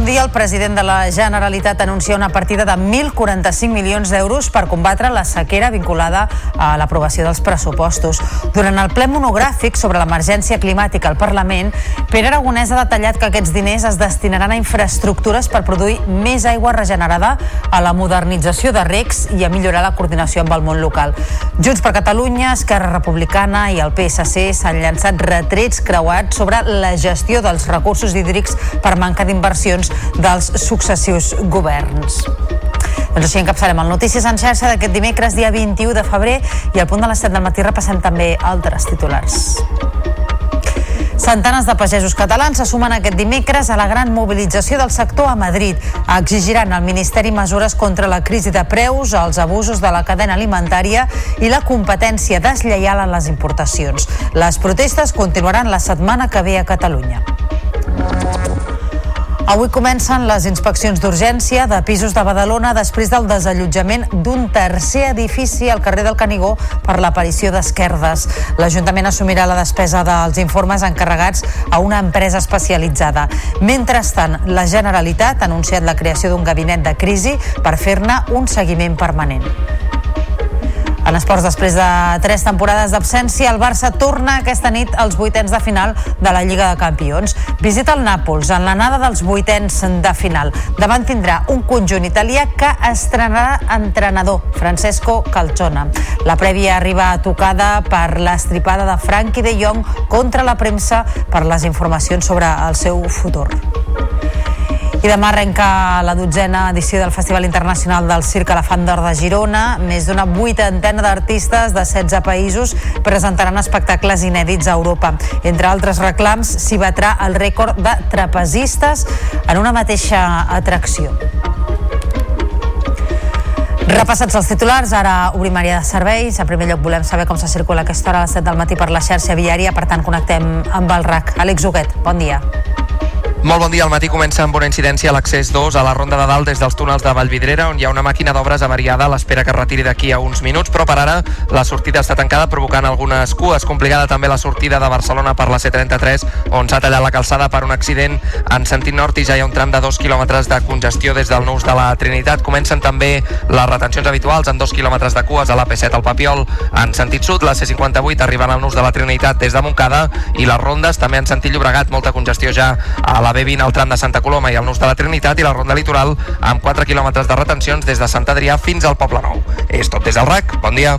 Bon dia. El president de la Generalitat anuncia una partida de 1.045 milions d'euros per combatre la sequera vinculada a l'aprovació dels pressupostos. Durant el ple monogràfic sobre l'emergència climàtica al Parlament, Pere Aragonès ha detallat que aquests diners es destinaran a infraestructures per produir més aigua regenerada, a la modernització de recs i a millorar la coordinació amb el món local. Junts per Catalunya, Esquerra Republicana i el PSC s'han llançat retrets creuats sobre la gestió dels recursos hídrics per manca d'inversions dels successius governs. Doncs així encapçarem el Notícies en xarxa d'aquest dimecres, dia 21 de febrer, i al punt de les 7 del matí repassem també altres titulars. Centenes de pagesos catalans se sumen aquest dimecres a la gran mobilització del sector a Madrid. Exigiran al Ministeri mesures contra la crisi de preus, els abusos de la cadena alimentària i la competència deslleial en les importacions. Les protestes continuaran la setmana que ve a Catalunya. Avui comencen les inspeccions d'urgència de pisos de Badalona després del desallotjament d'un tercer edifici al carrer del Canigó per l'aparició d'esquerdes. L'Ajuntament assumirà la despesa dels informes encarregats a una empresa especialitzada. Mentrestant, la Generalitat ha anunciat la creació d'un gabinet de crisi per fer-ne un seguiment permanent. En esports, després de tres temporades d'absència, el Barça torna aquesta nit als vuitens de final de la Lliga de Campions. Visita el Nàpols en l'anada dels vuitens de final. Davant tindrà un conjunt italià que estrenarà entrenador, Francesco Calzona. La prèvia arriba tocada per l'estripada de Frankie de Jong contra la premsa per les informacions sobre el seu futur. I demà arrenca la dotzena edició del Festival Internacional del Circ Elefant d'Or de Girona. Més d'una vuitantena d'artistes de 16 països presentaran espectacles inèdits a Europa. Entre altres reclams, s'hi batrà el rècord de trapezistes en una mateixa atracció. Repassats els titulars, ara obrim àrea de serveis. En primer lloc volem saber com se circula aquesta hora a les 7 del matí per la xarxa viària, per tant connectem amb el RAC. Àlex Huguet, bon dia. Molt bon dia. El matí comença amb una incidència a l'accés 2 a la Ronda de Dalt des dels túnels de Vallvidrera, on hi ha una màquina d'obres avariada a l'espera que es retiri d'aquí a uns minuts, però per ara la sortida està tancada provocant algunes cues. Complicada també la sortida de Barcelona per la C33, on s'ha tallat la calçada per un accident en sentit nord i ja hi ha un tram de 2 quilòmetres de congestió des del Nus de la Trinitat. Comencen també les retencions habituals en 2 quilòmetres de cues a la P7 al Papiol en sentit sud, la C58 arribant al Nus de la Trinitat des de Montcada i les rondes també en sentit Llobregat, molta congestió ja a la la B20 al tram de Santa Coloma i al Nus de la Trinitat i la Ronda Litoral amb 4 quilòmetres de retencions des de Sant Adrià fins al Poble Nou. És tot des del RAC. Bon dia.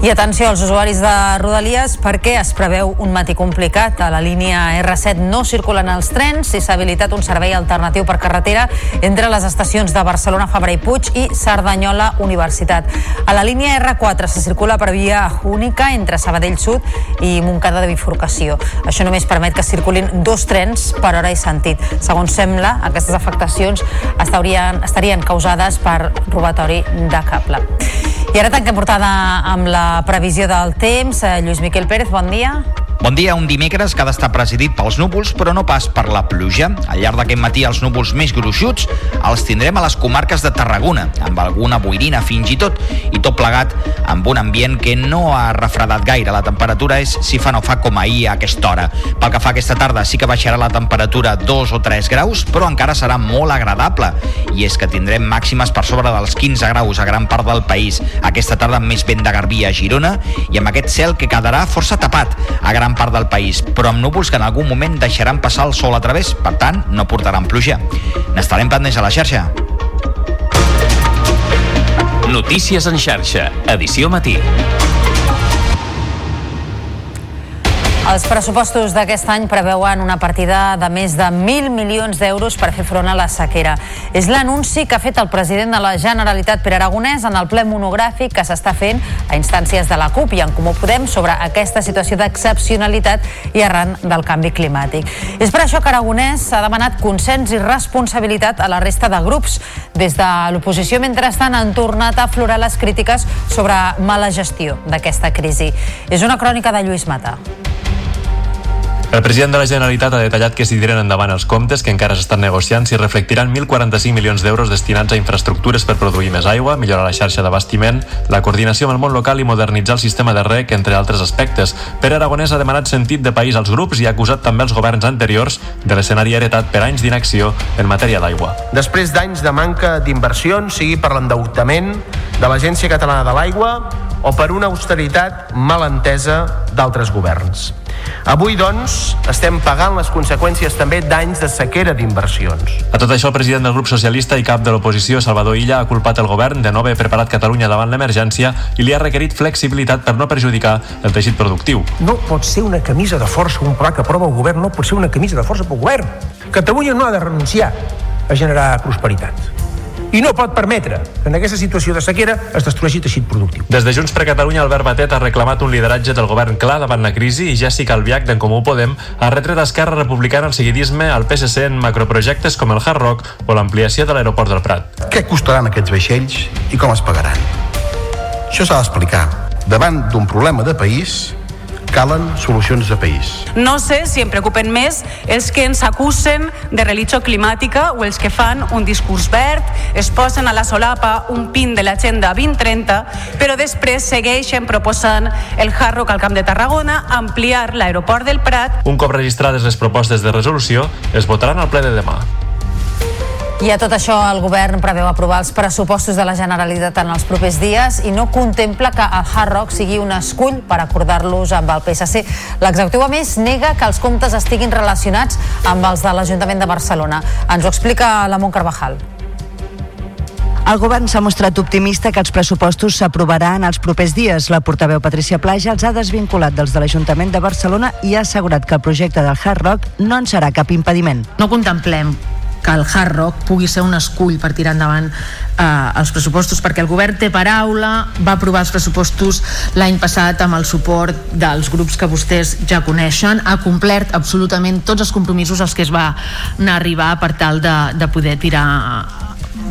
I atenció als usuaris de Rodalies perquè es preveu un matí complicat. A la línia R7 no circulen els trens i s'ha habilitat un servei alternatiu per carretera entre les estacions de Barcelona, Fabra i Puig i Cerdanyola Universitat. A la línia R4 se circula per via única entre Sabadell Sud i Montcada de Bifurcació. Això només permet que circulin dos trens per hora i sentit. Segons sembla, aquestes afectacions estarien, estarien causades per robatori de cable. I ara tanquem portada amb la previsió del temps. Eh, Lluís Miquel Pérez, bon dia. Bon dia, un dimecres que ha d'estar presidit pels núvols, però no pas per la pluja. Al llarg d'aquest matí els núvols més gruixuts els tindrem a les comarques de Tarragona, amb alguna boirina fins i tot, i tot plegat amb un ambient que no ha refredat gaire. La temperatura és si fa no fa com ahir a aquesta hora. Pel que fa aquesta tarda sí que baixarà la temperatura 2 o 3 graus, però encara serà molt agradable. I és que tindrem màximes per sobre dels 15 graus a gran part del país. Aquesta tarda amb més vent de Garbí a Girona i amb aquest cel que quedarà força tapat a gran gran part del país, però amb núvols que en algun moment deixaran passar el sol a través, per tant, no portaran pluja. N'estarem pendents a la xarxa. Notícies en xarxa, edició matí. Els pressupostos d'aquest any preveuen una partida de més de 1.000 milions d'euros per fer front a la sequera. És l'anunci que ha fet el president de la Generalitat, Pere Aragonès, en el ple monogràfic que s'està fent a instàncies de la CUP i en Comú Podem sobre aquesta situació d'excepcionalitat i arran del canvi climàtic. És per això que Aragonès ha demanat consens i responsabilitat a la resta de grups. Des de l'oposició, mentrestant, han tornat a aflorar les crítiques sobre mala gestió d'aquesta crisi. És una crònica de Lluís Mata. El president de la Generalitat ha detallat que si tiren endavant els comptes que encara s'estan negociant s'hi reflectiran 1.045 milions d'euros destinats a infraestructures per produir més aigua, millorar la xarxa d'abastiment, la coordinació amb el món local i modernitzar el sistema de rec, entre altres aspectes. Pere Aragonès ha demanat sentit de país als grups i ha acusat també els governs anteriors de l'escenari heretat per anys d'inacció en matèria d'aigua. Després d'anys de manca d'inversions, sigui per l'endeutament de l'Agència Catalana de l'Aigua o per una austeritat mal entesa d'altres governs. Avui, doncs, estem pagant les conseqüències també d'anys de sequera d'inversions. A tot això, el president del grup socialista i cap de l'oposició, Salvador Illa, ha culpat el govern de no haver preparat Catalunya davant l'emergència i li ha requerit flexibilitat per no perjudicar el teixit productiu. No pot ser una camisa de força, un pla que aprova el govern, no pot ser una camisa de força pel govern. Catalunya no ha de renunciar a generar prosperitat i no pot permetre que en aquesta situació de sequera es destrueixi teixit productiu. Des de Junts per Catalunya, Albert Batet ha reclamat un lideratge del govern clar davant la crisi i Jessica Albiach d'en Comú Podem ha retret a Esquerra Republicana el seguidisme al PSC en macroprojectes com el Hard Rock o l'ampliació de l'aeroport del Prat. Què costaran aquests vaixells i com es pagaran? Això s'ha d'explicar. Davant d'un problema de país, calen solucions de país. No sé si em preocupen més els que ens acusen de religió climàtica o els que fan un discurs verd, es posen a la solapa un pin de l'agenda 2030, però després segueixen proposant el Hard Rock al Camp de Tarragona, ampliar l'aeroport del Prat. Un cop registrades les propostes de resolució, es votaran al ple de demà. I a tot això el govern preveu aprovar els pressupostos de la Generalitat en els propers dies i no contempla que el Hard Rock sigui un escull per acordar-los amb el PSC. L'executiu, a més, nega que els comptes estiguin relacionats amb els de l'Ajuntament de Barcelona. Ens ho explica la Mont Carvajal. El govern s'ha mostrat optimista que els pressupostos s'aprovaran els propers dies. La portaveu Patricia Plaja els ha desvinculat dels de l'Ajuntament de Barcelona i ha assegurat que el projecte del Hard Rock no en serà cap impediment. No contemplem que el Hard Rock pugui ser un escull per tirar endavant eh, els pressupostos, perquè el govern té paraula, va aprovar els pressupostos l'any passat amb el suport dels grups que vostès ja coneixen, ha complert absolutament tots els compromisos als que es va anar a arribar per tal de, de poder tirar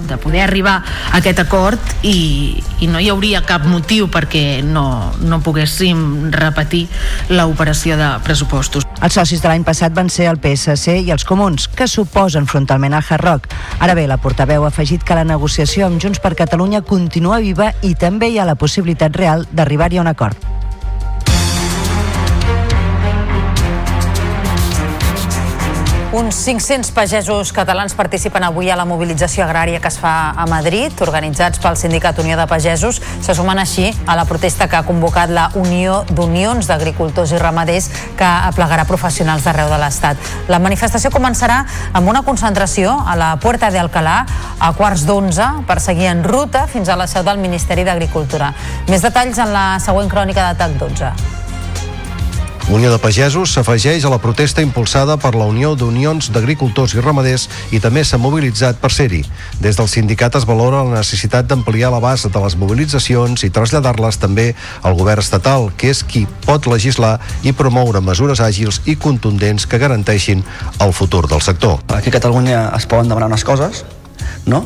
de poder arribar a aquest acord i, i no hi hauria cap motiu perquè no, no poguéssim repetir l'operació de pressupostos. Els socis de l'any passat van ser el PSC i els comuns, que suposen frontalment al Hard. Ara bé, la portaveu ha afegit que la negociació amb Junts per Catalunya continua viva i també hi ha la possibilitat real d'arribar-hi a un acord. Uns 500 pagesos catalans participen avui a la mobilització agrària que es fa a Madrid, organitzats pel Sindicat Unió de Pagesos. Se sumen així a la protesta que ha convocat la Unió d'Unions d'Agricultors i Ramaders que aplegarà professionals d'arreu de l'Estat. La manifestació començarà amb una concentració a la Puerta de Alcalá a quarts d'onze per seguir en ruta fins a la seu del Ministeri d'Agricultura. Més detalls en la següent crònica d'Atac 12. Unió de Pagesos s'afegeix a la protesta impulsada per la Unió d'Unions d'Agricultors i Ramaders i també s'ha mobilitzat per ser-hi. Des del sindicat es valora la necessitat d'ampliar la base de les mobilitzacions i traslladar-les també al govern estatal, que és qui pot legislar i promoure mesures àgils i contundents que garanteixin el futur del sector. Aquí a Catalunya es poden demanar unes coses, no?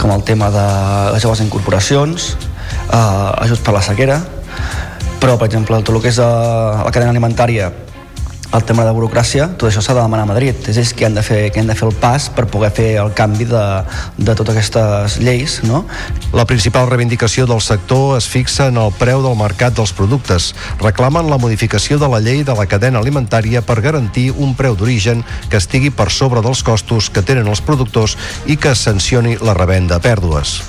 com el tema de les joves incorporacions, eh, ajuts per la sequera, però per exemple tot el que és eh, la cadena alimentària el tema de burocràcia, tot això s'ha de demanar a Madrid. És ells que han de fer, que han de fer el pas per poder fer el canvi de, de totes aquestes lleis. No? La principal reivindicació del sector es fixa en el preu del mercat dels productes. Reclamen la modificació de la llei de la cadena alimentària per garantir un preu d'origen que estigui per sobre dels costos que tenen els productors i que sancioni la revenda a pèrdues.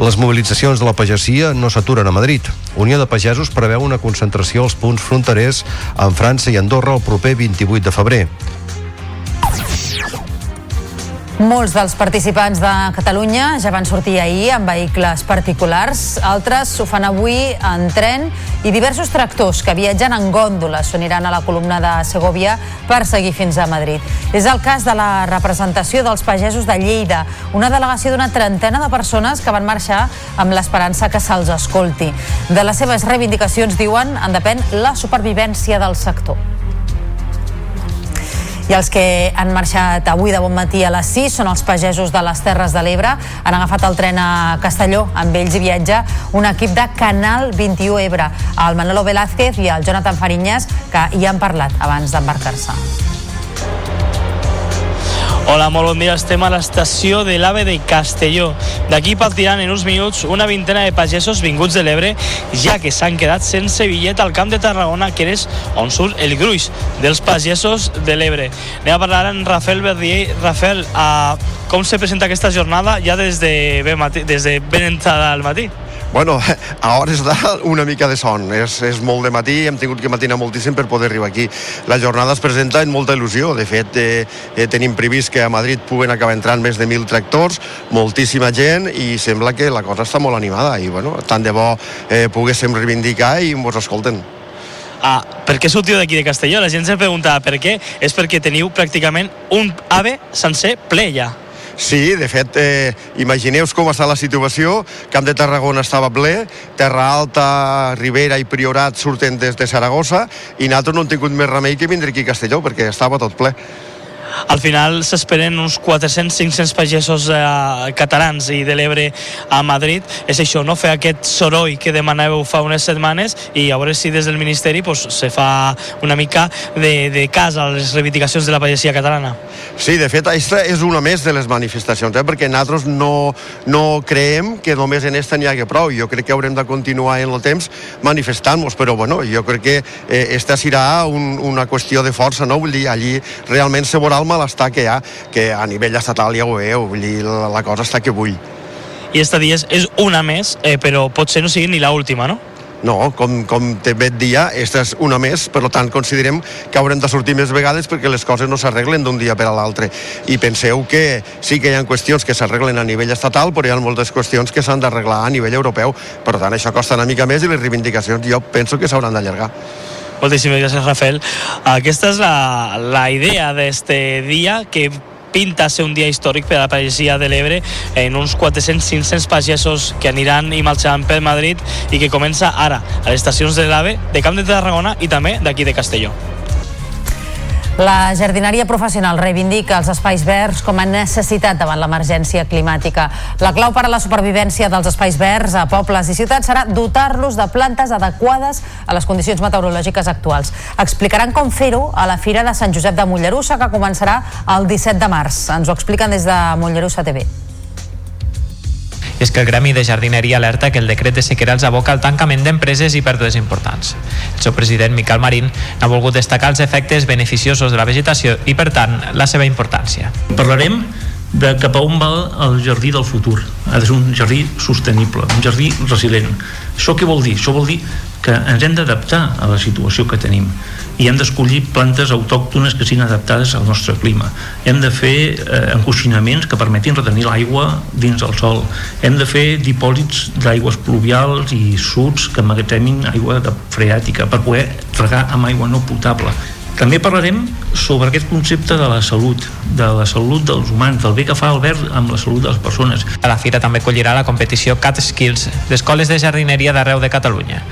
Les mobilitzacions de la pagesia no s'aturen a Madrid. Unió de Pagesos preveu una concentració als punts fronterers amb França i Andorra el proper 28 de febrer. Molts dels participants de Catalunya ja van sortir ahir en vehicles particulars, altres ho fan avui en tren i diversos tractors que viatgen en gòndoles s'uniran a la columna de Segovia per seguir fins a Madrid. És el cas de la representació dels pagesos de Lleida, una delegació d'una trentena de persones que van marxar amb l'esperança que se'ls escolti. De les seves reivindicacions, diuen, en depèn la supervivència del sector. I els que han marxat avui de bon matí a les 6 són els pagesos de les Terres de l'Ebre. Han agafat el tren a Castelló. Amb ells viatja un equip de Canal 21 Ebre, el Manolo Velázquez i el Jonathan Farinyes, que hi han parlat abans d'embarcar-se. Hola, molt bon dia. Estem a l'estació de l'AVE de Castelló. D'aquí partiran en uns minuts una vintena de pagesos vinguts de l'Ebre, ja que s'han quedat sense bitllet al Camp de Tarragona, que és on surt el gruix dels pagesos de l'Ebre. Anem a parlar amb Rafael Verdier. Rafael, uh, com se presenta aquesta jornada ja des de ben, matí, des de ben entrada al matí? Bueno, a hores una mica de son. És, és molt de matí, hem tingut que matinar moltíssim per poder arribar aquí. La jornada es presenta amb molta il·lusió. De fet, eh, eh, tenim previst que a Madrid puguen acabar entrant més de 1.000 tractors, moltíssima gent, i sembla que la cosa està molt animada. I, bueno, tant de bo eh, poguéssim reivindicar i ens escolten. Ah, per què sortiu d'aquí de Castelló? La gent se pregunta per què. És perquè teniu pràcticament un AVE sencer ple ja. Sí, de fet, eh, imagineu com està la situació. Camp de Tarragona estava ple, Terra Alta, Ribera i Priorat surten des de Saragossa i nosaltres no hem tingut més remei que vindre aquí a Castelló perquè estava tot ple. Al final s'esperen uns 400-500 pagesos eh, catalans i de l'Ebre a Madrid. És això, no? fer aquest soroll que demanàveu fa unes setmanes i a veure si des del Ministeri pues, se fa una mica de, de cas a les reivindicacions de la pagesia catalana. Sí, de fet, aquesta és una més de les manifestacions, eh? perquè nosaltres no, no creiem que només en esta n'hi hagi prou. Jo crec que haurem de continuar en el temps manifestant-nos, però bueno, jo crec que eh, serà un, una qüestió de força, no? Vull dir, allí realment se veurà el malestar que hi ha, que a nivell estatal ja ho veieu, vull dir, la, cosa està que vull. I esta dies és una més, eh, però potser no sigui ni l'última, no? No, com, com també et dia, aquesta és una més, per tant considerem que haurem de sortir més vegades perquè les coses no s'arreglen d'un dia per a l'altre. I penseu que sí que hi ha qüestions que s'arreglen a nivell estatal, però hi ha moltes qüestions que s'han d'arreglar a nivell europeu. Per tant, això costa una mica més i les reivindicacions jo penso que s'hauran d'allargar. Moltíssimes gràcies, Rafael. Aquesta és la, la idea d'este dia que pinta ser un dia històric per a la pagesia de l'Ebre en uns 400-500 pagesos que aniran i marxaran per Madrid i que comença ara a les estacions de l'AVE de Camp de Tarragona i també d'aquí de Castelló. La jardineria professional reivindica els espais verds com a necessitat davant l'emergència climàtica. La clau per a la supervivència dels espais verds a pobles i ciutats serà dotar-los de plantes adequades a les condicions meteorològiques actuals. Explicaran com fer-ho a la Fira de Sant Josep de Mollerussa, que començarà el 17 de març. Ens ho expliquen des de Mollerussa TV és que el Gremi de Jardineria alerta que el decret de sequera els aboca al tancament d'empreses i pèrdues importants. El seu president, Miquel Marín, ha volgut destacar els efectes beneficiosos de la vegetació i, per tant, la seva importància. Parlarem de cap a on va el jardí del futur. Ha de ser un jardí sostenible, un jardí resilient. Això què vol dir? Això vol dir que ens hem d'adaptar a la situació que tenim i hem d'escollir plantes autòctones que siguin adaptades al nostre clima. Hem de fer eh, encoixinaments que permetin retenir l'aigua dins del sol. Hem de fer dipòsits d'aigües pluvials i suds que magatemin aigua de freàtica per poder regar amb aigua no potable. També parlarem sobre aquest concepte de la salut, de la salut dels humans, del bé que fa el verd amb la salut de les persones. A la fira també acollirà la competició Cat Skills d'escoles de jardineria d'arreu de Catalunya.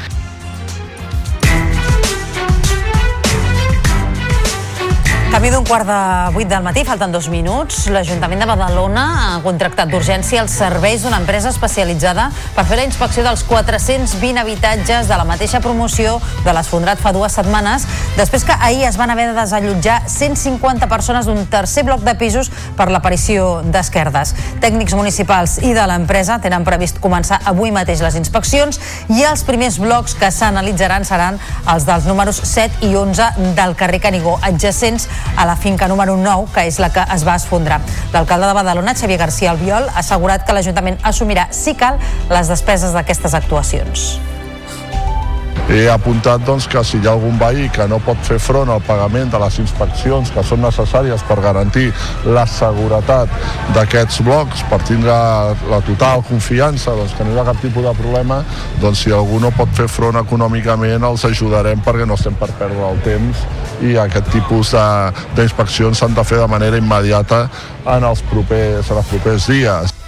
Camí d'un quart de vuit del matí, falten dos minuts. L'Ajuntament de Badalona ha contractat d'urgència els serveis d'una empresa especialitzada per fer la inspecció dels 420 habitatges de la mateixa promoció de l'Esfondrat fa dues setmanes, després que ahir es van haver de desallotjar 150 persones d'un tercer bloc de pisos per l'aparició d'esquerdes. Tècnics municipals i de l'empresa tenen previst començar avui mateix les inspeccions i els primers blocs que s'analitzaran seran els dels números 7 i 11 del carrer Canigó, adjacents a la finca número 9, que és la que es va esfondrar. L'alcalde de Badalona, Xavier García Albiol, ha assegurat que l'Ajuntament assumirà, si cal, les despeses d'aquestes actuacions. He apuntat doncs, que si hi ha algun veí que no pot fer front al pagament de les inspeccions que són necessàries per garantir la seguretat d'aquests blocs, per tindre la total confiança doncs, que no hi ha cap tipus de problema, doncs si algú no pot fer front econòmicament els ajudarem perquè no estem per perdre el temps i aquest tipus d'inspeccions s'han de fer de manera immediata en els propers, en els propers dies.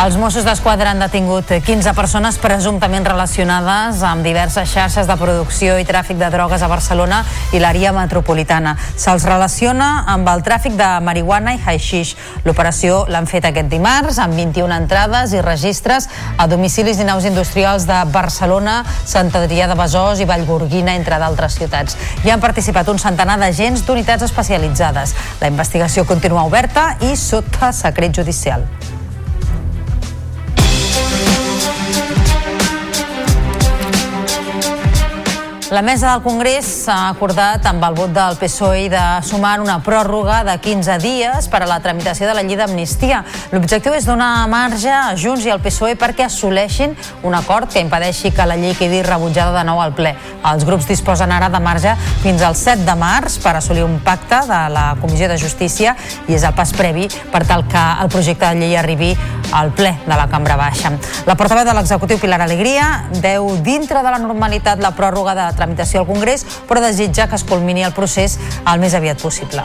Els Mossos d'Esquadra han detingut 15 persones presumptament relacionades amb diverses xarxes de producció i tràfic de drogues a Barcelona i l'àrea metropolitana. Se'ls relaciona amb el tràfic de marihuana i haixix. L'operació l'han fet aquest dimarts amb 21 entrades i registres a domicilis i naus industrials de Barcelona, Sant Adrià de Besòs i Vallgorguina, entre d'altres ciutats. Hi han participat un centenar d'agents d'unitats especialitzades. La investigació continua oberta i sota secret judicial. La mesa del Congrés s'ha acordat amb el vot del PSOE de sumar una pròrroga de 15 dies per a la tramitació de la llei d'amnistia. L'objectiu és donar marge a Junts i al PSOE perquè assoleixin un acord que impedeixi que la llei quedi rebutjada de nou al ple. Els grups disposen ara de marge fins al 7 de març per assolir un pacte de la Comissió de Justícia i és el pas previ per tal que el projecte de llei arribi al ple de la Cambra Baixa. La portaveu de l'executiu Pilar Alegria veu dintre de la normalitat la pròrroga de tramitació al Congrés, però desitja que es culmini el procés el més aviat possible.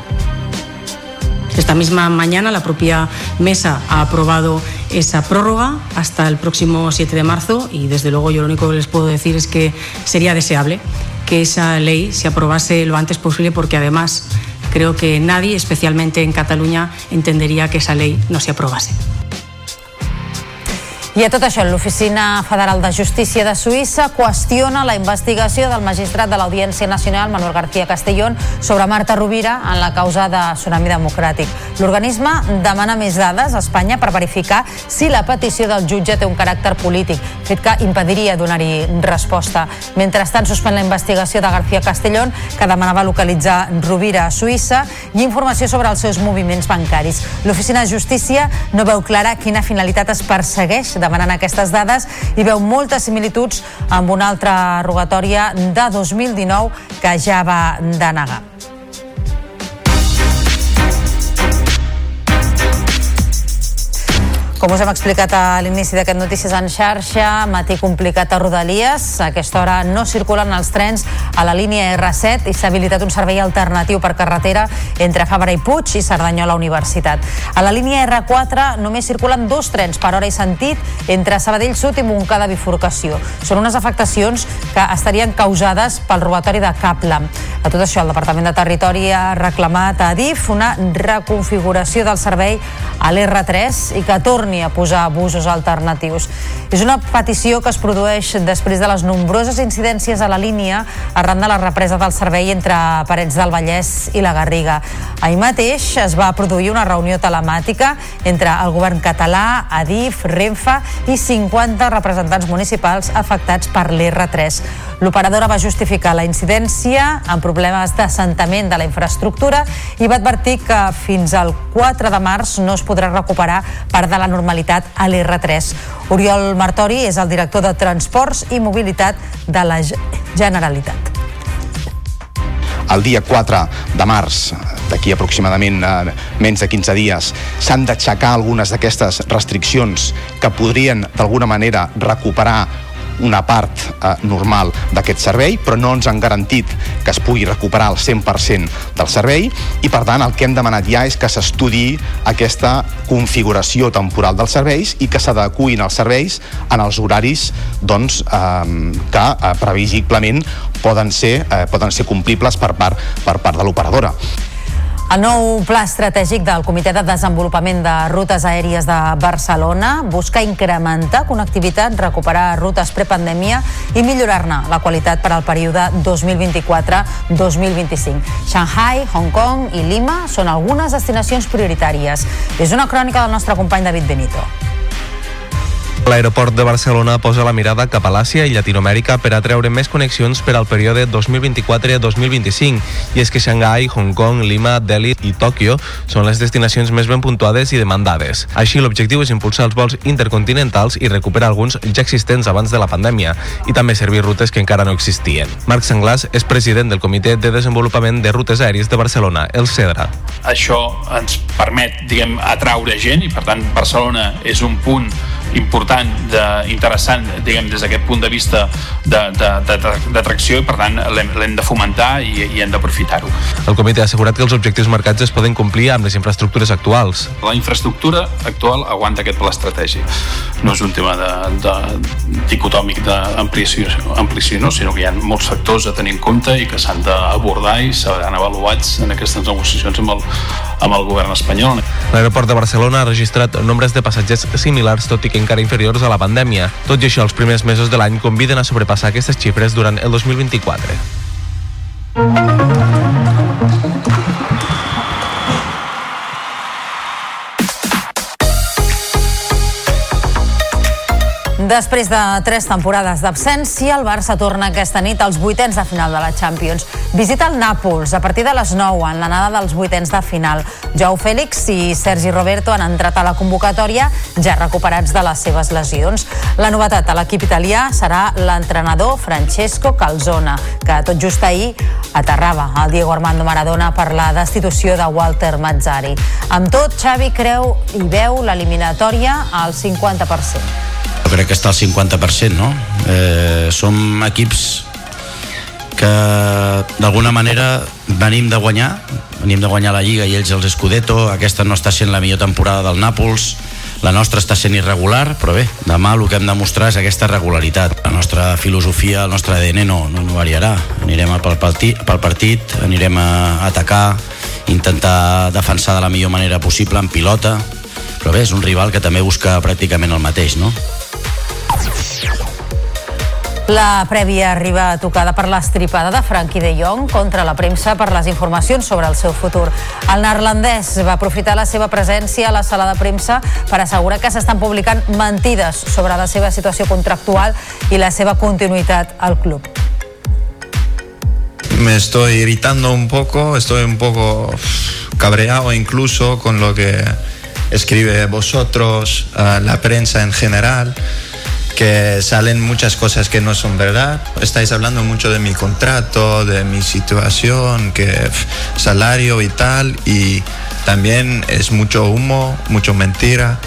Esta misma mañana la propia mesa ha aprobado esa prórroga hasta el próximo 7 de marzo y desde luego yo lo único que les puedo decir es que sería deseable que esa ley se aprobase lo antes posible porque además creo que nadie, especialmente en Cataluña, entendería que esa ley no se aprobase. I a tot això, l'Oficina Federal de Justícia de Suïssa qüestiona la investigació del magistrat de l'Audiència Nacional, Manuel García Castellón, sobre Marta Rovira en la causa de Tsunami Democràtic. L'organisme demana més dades a Espanya per verificar si la petició del jutge té un caràcter polític, fet que impediria donar-hi resposta. Mentrestant, suspèn la investigació de García Castellón, que demanava localitzar Rovira a Suïssa, i informació sobre els seus moviments bancaris. L'Oficina de Justícia no veu clara quina finalitat es persegueix demanant aquestes dades i veu moltes similituds amb una altra rogatòria de 2019 que ja va denegar. Com us hem explicat a l'inici d'aquest Notícies en xarxa, matí complicat a Rodalies. A aquesta hora no circulen els trens a la línia R7 i s'ha habilitat un servei alternatiu per carretera entre Fabra i Puig i Cerdanyola Universitat. A la línia R4 només circulen dos trens per hora i sentit entre Sabadell Sud i Montcada Bifurcació. Són unes afectacions que estarien causades pel robatori de cable. A tot això, el Departament de Territori ha reclamat a DIF una reconfiguració del servei a l'R3 i que torni torni a posar abusos alternatius. És una petició que es produeix després de les nombroses incidències a la línia arran de la represa del servei entre Parets del Vallès i la Garriga. Ahir mateix es va produir una reunió telemàtica entre el govern català, Adif, Renfe i 50 representants municipals afectats per l'R3. L'operadora va justificar la incidència amb problemes d'assentament de la infraestructura i va advertir que fins al 4 de març no es podrà recuperar part de la normalitat a l'R3. Oriol Martori és el director de Transports i Mobilitat de la Generalitat. El dia 4 de març, d'aquí aproximadament eh, menys de 15 dies, s'han d'aixecar algunes d'aquestes restriccions que podrien d'alguna manera recuperar una part eh, normal d'aquest servei, però no ens han garantit que es pugui recuperar el 100% del servei i, per tant, el que hem demanat ja és que s'estudi aquesta configuració temporal dels serveis i que s'adecuïn els serveis en els horaris doncs, eh, que eh, previsiblement poden ser, eh, poden ser complibles per part, per part de l'operadora. El nou pla estratègic del Comitè de Desenvolupament de Rutes Aèries de Barcelona busca incrementar connectivitat, recuperar rutes prepandèmia i millorar-ne la qualitat per al període 2024-2025. Shanghai, Hong Kong i Lima són algunes destinacions prioritàries. És una crònica del nostre company David Benito. L'aeroport de Barcelona posa la mirada cap a l'Àsia i Llatinoamèrica per atreure més connexions per al període 2024-2025 i és que Shanghai, Hong Kong, Lima, Delhi i Tòquio són les destinacions més ben puntuades i demandades. Així, l'objectiu és impulsar els vols intercontinentals i recuperar alguns ja existents abans de la pandèmia i també servir rutes que encara no existien. Marc Sanglàs és president del Comitè de Desenvolupament de Rutes Aèries de Barcelona, el CEDRA. Això ens permet, diguem, atraure gent i per tant Barcelona és un punt important, de, interessant, diguem, des d'aquest punt de vista d'atracció i per tant l'hem de fomentar i, i hem d'aprofitar-ho. El comitè ha assegurat que els objectius marcats es poden complir amb les infraestructures actuals. La infraestructura actual aguanta aquest pla estratègic. No és un tema de, de dicotòmic d'ampliació, ampliació, no? sinó que hi ha molts factors a tenir en compte i que s'han d'abordar i seran avaluats en aquestes negociacions amb el, amb el govern espanyol. L'aeroport de Barcelona ha registrat nombres de passatgers similars, tot i que encara inferiors a la pandèmia. Tot i això, els primers mesos de l'any conviden a sobrepassar aquestes xifres durant el 2024. Després de tres temporades d'absència, el Barça torna aquesta nit als vuitens de final de la Champions. Visita el Nàpols a partir de les 9 en l'anada dels vuitens de final. Jou Fèlix i Sergi Roberto han entrat a la convocatòria ja recuperats de les seves lesions. La novetat a l'equip italià serà l'entrenador Francesco Calzona, que tot just ahir aterrava el Diego Armando Maradona per la destitució de Walter Mazzari. Amb tot, Xavi creu i veu l'eliminatòria al 50%. Jo crec que està al 50%, no? Eh, som equips que d'alguna manera venim de guanyar, venim de guanyar la Lliga i ells els Scudetto, aquesta no està sent la millor temporada del Nàpols, la nostra està sent irregular, però bé, demà el que hem de mostrar és aquesta regularitat. La nostra filosofia, el nostre ADN no, no, no variarà. Anirem pel partit, pel partit, anirem a atacar, intentar defensar de la millor manera possible en pilota, però bé, és un rival que també busca pràcticament el mateix, no? La prèvia arriba tocada per l'estripada de Frankie de Jong contra la premsa per les informacions sobre el seu futur. El neerlandès va aprofitar la seva presència a la sala de premsa per assegurar que s'estan publicant mentides sobre la seva situació contractual i la seva continuïtat al club. Me estoy irritando un poco, estoy un poco cabreado incluso con lo que escribe vosotros, la prensa en general que salen muchas cosas que no son verdad. Estáis hablando mucho de mi contrato, de mi situación, que salario y tal, y también es mucho humo, mucho mentira.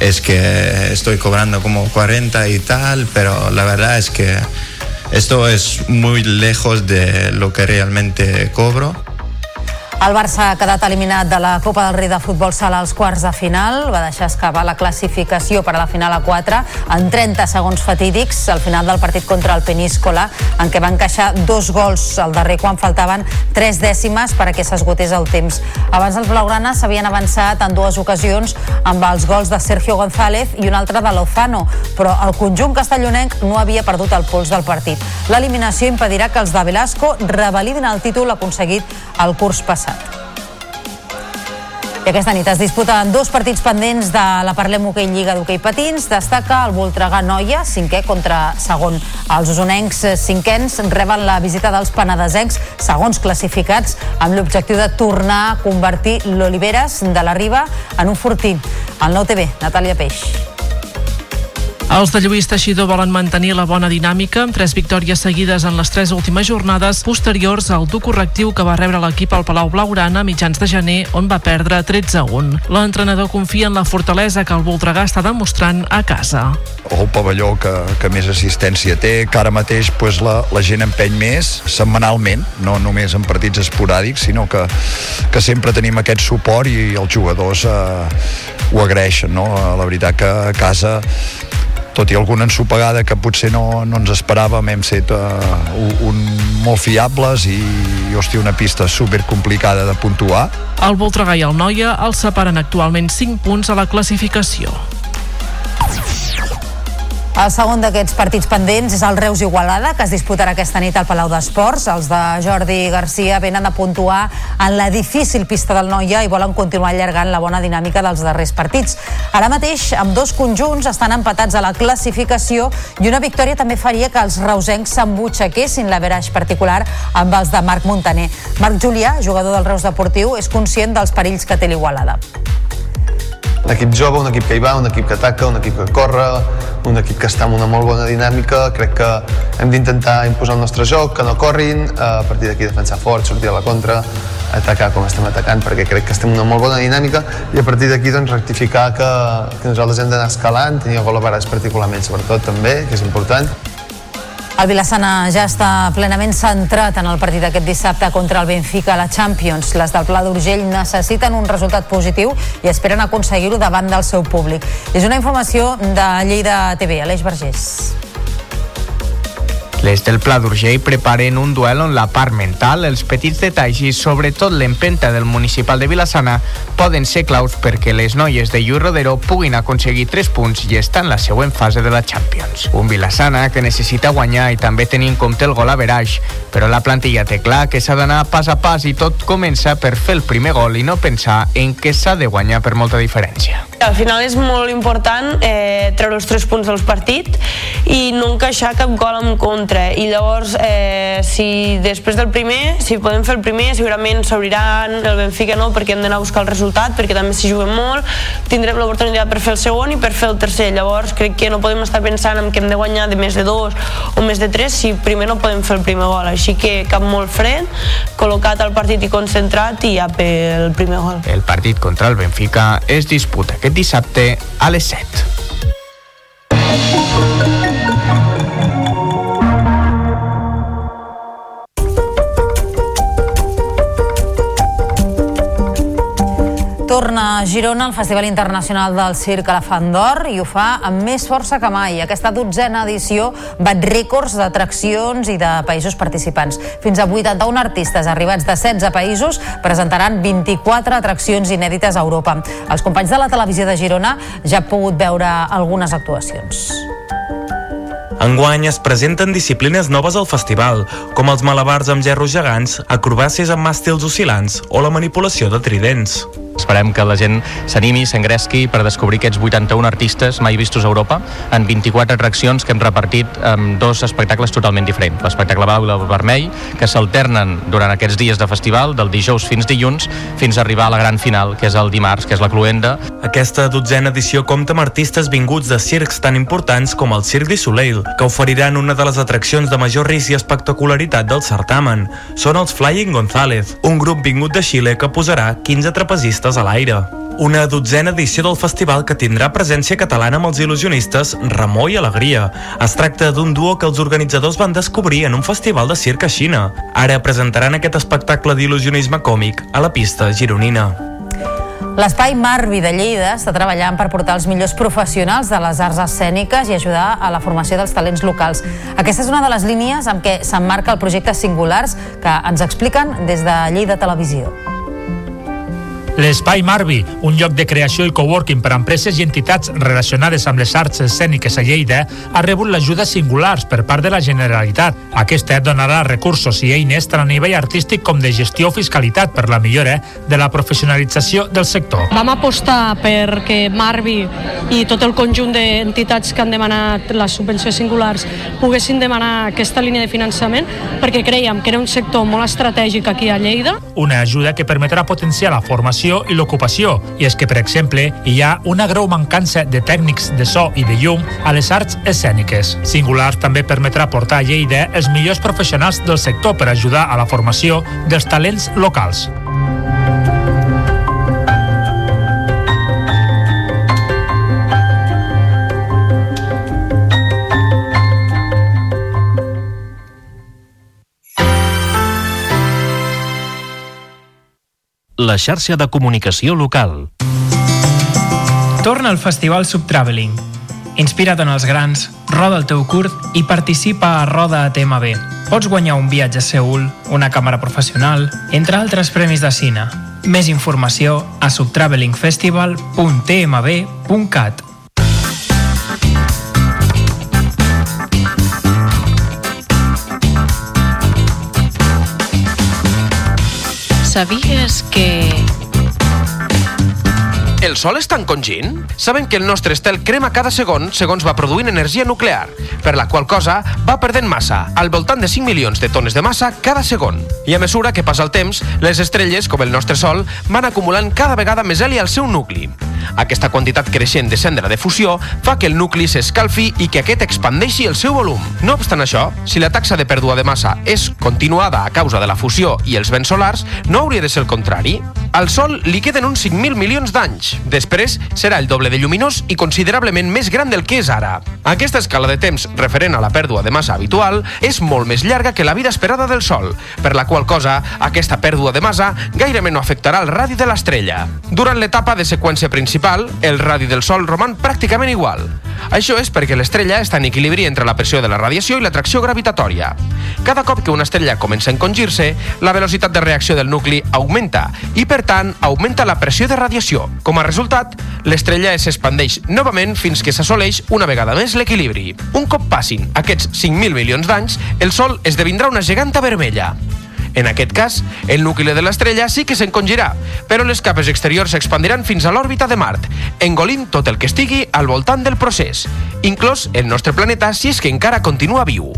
Es que estoy cobrando como 40 y tal, pero la verdad es que esto es muy lejos de lo que realmente cobro. El Barça ha quedat eliminat de la Copa del Rei de Futbol Sala als quarts de final. Va deixar escavar la classificació per a la final a 4 en 30 segons fatídics al final del partit contra el Peníscola, en què va encaixar dos gols al darrer quan faltaven tres dècimes per a que s'esgotés el temps. Abans els blaugranes s'havien avançat en dues ocasions amb els gols de Sergio González i un altre de Lozano, però el conjunt castellonenc no havia perdut el pols del partit. L'eliminació impedirà que els de Velasco revalidin el títol aconseguit el curs passat. I aquesta nit es disputen dos partits pendents de la Parlem Hoquei Lliga d'Hoquei Patins. Destaca el Voltregà Noia, cinquè contra segon. Els usonencs cinquens reben la visita dels penedesencs, segons classificats, amb l'objectiu de tornar a convertir l'Oliveres de la Riba en un fortí. El nou TV, Natàlia Peix. Els de Lluís Teixidor volen mantenir la bona dinàmica amb tres victòries seguides en les tres últimes jornades posteriors al dur correctiu que va rebre l'equip al Palau Blaugrana a mitjans de gener, on va perdre 13-1. L'entrenador confia en la fortalesa que el Voltregà està demostrant a casa. El pavelló que, que més assistència té, que ara mateix pues, la, la gent empeny més setmanalment, no només en partits esporàdics, sinó que, que sempre tenim aquest suport i els jugadors eh, ho agraeixen. No? La veritat que a casa tot i alguna ensopegada que potser no, no ens esperàvem, hem set uh, un, molt fiables i hòstia, una pista super complicada de puntuar. El Voltregà i el Noia els separen actualment 5 punts a la classificació. El segon d'aquests partits pendents és el Reus Igualada, que es disputarà aquesta nit al Palau d'Esports. Els de Jordi Garcia venen a puntuar en la difícil pista del Noia i volen continuar allargant la bona dinàmica dels darrers partits. Ara mateix, amb dos conjunts estan empatats a la classificació i una victòria també faria que els reusencs s'embutxaquessin l'averaix particular amb els de Marc Montaner. Marc Julià, jugador del Reus Deportiu, és conscient dels perills que té l'Igualada. Un equip jove, un equip que hi va, un equip que ataca, un equip que corre, un equip que està amb una molt bona dinàmica. Crec que hem d'intentar imposar el nostre joc, que no corrin, a partir d'aquí defensar fort, sortir a la contra, atacar com estem atacant, perquè crec que estem en una molt bona dinàmica i a partir d'aquí doncs, rectificar que, que nosaltres hem d'anar escalant, tenir gol a particularment, sobretot també, que és important. El Vilassana ja està plenament centrat en el partit d'aquest dissabte contra el Benfica a la Champions. Les del Pla d'Urgell necessiten un resultat positiu i esperen aconseguir-ho davant del seu públic. És una informació de Lleida TV. Aleix Vergés. Les del Pla d'Urgell preparen un duel on la part mental, els petits detalls i sobretot l'empenta del municipal de Vilassana poden ser claus perquè les noies de Lluís Rodero puguin aconseguir 3 punts i estar en la següent fase de la Champions. Un Vilassana que necessita guanyar i també tenir en compte el gol a veraix, però la plantilla té clar que s'ha d'anar pas a pas i tot comença per fer el primer gol i no pensar en que s'ha de guanyar per molta diferència. Al final és molt important eh, treure els 3 punts del partit i no encaixar cap gol en contra. I llavors eh, si després del primer, si podem fer el primer segurament s'obriran, el Benfica no perquè hem d'anar a buscar el resultat, perquè també s'hi juguen molt. Tindrem l'oportunitat per fer el segon i per fer el tercer, llavors crec que no podem estar pensant en que hem de guanyar de més de dos o més de tres si primer no podem fer el primer gol, així que cap molt fred col·locat al partit i concentrat i ja pel primer gol. El partit contra el Benfica es disputa aquest dissabte a les 7. Torna a Girona el Festival Internacional del Circ Elefant d'Or i ho fa amb més força que mai. Aquesta dotzena edició bat rècords d'atraccions i de països participants. Fins a 81 artistes arribats de 16 països presentaran 24 atraccions inèdites a Europa. Els companys de la televisió de Girona ja han pogut veure algunes actuacions. Enguany es presenten disciplines noves al festival, com els malabars amb gerros gegants, acrobàcies amb màstils oscil·lants o la manipulació de tridents. Esperem que la gent s'animi, s'engresqui per descobrir aquests 81 artistes mai vistos a Europa en 24 atraccions que hem repartit amb dos espectacles totalment diferents. L'espectacle blau i el vermell, que s'alternen durant aquests dies de festival, del dijous fins dilluns, fins a arribar a la gran final, que és el dimarts, que és la cluenda. Aquesta dotzena edició compta amb artistes vinguts de circs tan importants com el Cirque du Soleil, que oferiran una de les atraccions de major risc i espectacularitat del certamen. Són els Flying González, un grup vingut de Xile que posarà 15 trapezistes a l'aire. Una dotzena edició del festival que tindrà presència catalana amb els il·lusionistes Ramó i Alegria. Es tracta d'un duo que els organitzadors van descobrir en un festival de circ a Xina. Ara presentaran aquest espectacle d'il·lusionisme còmic a la pista gironina. L'Espai Marvi de Lleida està treballant per portar els millors professionals de les arts escèniques i ajudar a la formació dels talents locals. Aquesta és una de les línies amb què s'emmarca el projecte Singulars que ens expliquen des de Lleida Televisió. L'Espai Marvi, un lloc de creació i coworking per a empreses i entitats relacionades amb les arts escèniques a Lleida, ha rebut l'ajuda singulars per part de la Generalitat. Aquesta donarà recursos i eines tant a nivell artístic com de gestió o fiscalitat per la millora de la professionalització del sector. Vam apostar perquè Marvi i tot el conjunt d'entitats que han demanat les subvencions singulars poguessin demanar aquesta línia de finançament perquè creiem que era un sector molt estratègic aquí a Lleida. Una ajuda que permetrà potenciar la formació i l'ocupació. I és que, per exemple, hi ha una greu mancança de tècnics de so i de llum a les arts escèniques. Singulars també permetrà portar a Lleida els millors professionals del sector per ajudar a la formació dels talents locals. La xarxa de comunicació local. Torna al Festival Subtraveling. Inspira't en els grans, roda el teu curt i participa a Roda a TMB. Pots guanyar un viatge a Seul, una càmera professional, entre altres premis de cine. Més informació a subtravelingfestival.tmb.cat. Sabies que... El sol està encongint? Saben que el nostre estel crema cada segon segons va produint energia nuclear, per la qual cosa va perdent massa, al voltant de 5 milions de tones de massa cada segon. I a mesura que passa el temps, les estrelles, com el nostre Sol, van acumulant cada vegada més heli al seu nucli. Aquesta quantitat creixent de cendra de fusió fa que el nucli s'escalfi i que aquest expandeixi el seu volum. No obstant això, si la taxa de pèrdua de massa és continuada a causa de la fusió i els vents solars, no hauria de ser el contrari. Al Sol li queden uns 5.000 milions d'anys. Després serà el doble de lluminós i considerablement més gran del que és ara. Aquesta escala de temps referent a la pèrdua de massa habitual és molt més llarga que la vida esperada del Sol, per la qual cosa aquesta pèrdua de massa gairebé no afectarà el radi de l'estrella. Durant l'etapa de seqüència principal, el radi del Sol roman pràcticament igual. Això és perquè l'estrella està en equilibri entre la pressió de la radiació i l'atracció gravitatòria. Cada cop que una estrella comença a encongir-se, la velocitat de reacció del nucli augmenta i, per tant, augmenta la pressió de radiació. Com a resultat, l'estrella s'expandeix novament fins que s'assoleix una vegada més l'equilibri. Un cop passin aquests 5.000 milions d'anys, el Sol esdevindrà una geganta vermella. En aquest cas, el nucli de l'estrella sí que s'encongirà, però les capes exteriors s'expandiran fins a l'òrbita de Mart, engolint tot el que estigui al voltant del procés, inclòs el nostre planeta si és que encara continua viu.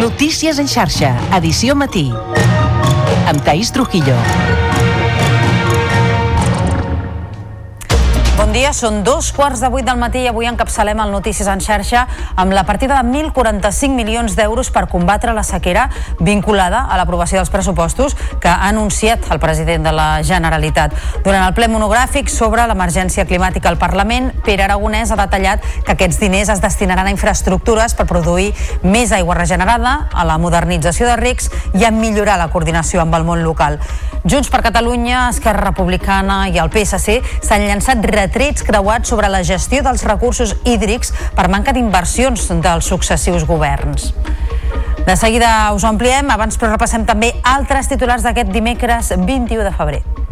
Notícies en xarxa, edició matí. Amb Taís Trujillo. Dia, són dos quarts de vuit del matí i avui encapçalem el Notícies en xarxa amb la partida de 1.045 milions d'euros per combatre la sequera vinculada a l'aprovació dels pressupostos que ha anunciat el president de la Generalitat. Durant el ple monogràfic sobre l'emergència climàtica al Parlament, Pere Aragonès ha detallat que aquests diners es destinaran a infraestructures per produir més aigua regenerada, a la modernització de rics i a millorar la coordinació amb el món local. Junts per Catalunya, Esquerra Republicana i el PSC s'han llançat retrets creuats sobre la gestió dels recursos hídrics per manca d'inversions dels successius governs. De seguida us ampliem, abans però repassem també altres titulars d'aquest dimecres 21 de febrer.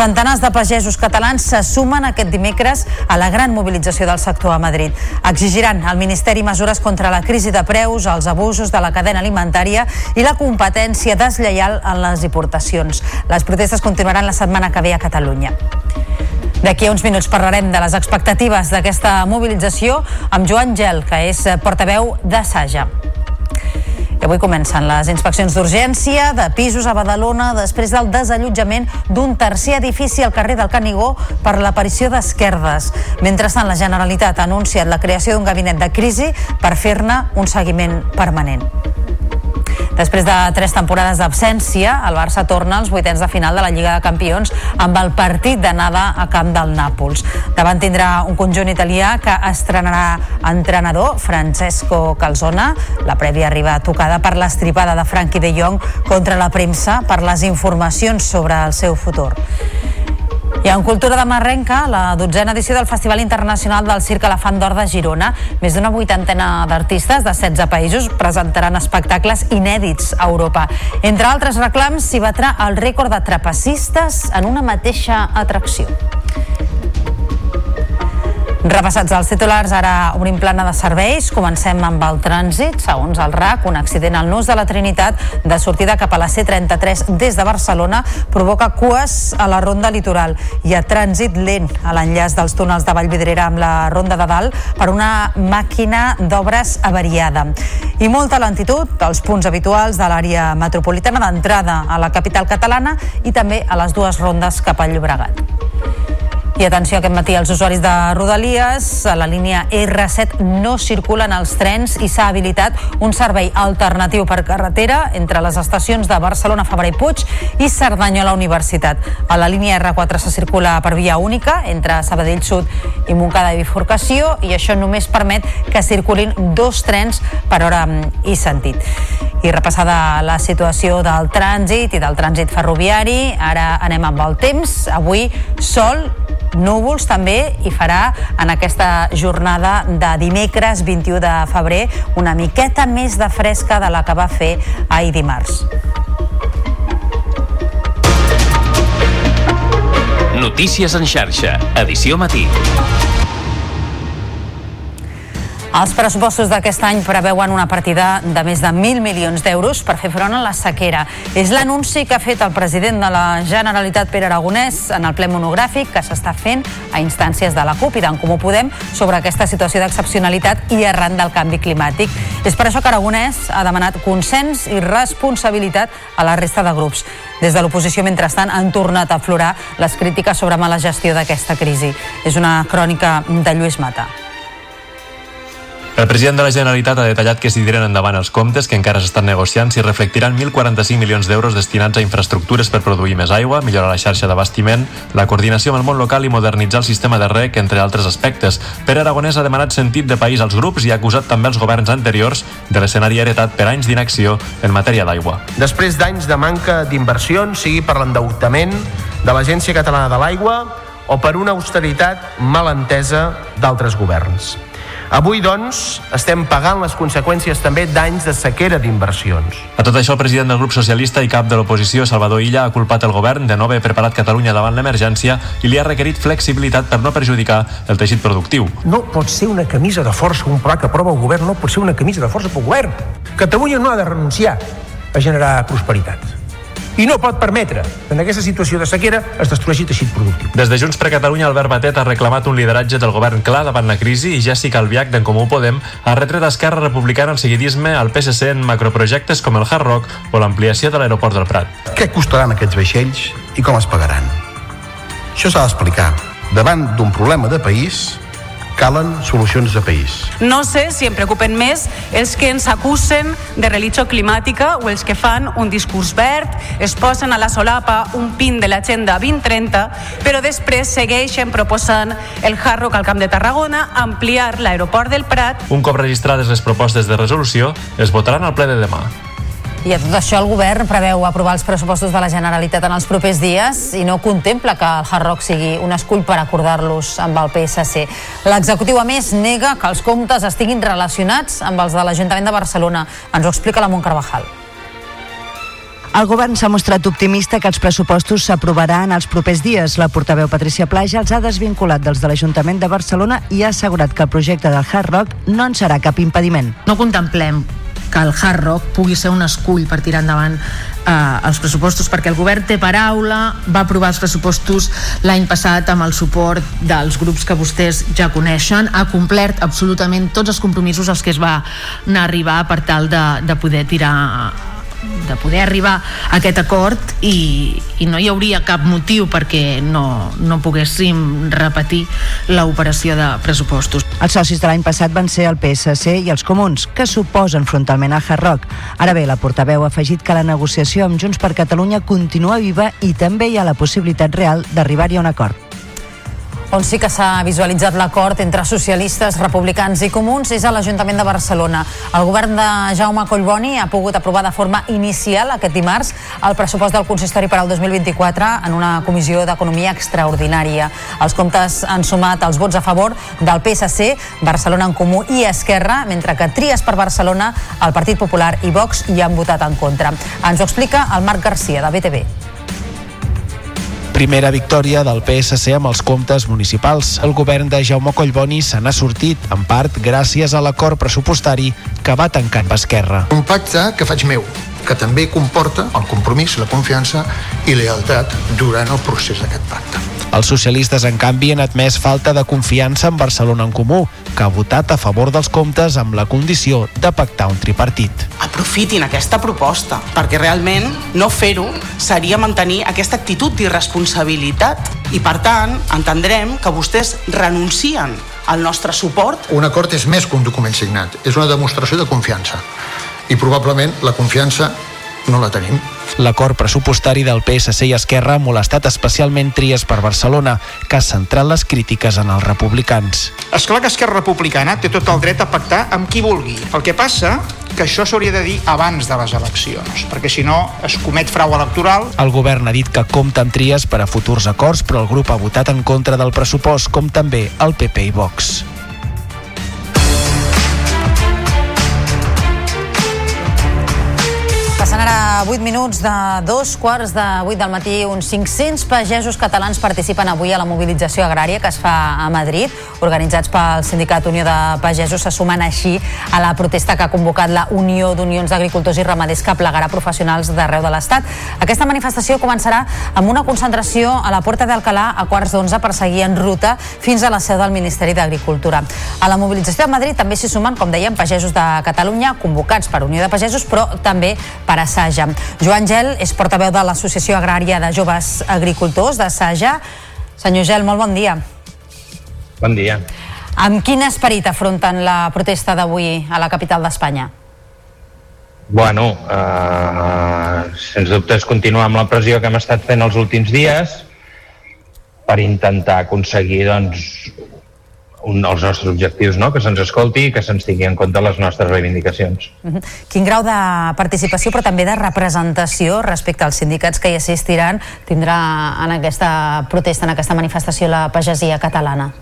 Centenars de pagesos catalans se sumen aquest dimecres a la gran mobilització del sector a Madrid. Exigiran al Ministeri mesures contra la crisi de preus, els abusos de la cadena alimentària i la competència deslleial en les importacions. Les protestes continuaran la setmana que ve a Catalunya. D'aquí a uns minuts parlarem de les expectatives d'aquesta mobilització amb Joan Gel, que és portaveu de Saja. I avui comencen les inspeccions d'urgència de pisos a Badalona després del desallotjament d'un tercer edifici al carrer del Canigó per l'aparició d'esquerdes. Mentrestant, la Generalitat ha anunciat la creació d'un gabinet de crisi per fer-ne un seguiment permanent. Després de tres temporades d'absència, el Barça torna als vuitens de final de la Lliga de Campions amb el partit d'anada a camp del Nàpols. Davant tindrà un conjunt italià que estrenarà entrenador Francesco Calzona. La prèvia arriba tocada per l'estripada de Frankie de Jong contra la premsa per les informacions sobre el seu futur. I en Cultura de Marrenca, la dotzena edició del Festival Internacional del Circ Elefant d'Or de Girona, més d'una vuitantena d'artistes de 16 països presentaran espectacles inèdits a Europa. Entre altres reclams, s'hi batrà el rècord de trapecistes en una mateixa atracció. Repassats els titulars, ara obrim plana de serveis. Comencem amb el trànsit. Segons el RAC, un accident al nus de la Trinitat de sortida cap a la C33 des de Barcelona provoca cues a la ronda litoral i a trànsit lent a l'enllaç dels túnels de Vallvidrera amb la ronda de dalt per una màquina d'obres avariada. I molta lentitud als punts habituals de l'àrea metropolitana d'entrada a la capital catalana i també a les dues rondes cap al Llobregat. I atenció aquest matí als usuaris de Rodalies, a la línia R7 no circulen els trens i s'ha habilitat un servei alternatiu per carretera entre les estacions de Barcelona, Fabra i Puig i Cerdanyola Universitat. A la línia R4 se circula per via única entre Sabadell Sud i Montcada i Bifurcació i això només permet que circulin dos trens per hora i sentit. I repassada la situació del trànsit i del trànsit ferroviari, ara anem amb el temps. Avui sol núvols també i farà en aquesta jornada de dimecres 21 de febrer una miqueta més de fresca de la que va fer ahir dimarts. Notícies en xarxa, edició matí. Els pressupostos d'aquest any preveuen una partida de més de 1.000 milions d'euros per fer front a la sequera. És l'anunci que ha fet el president de la Generalitat, Pere Aragonès, en el ple monogràfic que s'està fent a instàncies de la CUP i d'en Comú Podem sobre aquesta situació d'excepcionalitat i arran del canvi climàtic. És per això que Aragonès ha demanat consens i responsabilitat a la resta de grups. Des de l'oposició, mentrestant, han tornat a aflorar les crítiques sobre mala gestió d'aquesta crisi. És una crònica de Lluís Mata. El president de la Generalitat ha detallat que si tiren endavant els comptes que encara s'estan negociant s'hi reflectiran 1.045 milions d'euros destinats a infraestructures per produir més aigua, millorar la xarxa d'abastiment, la coordinació amb el món local i modernitzar el sistema de rec, entre altres aspectes. Pere Aragonès ha demanat sentit de país als grups i ha acusat també els governs anteriors de l'escenari heretat per anys d'inacció en matèria d'aigua. Després d'anys de manca d'inversions, sigui per l'endeutament de l'Agència Catalana de l'Aigua o per una austeritat mal entesa d'altres governs. Avui, doncs, estem pagant les conseqüències també d'anys de sequera d'inversions. A tot això, el president del grup socialista i cap de l'oposició, Salvador Illa, ha culpat el govern de no haver preparat Catalunya davant l'emergència i li ha requerit flexibilitat per no perjudicar el teixit productiu. No pot ser una camisa de força, un pla que aprova el govern, no pot ser una camisa de força pel govern. Catalunya no ha de renunciar a generar prosperitat i no pot permetre que en aquesta situació de sequera es destrueixi teixit productiu. Des de Junts per Catalunya, Albert Batet ha reclamat un lideratge del govern clar davant la crisi i Jessica Albiach d'en Comú Podem ha retret a Esquerra Republicana el seguidisme al PSC en macroprojectes com el Hard Rock o l'ampliació de l'aeroport del Prat. Què costaran aquests vaixells i com es pagaran? Això s'ha d'explicar. Davant d'un problema de país, calen solucions de país. No sé si em preocupen més els que ens acusen de religió climàtica o els que fan un discurs verd, es posen a la solapa un pin de l'agenda 2030, però després segueixen proposant el Hard Rock al Camp de Tarragona, ampliar l'aeroport del Prat... Un cop registrades les propostes de resolució, es votaran al ple de demà. I a tot això el govern preveu aprovar els pressupostos de la Generalitat en els propers dies i no contempla que el Hard Rock sigui un escull per acordar-los amb el PSC. L'executiu, a més, nega que els comptes estiguin relacionats amb els de l'Ajuntament de Barcelona. Ens ho explica la Montcarvajal. El govern s'ha mostrat optimista que els pressupostos s'aprovaran els propers dies. La portaveu Patricia Plaja els ha desvinculat dels de l'Ajuntament de Barcelona i ha assegurat que el projecte del Hard Rock no en serà cap impediment. No contemplem que el Hard Rock pugui ser un escull per tirar endavant eh, els pressupostos perquè el govern té paraula, va aprovar els pressupostos l'any passat amb el suport dels grups que vostès ja coneixen, ha complert absolutament tots els compromisos als que es va anar a arribar per tal de, de poder tirar de poder arribar a aquest acord i, i no hi hauria cap motiu perquè no, no poguéssim repetir l'operació de pressupostos. Els socis de l'any passat van ser el PSC i els comuns, que suposen frontalment a Hard. Ara bé, la portaveu ha afegit que la negociació amb Junts per Catalunya continua viva i també hi ha la possibilitat real d'arribar-hi a un acord. On sí que s'ha visualitzat l'acord entre socialistes, republicans i comuns és a l'Ajuntament de Barcelona. El govern de Jaume Collboni ha pogut aprovar de forma inicial aquest dimarts el pressupost del consistori per al 2024 en una comissió d'economia extraordinària. Els comptes han sumat els vots a favor del PSC, Barcelona en Comú i Esquerra, mentre que Tries per Barcelona, el Partit Popular i Vox hi han votat en contra. Ens ho explica el Marc Garcia, de BTV primera victòria del PSC amb els comptes municipals. El govern de Jaume Collboni se n'ha sortit, en part gràcies a l'acord pressupostari que va tancar amb Esquerra. Un pacte que faig meu, que també comporta el compromís, la confiança i lealtat durant el procés d'aquest pacte. Els socialistes, en canvi, han admès falta de confiança en Barcelona en Comú, que ha votat a favor dels comptes amb la condició de pactar un tripartit. Aprofitin aquesta proposta, perquè realment no fer-ho seria mantenir aquesta actitud d'irresponsabilitat i, per tant, entendrem que vostès renuncien al nostre suport. Un acord és més que un document signat, és una demostració de confiança i probablement la confiança no la tenim. L'acord pressupostari del PSC i Esquerra ha molestat especialment Tries per Barcelona, que ha centrat les crítiques en els republicans. És clar que Esquerra Republicana té tot el dret a pactar amb qui vulgui. El que passa que això s'hauria de dir abans de les eleccions, perquè si no es comet frau electoral. El govern ha dit que compta amb Tries per a futurs acords, però el grup ha votat en contra del pressupost, com també el PP i Vox. Passant ara 8 minuts de dos quarts de 8 del matí. Uns 500 pagesos catalans participen avui a la mobilització agrària que es fa a Madrid. Organitzats pel Sindicat Unió de Pagesos se sumen així a la protesta que ha convocat la Unió d'Unions d'Agricultors i Ramaders que plegarà professionals d'arreu de l'Estat. Aquesta manifestació començarà amb una concentració a la Porta d'Alcalà a quarts d'onze per seguir en ruta fins a la seu del Ministeri d'Agricultura. A la mobilització de Madrid també s'hi sumen, com dèiem, pagesos de Catalunya convocats per Unió de Pagesos, però també per a Saja. Joan Gel és portaveu de l'Associació Agrària de Joves Agricultors de Saja. Senyor Gel, molt bon dia. Bon dia. Amb quin esperit afronten la protesta d'avui a la capital d'Espanya? Bueno, eh, sens dubte és continuar amb la pressió que hem estat fent els últims dies per intentar aconseguir doncs, un dels nostres objectius, no? que se'ns escolti i que se'ns tingui en compte les nostres reivindicacions. Uh -huh. Quin grau de participació però també de representació respecte als sindicats que hi assistiran tindrà en aquesta protesta, en aquesta manifestació la pagesia catalana?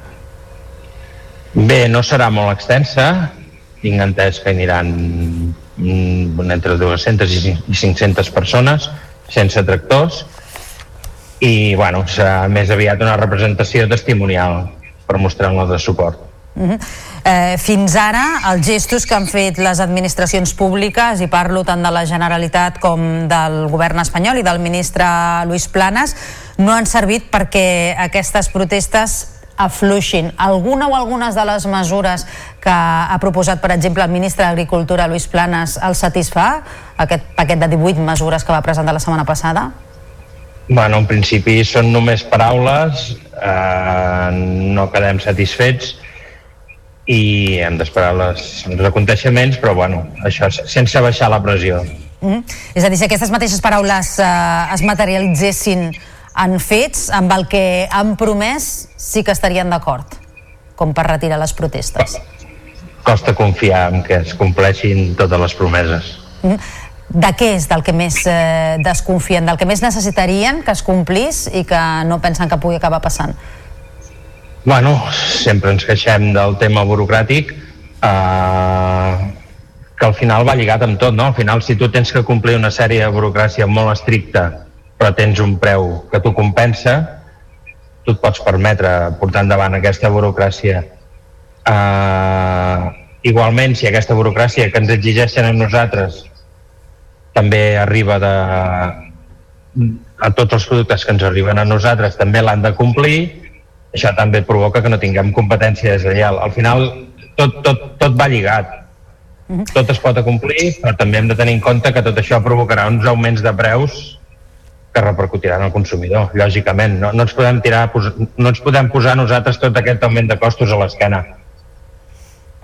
Bé, no serà molt extensa. Tinc entès que aniran mm, entre 200 i 500 persones sense tractors i bueno, serà més aviat una representació testimonial per mostrar-nos de suport. Uh -huh. eh, fins ara, els gestos que han fet les administracions públiques, i parlo tant de la Generalitat com del govern espanyol i del ministre Luis Planas, no han servit perquè aquestes protestes afluixin. Alguna o algunes de les mesures que ha proposat, per exemple, el ministre d'Agricultura, Luis Planas, el satisfà? Aquest paquet de 18 mesures que va presentar la setmana passada? Bueno, en principi són només paraules, eh, no quedem satisfets i hem d'esperar els aconteixements, però bueno, això sense baixar la pressió. Mm -hmm. És a dir, si aquestes mateixes paraules eh, es materialitzessin en fets, amb el que han promès, sí que estarien d'acord, com per retirar les protestes. Costa confiar en que es compleixin totes les promeses. Mm -hmm de què és del que més eh, desconfien, del que més necessitarien que es complís i que no pensen que pugui acabar passant? Bueno, sempre ens queixem del tema burocràtic eh, que al final va lligat amb tot, no? Al final, si tu tens que complir una sèrie de burocràcia molt estricta però tens un preu que tu compensa, tu et pots permetre portar endavant aquesta burocràcia. Eh, igualment, si aquesta burocràcia que ens exigeixen a nosaltres també arriba de, a tots els productes que ens arriben a nosaltres també l'han de complir, això també provoca que no tinguem competència deslleial. Al final tot, tot, tot va lligat. Tot es pot acomplir, però també hem de tenir en compte que tot això provocarà uns augments de preus que repercutiran al consumidor, lògicament. No, no, ens podem tirar, no ens podem posar nosaltres tot aquest augment de costos a l'esquena.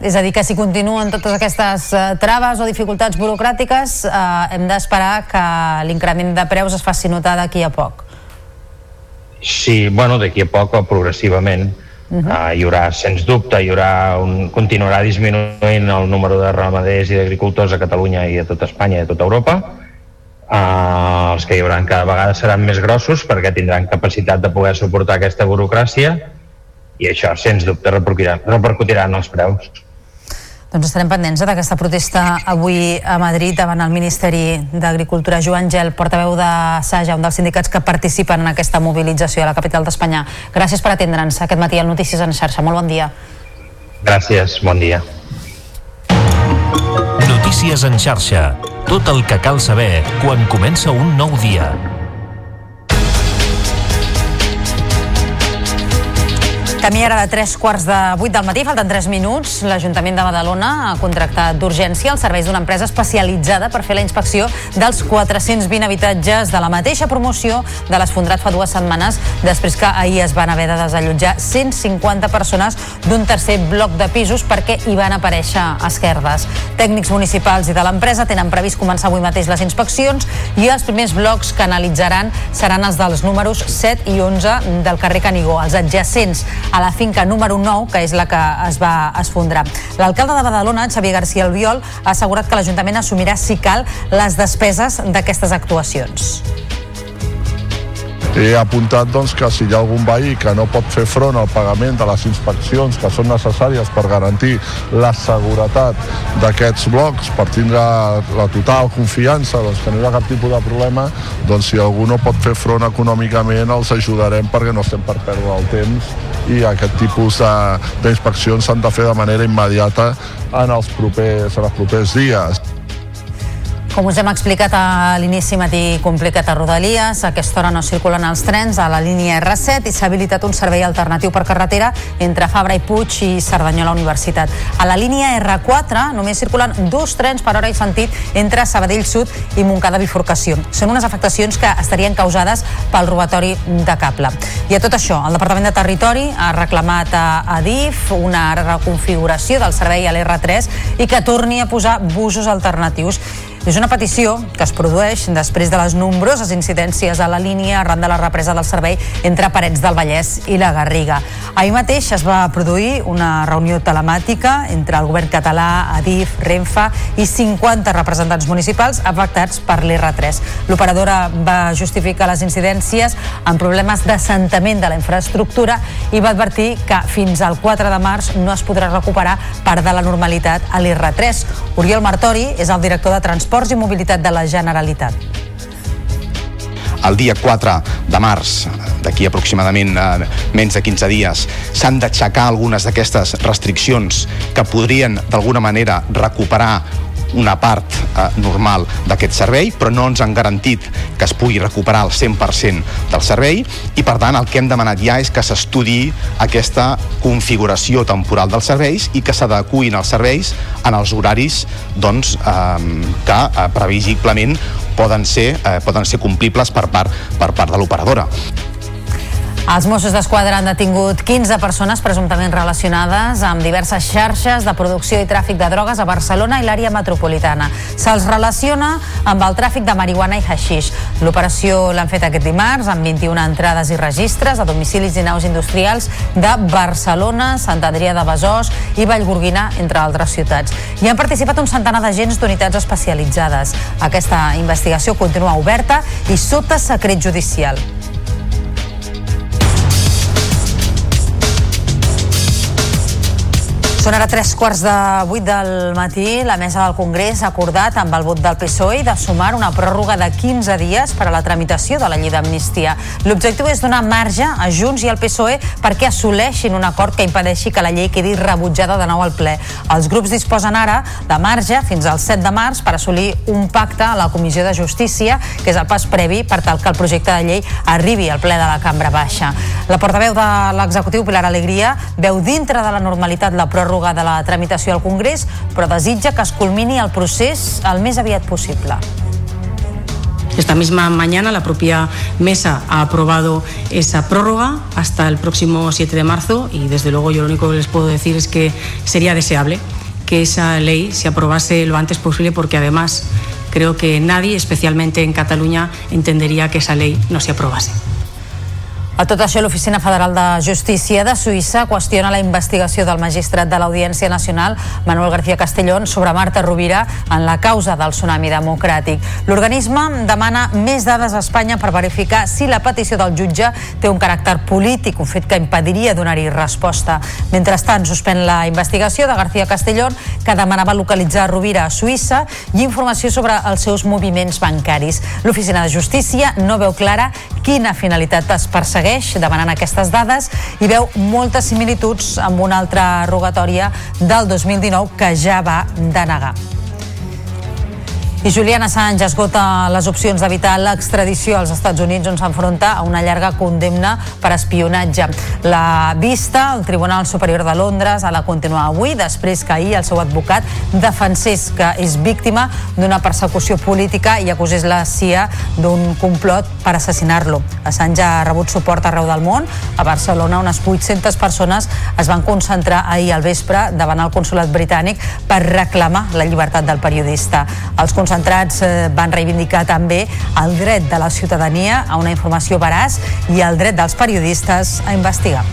És a dir, que si continuen totes aquestes uh, traves o dificultats burocràtiques, uh, hem d'esperar que l'increment de preus es faci notar d'aquí a poc. Sí, bueno, d'aquí a poc o progressivament. Uh -huh. uh, hi haurà, sens dubte, hi haurà un, continuarà disminuint el número de ramaders i d'agricultors a Catalunya i a tota Espanya i a tota Europa. Uh, els que hi haurà cada vegada seran més grossos perquè tindran capacitat de poder suportar aquesta burocràcia i això, sens dubte, repercutirà, repercutirà en els preus. Doncs estarem pendents eh, d'aquesta protesta avui a Madrid davant el Ministeri d'Agricultura. Joan Gel, portaveu de Saja, un dels sindicats que participen en aquesta mobilització a la capital d'Espanya. Gràcies per atendre'ns aquest matí al Notícies en xarxa. Molt bon dia. Gràcies, bon dia. Notícies en xarxa. Tot el que cal saber quan comença un nou dia. Camí ara de 3 quarts de 8 del matí, falten 3 minuts. L'Ajuntament de Badalona ha contractat d'urgència els serveis d'una empresa especialitzada per fer la inspecció dels 420 habitatges de la mateixa promoció de l'Esfondrat fa dues setmanes, després que ahir es van haver de desallotjar 150 persones d'un tercer bloc de pisos perquè hi van aparèixer esquerdes. Tècnics municipals i de l'empresa tenen previst començar avui mateix les inspeccions i els primers blocs que analitzaran seran els dels números 7 i 11 del carrer Canigó, els adjacents a la finca número 9, que és la que es va esfondrar. L'alcalde de Badalona, Xavier García Albiol, ha assegurat que l'Ajuntament assumirà, si cal, les despeses d'aquestes actuacions. He apuntat doncs, que si hi ha algun veí que no pot fer front al pagament de les inspeccions que són necessàries per garantir la seguretat d'aquests blocs, per tindre la total confiança doncs, que no hi ha cap tipus de problema, doncs si algú no pot fer front econòmicament els ajudarem perquè no estem per perdre el temps i aquest tipus d'inspeccions s'han de fer de manera immediata en els propers, en els propers dies. Com us hem explicat a l'inici matí complicat a Rodalies, a aquesta hora no circulen els trens a la línia R7 i s'ha habilitat un servei alternatiu per carretera entre Fabra i Puig i Cerdanyola Universitat. A la línia R4 només circulen dos trens per hora i sentit entre Sabadell Sud i Montcada Bifurcació. Són unes afectacions que estarien causades pel robatori de cable. I a tot això, el Departament de Territori ha reclamat a Adif una reconfiguració del servei a l'R3 i que torni a posar busos alternatius és una petició que es produeix després de les nombroses incidències a la línia arran de la represa del servei entre Parets del Vallès i la Garriga. Ahir mateix es va produir una reunió telemàtica entre el govern català, Adif, Renfa i 50 representants municipals afectats per l'R3. L'operadora va justificar les incidències amb problemes d'assentament de la infraestructura i va advertir que fins al 4 de març no es podrà recuperar part de la normalitat a l'R3. Oriol Martori és el director de Transport Transports i Mobilitat de la Generalitat. El dia 4 de març, d'aquí aproximadament eh, menys de 15 dies, s'han d'aixecar algunes d'aquestes restriccions que podrien d'alguna manera recuperar una part eh, normal d'aquest servei, però no ens han garantit que es pugui recuperar el 100% del servei i, per tant, el que hem demanat ja és que s'estudi aquesta configuració temporal dels serveis i que s'adecuïn els serveis en els horaris doncs, eh, que eh, previsiblement poden ser, eh, poden ser complibles per part, per part de l'operadora. Els Mossos d'Esquadra han detingut 15 persones presumptament relacionades amb diverses xarxes de producció i tràfic de drogues a Barcelona i l'àrea metropolitana. Se'ls relaciona amb el tràfic de marihuana i haixix. L'operació l'han fet aquest dimarts amb 21 entrades i registres a domicilis i naus industrials de Barcelona, Sant Adrià de Besòs i Vallgorguina, entre altres ciutats. Hi han participat un centenar d'agents d'unitats especialitzades. Aquesta investigació continua oberta i sota secret judicial. Són ara tres quarts de vuit del matí. La mesa del Congrés ha acordat amb el vot del PSOE de sumar una pròrroga de 15 dies per a la tramitació de la llei d'amnistia. L'objectiu és donar marge a Junts i al PSOE perquè assoleixin un acord que impedeixi que la llei quedi rebutjada de nou al ple. Els grups disposen ara de marge fins al 7 de març per assolir un pacte a la Comissió de Justícia, que és el pas previ per tal que el projecte de llei arribi al ple de la Cambra Baixa. La portaveu de l'executiu, Pilar Alegria, veu dintre de la normalitat la pròrroga pròrroga de la tramitació al Congrés, però desitja que es culmini el procés el més aviat possible. Esta misma mañana la propia mesa ha aprobado esa prórroga hasta el próximo 7 de marzo y desde luego yo lo único que les puedo decir es que sería deseable que esa ley se aprobase lo antes posible porque además creo que nadie, especialmente en Cataluña, entendería que esa ley no se aprobase. A tot això, l'Oficina Federal de Justícia de Suïssa qüestiona la investigació del magistrat de l'Audiència Nacional, Manuel García Castellón, sobre Marta Rovira en la causa del tsunami democràtic. L'organisme demana més dades a Espanya per verificar si la petició del jutge té un caràcter polític, un fet que impediria donar-hi resposta. Mentrestant, suspèn la investigació de García Castellón, que demanava localitzar Rovira a Suïssa i informació sobre els seus moviments bancaris. L'Oficina de Justícia no veu clara quina finalitat es persegueix segueix demanant aquestes dades i veu moltes similituds amb una altra rogatòria del 2019 que ja va denegar. I Julian Assange esgota les opcions d'evitar l'extradició als Estats Units on s'enfronta a una llarga condemna per espionatge. La vista, el Tribunal Superior de Londres, ha de continuar avui després que ahir el seu advocat defensés que és víctima d'una persecució política i acusés la CIA d'un complot per assassinar-lo. Assange ha rebut suport arreu del món. A Barcelona unes 800 persones es van concentrar ahir al vespre davant el consulat britànic per reclamar la llibertat del periodista. Els concentrats eh, van reivindicar també el dret de la ciutadania a una informació veraç i el dret dels periodistes a investigar.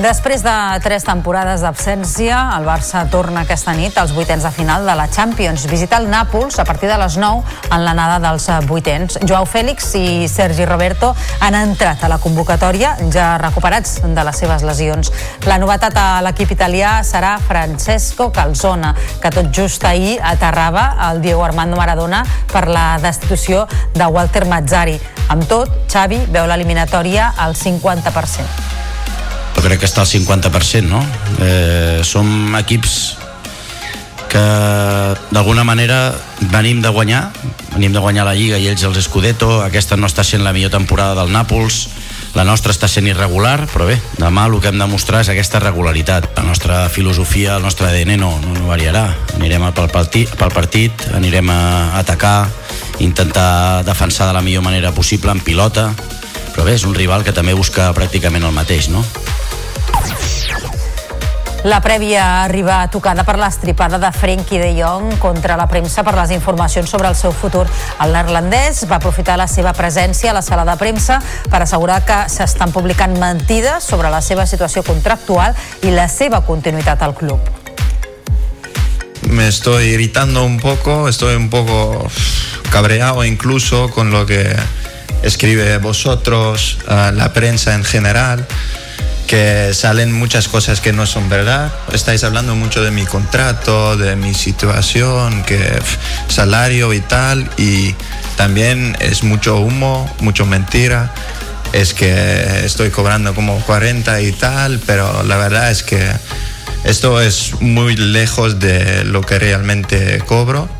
Després de tres temporades d'absència, el Barça torna aquesta nit als vuitens de final de la Champions. Visita el Nàpols a partir de les 9 en l'anada dels vuitens. Joao Fèlix i Sergi Roberto han entrat a la convocatòria ja recuperats de les seves lesions. La novetat a l'equip italià serà Francesco Calzona, que tot just ahir aterrava el Diego Armando Maradona per la destitució de Walter Mazzari. Amb tot, Xavi veu l'eliminatòria al 50% jo crec que està al 50%, no? Eh, som equips que d'alguna manera venim de guanyar, venim de guanyar la Lliga i ells els Scudetto, aquesta no està sent la millor temporada del Nàpols, la nostra està sent irregular, però bé, demà el que hem de mostrar és aquesta regularitat. La nostra filosofia, el nostre ADN no, no variarà. Anirem pel partit, pel partit, anirem a atacar, intentar defensar de la millor manera possible en pilota, però bé, és un rival que també busca pràcticament el mateix, no? La prèvia arriba tocada per l'estripada de Frenkie de Jong contra la premsa per les informacions sobre el seu futur. El neerlandès va aprofitar la seva presència a la sala de premsa per assegurar que s'estan publicant mentides sobre la seva situació contractual i la seva continuïtat al club. Me estoy irritando un poco, estoy un poco cabreado incluso con lo que escribe vosotros, uh, la prensa en general. Que salen muchas cosas que no son verdad. Estáis hablando mucho de mi contrato, de mi situación, que salario y tal, y también es mucho humo, mucho mentira. Es que estoy cobrando como 40 y tal, pero la verdad es que esto es muy lejos de lo que realmente cobro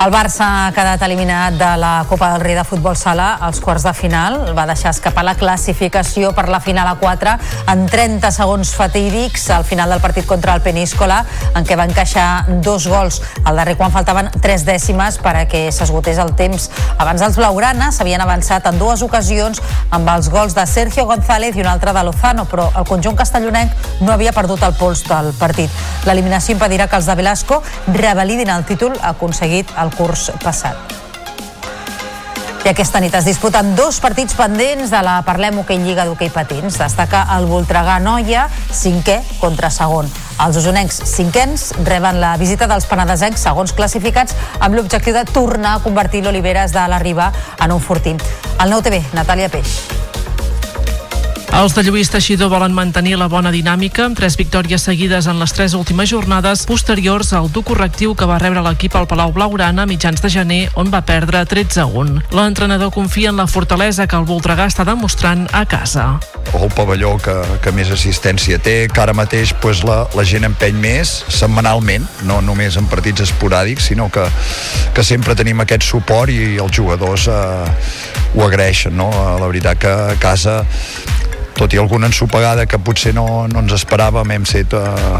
El Barça ha quedat eliminat de la Copa del Rei de Futbol Sala als quarts de final. Va deixar escapar la classificació per la final a 4 en 30 segons fatídics al final del partit contra el Peníscola, en què va encaixar dos gols al darrer quan faltaven tres dècimes per a que s'esgotés el temps. Abans els Blaugrana s'havien avançat en dues ocasions amb els gols de Sergio González i un altre de Lozano, però el conjunt castellonenc no havia perdut el pols del partit. L'eliminació impedirà que els de Velasco revalidin el títol aconseguit al curs passat. I aquesta nit es disputen dos partits pendents de la Parlem Hockey Lliga d'Hockey Patins. Destaca el Voltregà Noia, cinquè contra segon. Els usonencs cinquens reben la visita dels penedesencs segons classificats amb l'objectiu de tornar a convertir l'Oliveres de la Riba en un fortí. El nou TV, Natàlia Peix. Els de Lluís Teixidor volen mantenir la bona dinàmica amb tres victòries seguides en les tres últimes jornades posteriors al dur correctiu que va rebre l'equip al Palau Blaugrana a mitjans de gener on va perdre 13-1. L'entrenador confia en la fortalesa que el Voltregà està demostrant a casa. El pavelló que, que més assistència té, que ara mateix pues, la, la gent empeny més setmanalment, no només en partits esporàdics, sinó que, que sempre tenim aquest suport i els jugadors eh, ho agraeixen. No? La veritat que a casa tot i alguna ensopegada que potser no, no ens esperàvem, hem set uh,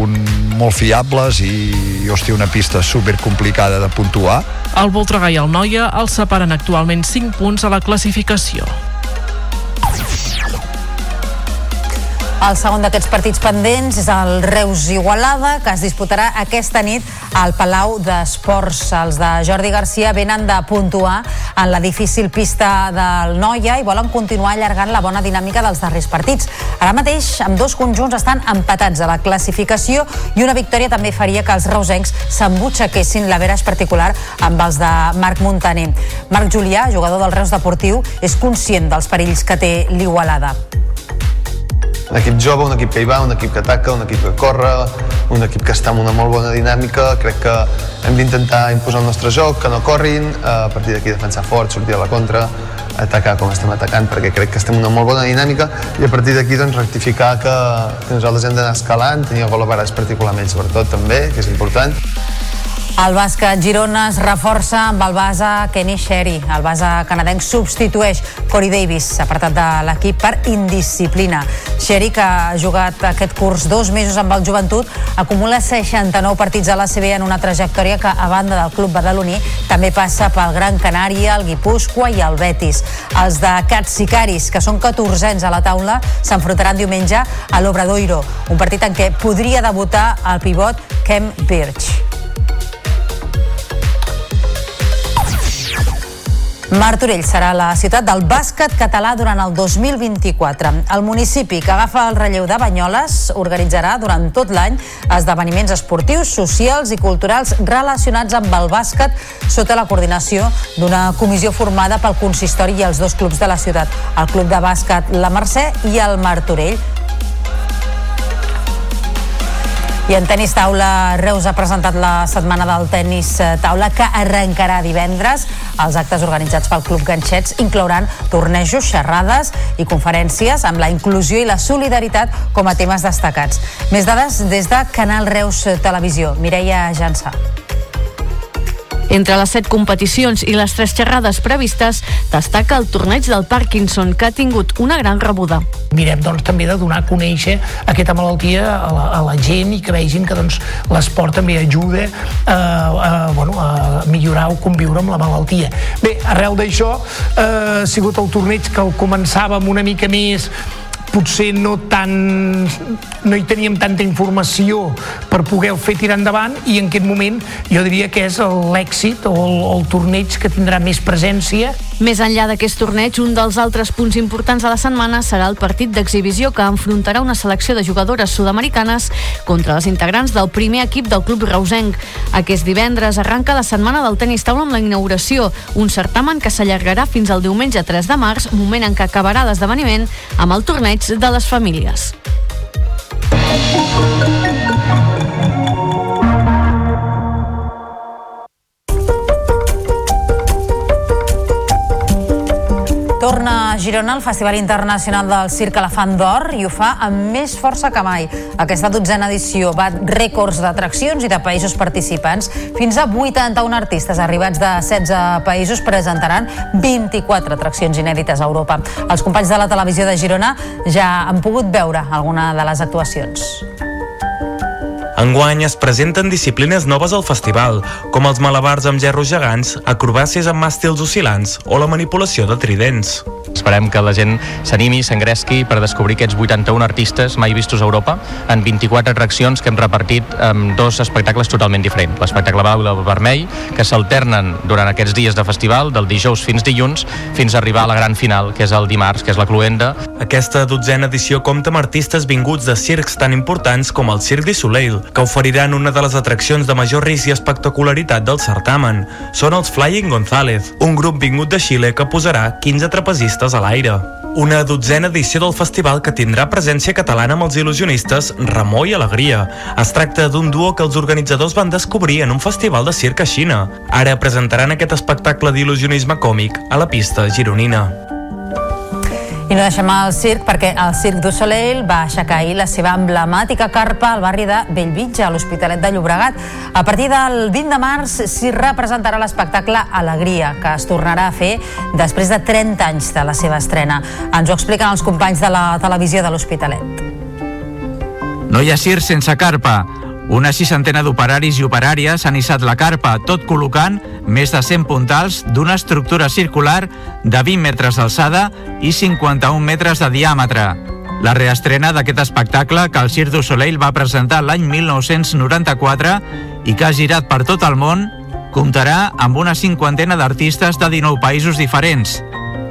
un, molt fiables i, hòstia, una pista super complicada de puntuar. El Voltregà i el Noia els separen actualment 5 punts a la classificació. El segon d'aquests partits pendents és el Reus Igualada, que es disputarà aquesta nit al Palau d'Esports. Els de Jordi Garcia venen de puntuar en la difícil pista del Noia i volen continuar allargant la bona dinàmica dels darrers partits. Ara mateix, amb dos conjunts estan empatats a la classificació i una victòria també faria que els reusencs s'embutxaquessin la veres particular amb els de Marc Montaner. Marc Julià, jugador del Reus Deportiu, és conscient dels perills que té l'Igualada un equip jove, un equip que hi va, un equip que ataca, un equip que corre, un equip que està amb una molt bona dinàmica. Crec que hem d'intentar imposar el nostre joc, que no corrin, a partir d'aquí defensar fort, sortir a la contra, atacar com estem atacant, perquè crec que estem en una molt bona dinàmica i a partir d'aquí doncs, rectificar que, que nosaltres hem d'anar escalant, tenir gol a particularment, sobretot també, que és important. El bàsquet Girona es reforça amb el base Kenny Sherry. El base canadenc substitueix Corey Davis, apartat de l'equip per indisciplina. Sherry, que ha jugat aquest curs dos mesos amb el joventut, acumula 69 partits a la CB en una trajectòria que, a banda del club badaloní, també passa pel Gran Canària, el Guipúscoa i el Betis. Els de Cats Sicaris, que són 14 a la taula, s'enfrontaran diumenge a l'Obradoiro, un partit en què podria debutar el pivot Kem Birch. Martorell serà la ciutat del bàsquet català durant el 2024. El municipi que agafa el relleu de Banyoles organitzarà durant tot l'any esdeveniments esportius, socials i culturals relacionats amb el bàsquet sota la coordinació d'una comissió formada pel consistori i els dos clubs de la ciutat, el Club de Bàsquet La Mercè i el Martorell. I en tenis taula, Reus ha presentat la setmana del tenis eh, taula que arrencarà divendres. Els actes organitzats pel Club Ganxets inclouran tornejos, xerrades i conferències amb la inclusió i la solidaritat com a temes destacats. Més dades des de Canal Reus Televisió. Mireia Jansà. Entre les set competicions i les tres xerrades previstes, destaca el torneig del Parkinson, que ha tingut una gran rebuda. Mirem doncs, també de donar a conèixer aquesta malaltia a la, a la gent i que vegin que doncs, l'esport també ajuda a, a, bueno, a millorar o conviure amb la malaltia. Bé, arrel d'això eh, ha sigut el torneig que el començàvem una mica més potser no tan no hi teníem tanta informació per poder fer tirar endavant i en aquest moment jo diria que és l'èxit o el, el torneig que tindrà més presència. Més enllà d'aquest torneig, un dels altres punts importants de la setmana serà el partit d'exhibició que enfrontarà una selecció de jugadores sud-americanes contra les integrants del primer equip del club reusenc. Aquest divendres arranca la setmana del tenis taula amb la inauguració, un certamen que s'allargarà fins al diumenge 3 de març, moment en què acabarà l'esdeveniment amb el torneig de les famílies. Torna a Girona el Festival Internacional del Circ Elefant d'Or i ho fa amb més força que mai. Aquesta dotzena edició va rècords d'atraccions i de països participants. Fins a 81 artistes arribats de 16 països presentaran 24 atraccions inèdites a Europa. Els companys de la televisió de Girona ja han pogut veure alguna de les actuacions. Enguany es presenten disciplines noves al festival, com els malabars amb gerros gegants, acrobàcies amb màstils oscil·lants o la manipulació de tridents. Esperem que la gent s'animi, s'engresqui per descobrir aquests 81 artistes mai vistos a Europa en 24 atraccions que hem repartit amb dos espectacles totalment diferents. L'espectacle blau i el vermell, que s'alternen durant aquests dies de festival, del dijous fins dilluns, fins a arribar a la gran final, que és el dimarts, que és la cluenda. Aquesta dotzena edició compta amb artistes vinguts de circs tan importants com el Cirque du Soleil, que oferiran una de les atraccions de major risc i espectacularitat del certamen. Són els Flying González, un grup vingut de Xile que posarà 15 trapezistes a l'aire. Una dotzena edició del festival que tindrà presència catalana amb els il·lusionistes Ramó i Alegria. Es tracta d'un duo que els organitzadors van descobrir en un festival de circ a Xina. Ara presentaran aquest espectacle d'il·lusionisme còmic a la pista gironina. I no deixem el circ perquè el Circ du Soleil va aixecar ahir la seva emblemàtica carpa al barri de Bellvitge, a l'Hospitalet de Llobregat. A partir del 20 de març s'hi representarà l'espectacle Alegria, que es tornarà a fer després de 30 anys de la seva estrena. Ens ho expliquen els companys de la televisió de l'Hospitalet. No hi ha circ sense carpa. Una seixantena d'operaris i operàries han hissat la carpa, tot col·locant més de 100 puntals d'una estructura circular de 20 metres d'alçada i 51 metres de diàmetre. La reestrena d'aquest espectacle que el Cirque du Soleil va presentar l'any 1994 i que ha girat per tot el món comptarà amb una cinquantena d'artistes de 19 països diferents.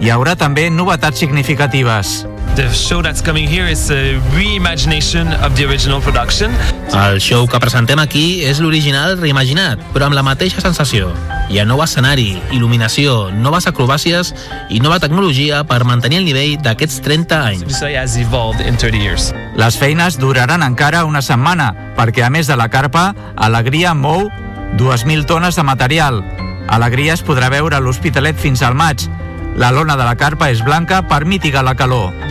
Hi haurà també novetats significatives. The show that's coming here is a reimagination of the original production. El show que presentem aquí és l'original reimaginat, però amb la mateixa sensació. Hi ha nou escenari, il·luminació, noves acrobàcies i nova tecnologia per mantenir el nivell d'aquests 30 anys. has evolved in 30 years. Les feines duraran encara una setmana, perquè a més de la carpa, Alegria mou 2.000 tones de material. Alegria es podrà veure a l'Hospitalet fins al maig. La lona de la carpa és blanca per mitigar la calor.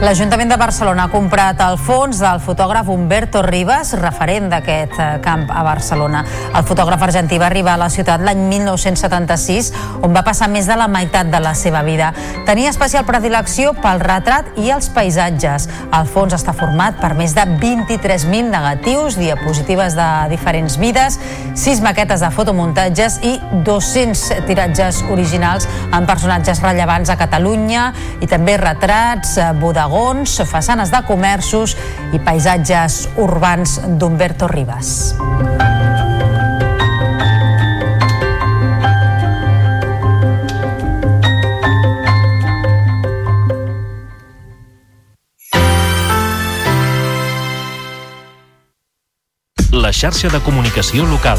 L'Ajuntament de Barcelona ha comprat el fons del fotògraf Humberto Rivas, referent d'aquest eh, camp a Barcelona. El fotògraf argentí va arribar a la ciutat l'any 1976, on va passar més de la meitat de la seva vida. Tenia especial predilecció pel retrat i els paisatges. El fons està format per més de 23.000 negatius, diapositives de diferents mides, 6 maquetes de fotomuntatges i 200 tiratges originals amb personatges rellevants a Catalunya i també retrats, eh, bodegons, vagons, façanes de comerços i paisatges urbans d'Humberto Rivas. La xarxa de comunicació local.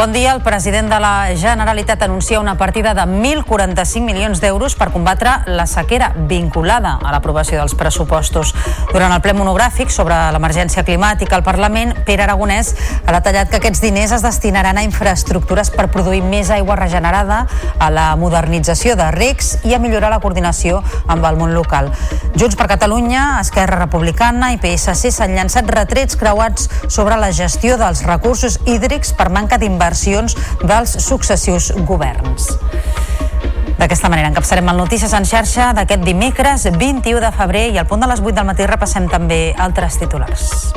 Bon dia. El president de la Generalitat anuncia una partida de 1.045 milions d'euros per combatre la sequera vinculada a l'aprovació dels pressupostos. Durant el ple monogràfic sobre l'emergència climàtica al Parlament, Pere Aragonès ha detallat que aquests diners es destinaran a infraestructures per produir més aigua regenerada, a la modernització de recs i a millorar la coordinació amb el món local. Junts per Catalunya, Esquerra Republicana i PSC s'han llançat retrets creuats sobre la gestió dels recursos hídrics per manca d'inversions dels successius governs. D'aquesta manera encapçarem el Notícies en xarxa d'aquest dimecres 21 de febrer i al punt de les 8 del matí repassem també altres titulars.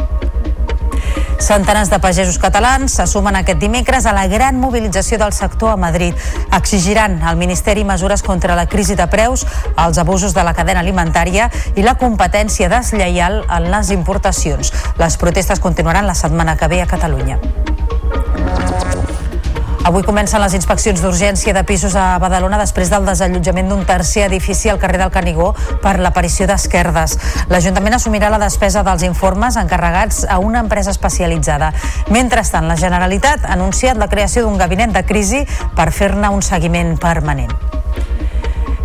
Centenars de pagesos catalans se sumen aquest dimecres a la gran mobilització del sector a Madrid. Exigiran al Ministeri mesures contra la crisi de preus, els abusos de la cadena alimentària i la competència deslleial en les importacions. Les protestes continuaran la setmana que ve a Catalunya. Avui comencen les inspeccions d'urgència de pisos a Badalona després del desallotjament d'un tercer edifici al carrer del Canigó per l'aparició d'esquerdes. L'Ajuntament assumirà la despesa dels informes encarregats a una empresa especialitzada. Mentrestant, la Generalitat ha anunciat la creació d'un gabinet de crisi per fer-ne un seguiment permanent.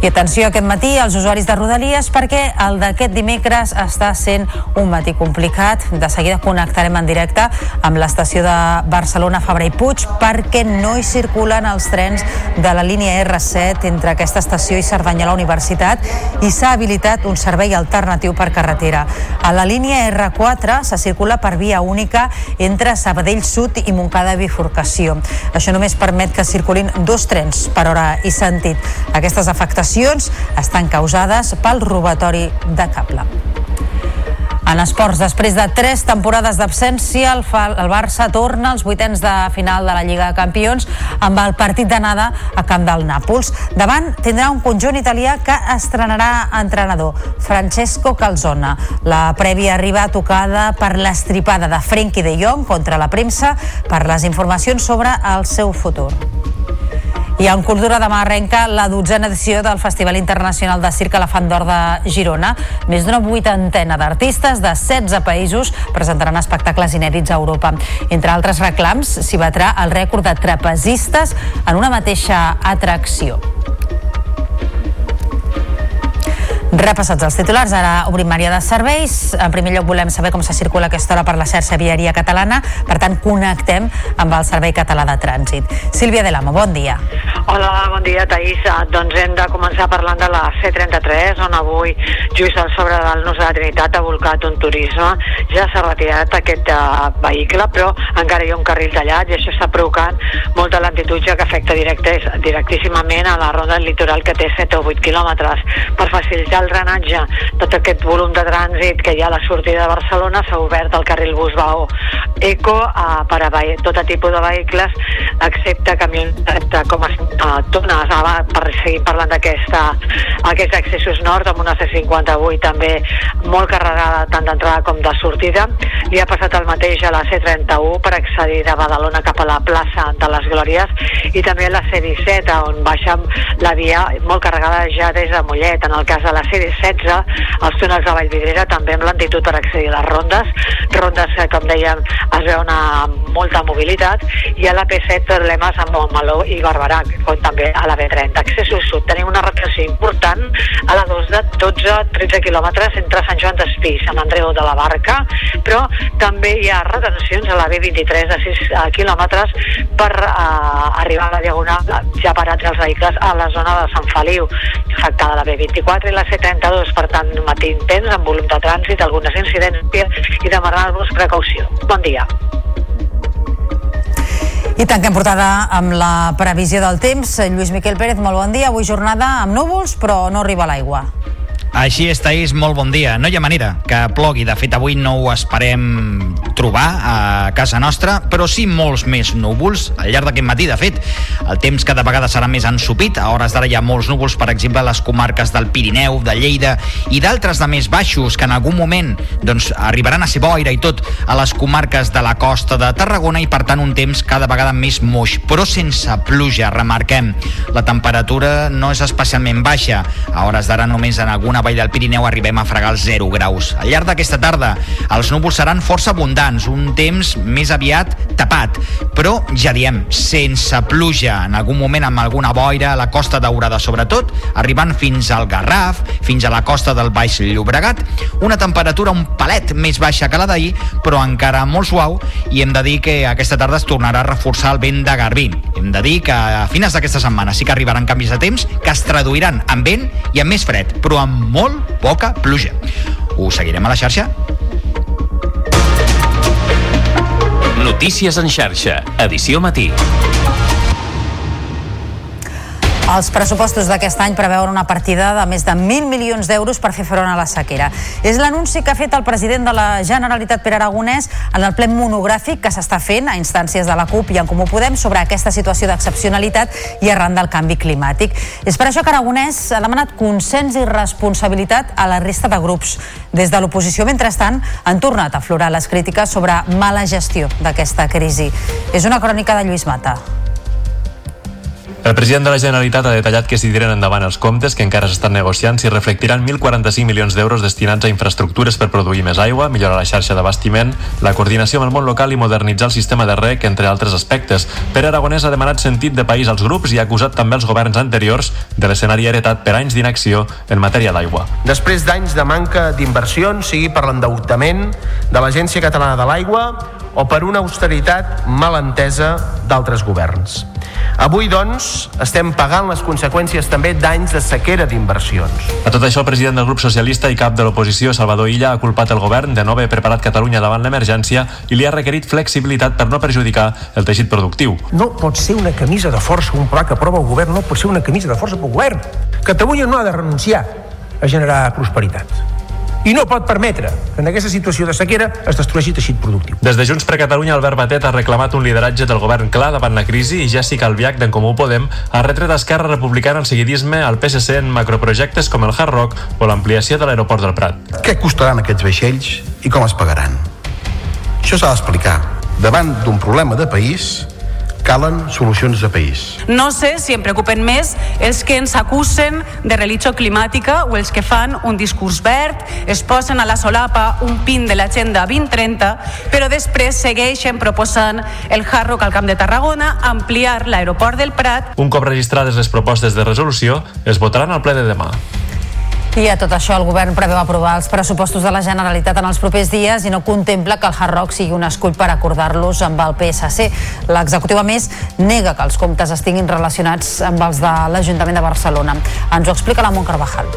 I atenció aquest matí als usuaris de Rodalies perquè el d'aquest dimecres està sent un matí complicat. De seguida connectarem en directe amb l'estació de Barcelona Fabra i Puig perquè no hi circulen els trens de la línia R7 entre aquesta estació i Cerdanyola Universitat i s'ha habilitat un servei alternatiu per carretera. A la línia R4 se circula per via única entre Sabadell Sud i Montcada Bifurcació. Això només permet que circulin dos trens per hora i sentit. Aquestes afectacions estan causades pel robatori de cable. En esports, després de tres temporades d'absència, el, el Barça torna als vuitens de final de la Lliga de Campions amb el partit d'anada a camp del Nàpols. Davant tindrà un conjunt italià que estrenarà entrenador, Francesco Calzona. La prèvia arriba tocada per l'estripada de Frenkie de Jong contra la premsa per les informacions sobre el seu futur. I en Cultura demà arrenca la dotzena edició del Festival Internacional de Circ Elefant d'Or de Girona. Més d'una vuitantena d'artistes de 16 països presentaran espectacles inèdits a Europa. Entre altres reclams, s'hi batrà el rècord de trapezistes en una mateixa atracció. Repassats els titulars, ara obrim àrea de serveis. En primer lloc volem saber com se circula aquesta hora per la xarxa viària catalana, per tant connectem amb el Servei Català de Trànsit. Sílvia de l'Amo, bon dia. Hola, bon dia, Taís. Doncs hem de començar parlant de la C33, on avui, just al sobre del Nus de la Trinitat, ha volcat un turisme. Ja s'ha retirat aquest uh, vehicle, però encara hi ha un carril tallat i això està provocant molta lentitud ja que afecta directe, directíssimament a la ronda del litoral que té 7 o 8 quilòmetres. Per facilitar el drenatge, tot aquest volum de trànsit que hi ha a la sortida de Barcelona, s'ha obert el carril Busbao Eco uh, per a tot tipus de vehicles, excepte camions de com a uh, tones, uh, per seguir parlant d'aquesta aquests accessos nord, amb una C58 també molt carregada tant d'entrada com de sortida. Li ha passat el mateix a la C31 per accedir de Badalona cap a la plaça de les Glòries i també a la C17 on baixa la via molt carregada ja des de Mollet. En el cas de la C16, els túnels de Vallvidrera també amb lentitud per accedir a les rondes, rondes que com dèiem es veu una molta mobilitat. I a la P7 problemes amb Montmeló i Barberà, com també a la B30. Accessos sud, tenim una retenció important a la 2 de 12-13 quilòmetres entre Sant Joan d'Espí i Sant Andreu de la Barca, però també hi ha retencions a la B23 de 6 eh, quilòmetres per eh, arribar a la Diagonal ja parats els vehicles a la zona de Sant Feliu, afectada la B24 i la C32, per tant, matí intens amb volum de trànsit, algunes incidències i demanar-vos precaució. Bon dia. I tanquem portada amb la previsió del temps. Lluís Miquel Pérez, molt bon dia. Avui jornada amb núvols, però no arriba l'aigua. Així és, Taís, molt bon dia. No hi ha manera que plogui. De fet, avui no ho esperem trobar a casa nostra, però sí molts més núvols al llarg d'aquest matí. De fet, el temps cada vegada serà més ensupit. A hores d'ara hi ha molts núvols, per exemple, a les comarques del Pirineu, de Lleida i d'altres de més baixos que en algun moment doncs, arribaran a ser boira i tot a les comarques de la costa de Tarragona i, per tant, un temps cada vegada més moix, però sense pluja, remarquem. La temperatura no és especialment baixa. A hores d'ara només en alguna vall del Pirineu arribem a fregar els 0 graus. Al llarg d'aquesta tarda els núvols seran força abundants, un temps més aviat tapat, però ja diem, sense pluja, en algun moment amb alguna boira a la costa daurada sobretot, arribant fins al Garraf, fins a la costa del Baix Llobregat, una temperatura un palet més baixa que la d'ahir, però encara molt suau, i hem de dir que aquesta tarda es tornarà a reforçar el vent de Garbí. Hem de dir que a finals d'aquesta setmana sí que arribaran canvis de temps que es traduiran en vent i amb més fred, però amb molt poca pluja. Ho seguirem a la xarxa? Notícies en xarxa, edició matí. Els pressupostos d'aquest any preveuen una partida de més de 1.000 milions d'euros per fer front a la sequera. És l'anunci que ha fet el president de la Generalitat, Pere Aragonès, en el ple monogràfic que s'està fent a instàncies de la CUP i en Comú Podem sobre aquesta situació d'excepcionalitat i arran del canvi climàtic. És per això que Aragonès ha demanat consens i responsabilitat a la resta de grups. Des de l'oposició, mentrestant, han tornat a aflorar les crítiques sobre mala gestió d'aquesta crisi. És una crònica de Lluís Mata. El president de la Generalitat ha detallat que si tiren endavant els comptes que encara s'estan negociant s'hi reflectiran 1.045 milions d'euros destinats a infraestructures per produir més aigua, millorar la xarxa d'abastiment, la coordinació amb el món local i modernitzar el sistema de rec, entre altres aspectes. Pere Aragonès ha demanat sentit de país als grups i ha acusat també els governs anteriors de l'escenari heretat per anys d'inacció en matèria d'aigua. Després d'anys de manca d'inversions, sigui per l'endeutament de l'Agència Catalana de l'Aigua o per una austeritat mal entesa d'altres governs. Avui, doncs, estem pagant les conseqüències també d'anys de sequera d'inversions. A tot això, el president del grup socialista i cap de l'oposició, Salvador Illa, ha culpat el govern de no haver preparat Catalunya davant l'emergència i li ha requerit flexibilitat per no perjudicar el teixit productiu. No pot ser una camisa de força, un pla que aprova el govern, no pot ser una camisa de força pel govern. Catalunya no ha de renunciar a generar prosperitat. I no pot permetre que en aquesta situació de sequera es destrueixi teixit productiu. Des de Junts per Catalunya, Albert Batet ha reclamat un lideratge del govern clar davant la crisi i Jessica Albiach d'en Comú Podem ha retret a Esquerra Republicana el seguidisme al PSC en macroprojectes com el Hard Rock o l'ampliació de l'aeroport del Prat. Què costaran aquests vaixells i com es pagaran? Això s'ha d'explicar. Davant d'un problema de país, calen solucions de país. No sé si em preocupen més els que ens acusen de religió climàtica o els que fan un discurs verd, es posen a la solapa un pin de l'agenda 2030, però després segueixen proposant el Hard Rock al Camp de Tarragona, ampliar l'aeroport del Prat Un cop registrades les propostes de resolució, es votaran al ple de demà. I a tot això el govern preveu aprovar els pressupostos de la Generalitat en els propers dies i no contempla que el Hard Rock sigui un escull per acordar-los amb el PSC. L'executiu, a més, nega que els comptes estiguin relacionats amb els de l'Ajuntament de Barcelona. Ens ho explica la Mont Carvajal.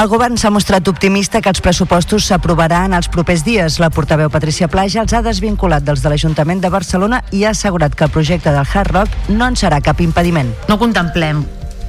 El govern s'ha mostrat optimista que els pressupostos s'aprovaran els propers dies. La portaveu Patricia Plaja els ha desvinculat dels de l'Ajuntament de Barcelona i ha assegurat que el projecte del Hard Rock no en serà cap impediment. No contemplem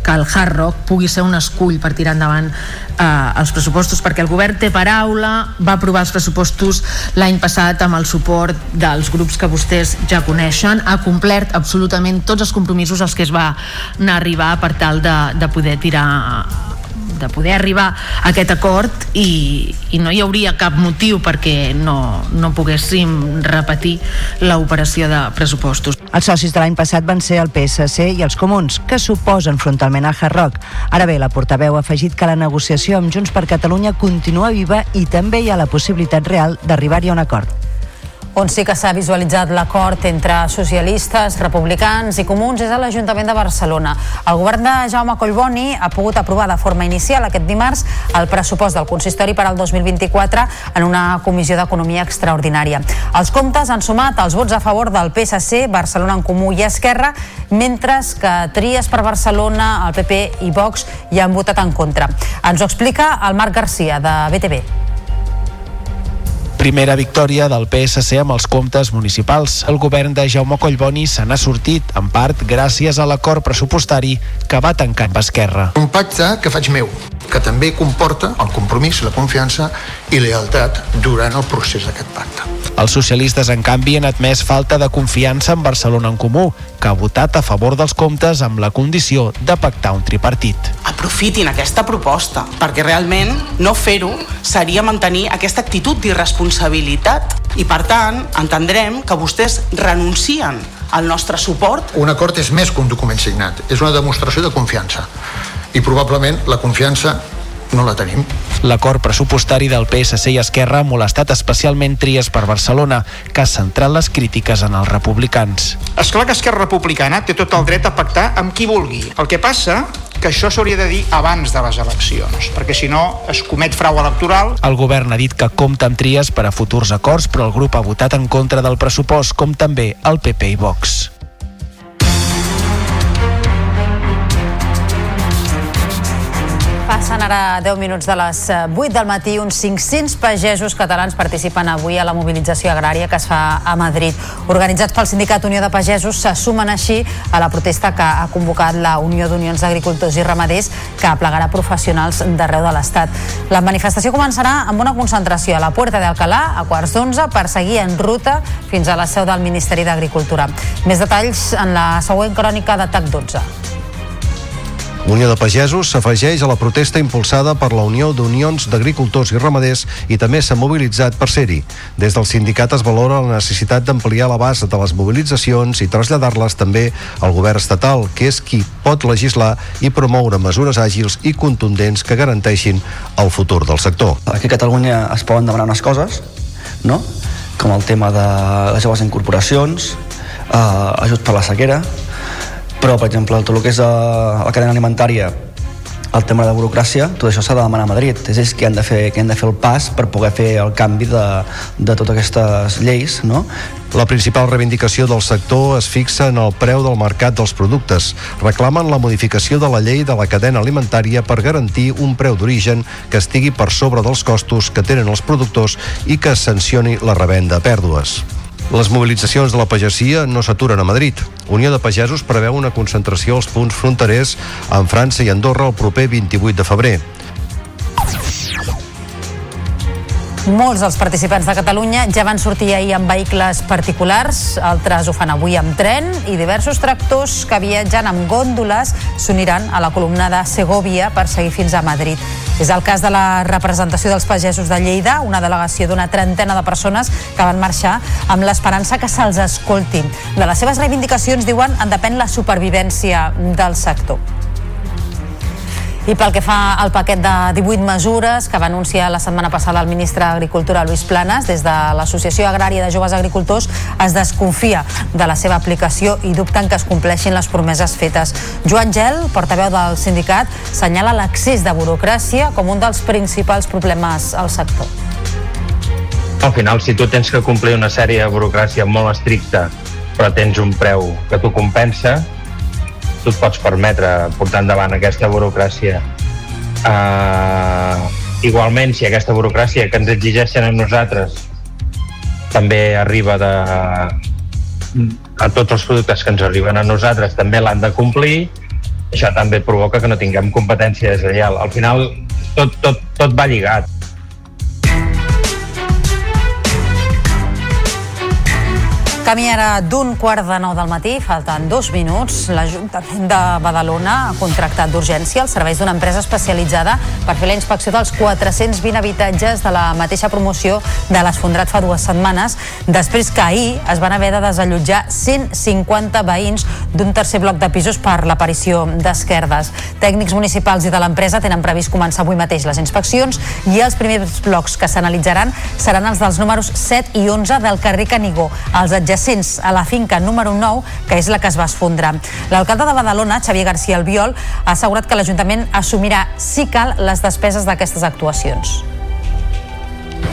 que el Hard Rock pugui ser un escull per tirar endavant eh, els pressupostos, perquè el govern té paraula, va aprovar els pressupostos l'any passat amb el suport dels grups que vostès ja coneixen, ha complert absolutament tots els compromisos als que es va anar a arribar per tal de, de poder tirar de poder arribar a aquest acord i, i no hi hauria cap motiu perquè no, no poguéssim repetir l'operació de pressupostos. Els socis de l'any passat van ser el PSC i els comuns, que suposen frontalment al Hard Rock. Ara bé, la portaveu ha afegit que la negociació amb Junts per Catalunya continua viva i també hi ha la possibilitat real d'arribar-hi a un acord on sí que s'ha visualitzat l'acord entre socialistes, republicans i comuns és a l'Ajuntament de Barcelona. El govern de Jaume Collboni ha pogut aprovar de forma inicial aquest dimarts el pressupost del consistori per al 2024 en una comissió d'economia extraordinària. Els comptes han sumat els vots a favor del PSC, Barcelona en Comú i Esquerra, mentre que Tries per Barcelona, el PP i Vox hi han votat en contra. Ens ho explica el Marc Garcia, de BTV. Primera victòria del PSC amb els comptes municipals. El govern de Jaume Collboni se n'ha sortit, en part, gràcies a l'acord pressupostari que va tancar amb Esquerra. Un pacte que faig meu, que també comporta el compromís, la confiança i lealtat durant el procés d'aquest pacte. Els socialistes, en canvi, han admès falta de confiança en Barcelona en Comú, que ha votat a favor dels comptes amb la condició de pactar un tripartit. Aprofitin aquesta proposta, perquè realment no fer-ho seria mantenir aquesta actitud d'irresponsabilitat i, per tant, entendrem que vostès renuncien al nostre suport. Un acord és més que un document signat, és una demostració de confiança i probablement la confiança no la tenim. L'acord pressupostari del PSC i Esquerra ha molestat especialment Tries per Barcelona, que ha centrat les crítiques en els republicans. És clar que Esquerra Republicana té tot el dret a pactar amb qui vulgui. El que passa que això s'hauria de dir abans de les eleccions, perquè si no es comet frau electoral. El govern ha dit que compta amb Tries per a futurs acords, però el grup ha votat en contra del pressupost, com també el PP i Vox. Passen ara 10 minuts de les 8 eh, del matí. Uns 500 pagesos catalans participen avui a la mobilització agrària que es fa a Madrid. Organitzats pel Sindicat Unió de Pagesos, se sumen així a la protesta que ha convocat la Unió d'Unions d'Agricultors i Ramaders que aplegarà professionals d'arreu de l'Estat. La manifestació començarà amb una concentració a la Puerta d'Alcalà a quarts d'onze per seguir en ruta fins a la seu del Ministeri d'Agricultura. Més detalls en la següent crònica de TAC 12. Unió de Pagesos s'afegeix a la protesta impulsada per la Unió d'Unions d'Agricultors i Ramaders i també s'ha mobilitzat per ser-hi. Des del sindicat es valora la necessitat d'ampliar la base de les mobilitzacions i traslladar-les també al govern estatal, que és qui pot legislar i promoure mesures àgils i contundents que garanteixin el futur del sector. Aquí a Catalunya es poden demanar unes coses, no? com el tema de les joves incorporacions, eh, ajut per la sequera, però per exemple tot el que és eh, la cadena alimentària el tema de burocràcia, tot això s'ha de demanar a Madrid. És ells que han de fer, que han de fer el pas per poder fer el canvi de, de totes aquestes lleis, no? La principal reivindicació del sector es fixa en el preu del mercat dels productes. Reclamen la modificació de la llei de la cadena alimentària per garantir un preu d'origen que estigui per sobre dels costos que tenen els productors i que sancioni la revenda a pèrdues. Les mobilitzacions de la pagesia no s'aturen a Madrid. Unió de Pagesos preveu una concentració als punts fronterers amb França i Andorra el proper 28 de febrer. Molts dels participants de Catalunya ja van sortir ahir amb vehicles particulars, altres ho fan avui amb tren i diversos tractors que viatgen amb gòndoles s'uniran a la columna de Segovia per seguir fins a Madrid. És el cas de la representació dels pagesos de Lleida, una delegació d'una trentena de persones que van marxar amb l'esperança que se'ls escoltin. De les seves reivindicacions, diuen, en depèn la supervivència del sector. I pel que fa al paquet de 18 mesures que va anunciar la setmana passada el ministre d'Agricultura Luis Planas, des de l'Associació Agrària de Joves Agricultors es desconfia de la seva aplicació i dubten que es compleixin les promeses fetes. Joan Gel, portaveu del sindicat, senyala l'accés de burocràcia com un dels principals problemes al sector. Al final, si tu tens que complir una sèrie de burocràcia molt estricta però tens un preu que t'ho compensa, tu et pots permetre portar endavant aquesta burocràcia. Uh, igualment, si aquesta burocràcia que ens exigeixen a nosaltres també arriba de, a tots els productes que ens arriben a nosaltres també l'han de complir, això també provoca que no tinguem competència deslleial. Al final, tot, tot, tot va lligat. Camí ara d'un quart de nou del matí, falten dos minuts. L'Ajuntament de Badalona ha contractat d'urgència els serveis d'una empresa especialitzada per fer la inspecció dels 420 habitatges de la mateixa promoció de l'Esfondrat fa dues setmanes, després que ahir es van haver de desallotjar 150 veïns d'un tercer bloc de pisos per l'aparició d'esquerdes. Tècnics municipals i de l'empresa tenen previst començar avui mateix les inspeccions i els primers blocs que s'analitzaran seran els dels números 7 i 11 del carrer Canigó, els adjacents adjacents a la finca número 9, que és la que es va esfondrar. L'alcalde de Badalona, Xavier García Albiol, ha assegurat que l'Ajuntament assumirà, si cal, les despeses d'aquestes actuacions.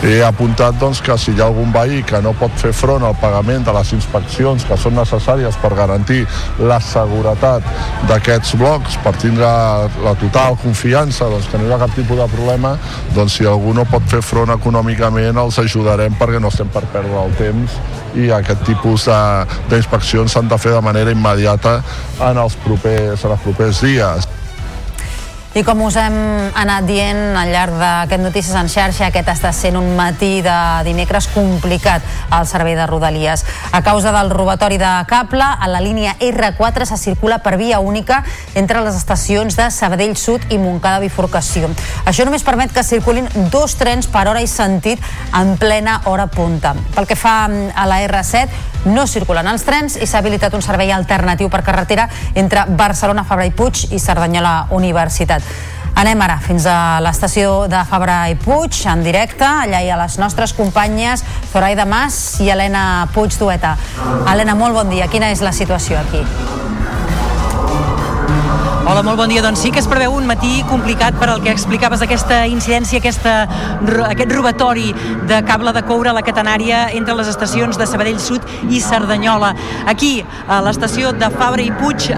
He apuntat doncs, que si hi ha algun veí que no pot fer front al pagament de les inspeccions que són necessàries per garantir la seguretat d'aquests blocs, per tindre la total confiança doncs, que no hi ha cap tipus de problema, doncs si algú no pot fer front econòmicament els ajudarem perquè no estem per perdre el temps i aquest tipus d'inspeccions s'han de fer de manera immediata en els propers, en els propers dies. I com us hem anat dient al llarg d'aquest Notícies en xarxa, aquest està sent un matí de dimecres complicat al servei de Rodalies. A causa del robatori de cable, a la línia R4 se circula per via única entre les estacions de Sabadell Sud i Montcada Bifurcació. Això només permet que circulin dos trens per hora i sentit en plena hora punta. Pel que fa a la R7, no circulen els trens i s'ha habilitat un servei alternatiu per carretera entre Barcelona, Fabra i Puig i Cerdanyola Universitat. Anem ara fins a l'estació de Fabra i Puig, en directe. Allà hi ha les nostres companyes Zoraida Mas i Helena Puig Dueta. Helena, molt bon dia. Quina és la situació aquí? Hola, molt bon dia. Doncs sí que es preveu un matí complicat per al que explicaves aquesta incidència, aquesta, aquest robatori de cable de coure a la catenària entre les estacions de Sabadell Sud i Cerdanyola. Aquí, a l'estació de Fabra i Puig, eh,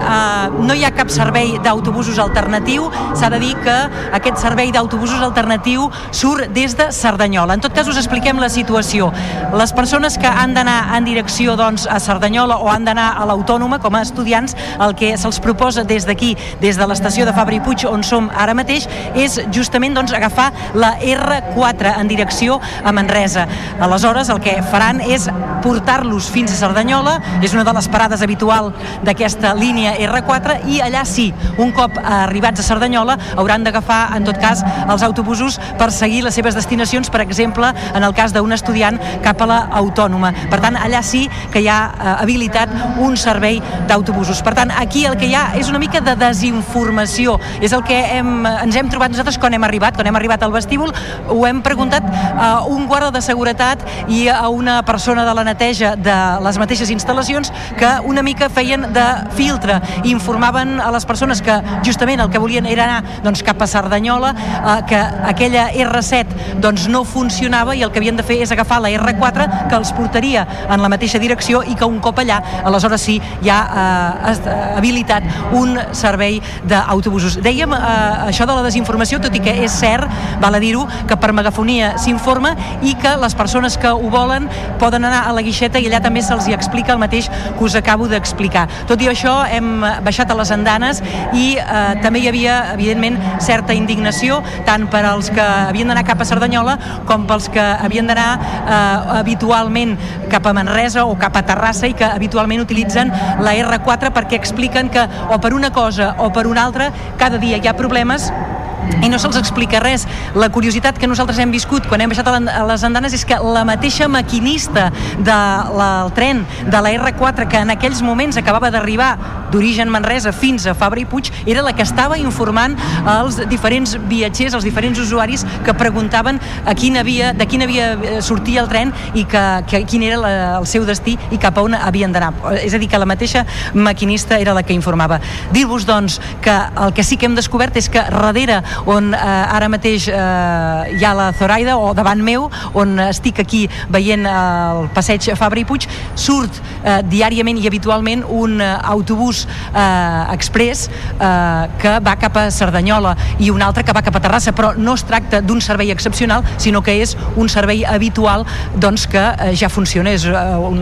no hi ha cap servei d'autobusos alternatiu. S'ha de dir que aquest servei d'autobusos alternatiu surt des de Cerdanyola. En tot cas, us expliquem la situació. Les persones que han d'anar en direcció doncs, a Cerdanyola o han d'anar a l'Autònoma com a estudiants, el que se'ls proposa des d'aquí des de l'estació de Fabri Puig, on som ara mateix, és justament doncs, agafar la R4 en direcció a Manresa. Aleshores, el que faran és portar-los fins a Cerdanyola, és una de les parades habitual d'aquesta línia R4, i allà sí, un cop arribats a Cerdanyola, hauran d'agafar, en tot cas, els autobusos per seguir les seves destinacions, per exemple, en el cas d'un estudiant cap a la autònoma. Per tant, allà sí que hi ha eh, habilitat un servei d'autobusos. Per tant, aquí el que hi ha és una mica de desinformació desinformació. És el que hem, ens hem trobat nosaltres quan hem arribat. Quan hem arribat al vestíbul ho hem preguntat a un guarda de seguretat i a una persona de la neteja de les mateixes instal·lacions que una mica feien de filtre i informaven a les persones que justament el que volien era anar doncs, cap a Cerdanyola, eh, que aquella R7 doncs, no funcionava i el que havien de fer és agafar la R4 que els portaria en la mateixa direcció i que un cop allà, aleshores sí, hi ha eh, habilitat un servei d'autobusos. Dèiem eh, això de la desinformació, tot i que és cert, val a dir-ho, que per megafonia s'informa i que les persones que ho volen poden anar a la guixeta i allà també se'ls hi explica el mateix que us acabo d'explicar. Tot i això, hem baixat a les andanes i eh, també hi havia, evidentment, certa indignació, tant per als que havien d'anar cap a Cerdanyola com pels que havien d'anar eh, habitualment cap a Manresa o cap a Terrassa i que habitualment utilitzen la R4 perquè expliquen que o per una cosa o per una altra, cada dia hi ha problemes i no se'ls explica res. La curiositat que nosaltres hem viscut quan hem baixat a les andanes és que la mateixa maquinista del de tren de la R4 que en aquells moments acabava d'arribar d'origen Manresa fins a Fabra i Puig era la que estava informant els diferents viatgers, els diferents usuaris que preguntaven a quina via, de quina via eh, sortia el tren i que, que quin era la, el seu destí i cap a on havien d'anar. És a dir, que la mateixa maquinista era la que informava. Dir-vos, doncs, que el que sí que hem descobert és que darrere on eh, ara mateix eh, hi ha la Zoraida, o davant meu, on estic aquí veient eh, el passeig Fabra i Puig, surt eh, diàriament i habitualment un eh, autobús eh, express eh, que va cap a Cerdanyola i un altre que va cap a Terrassa, però no es tracta d'un servei excepcional, sinó que és un servei habitual doncs, que eh, ja funciona. És eh,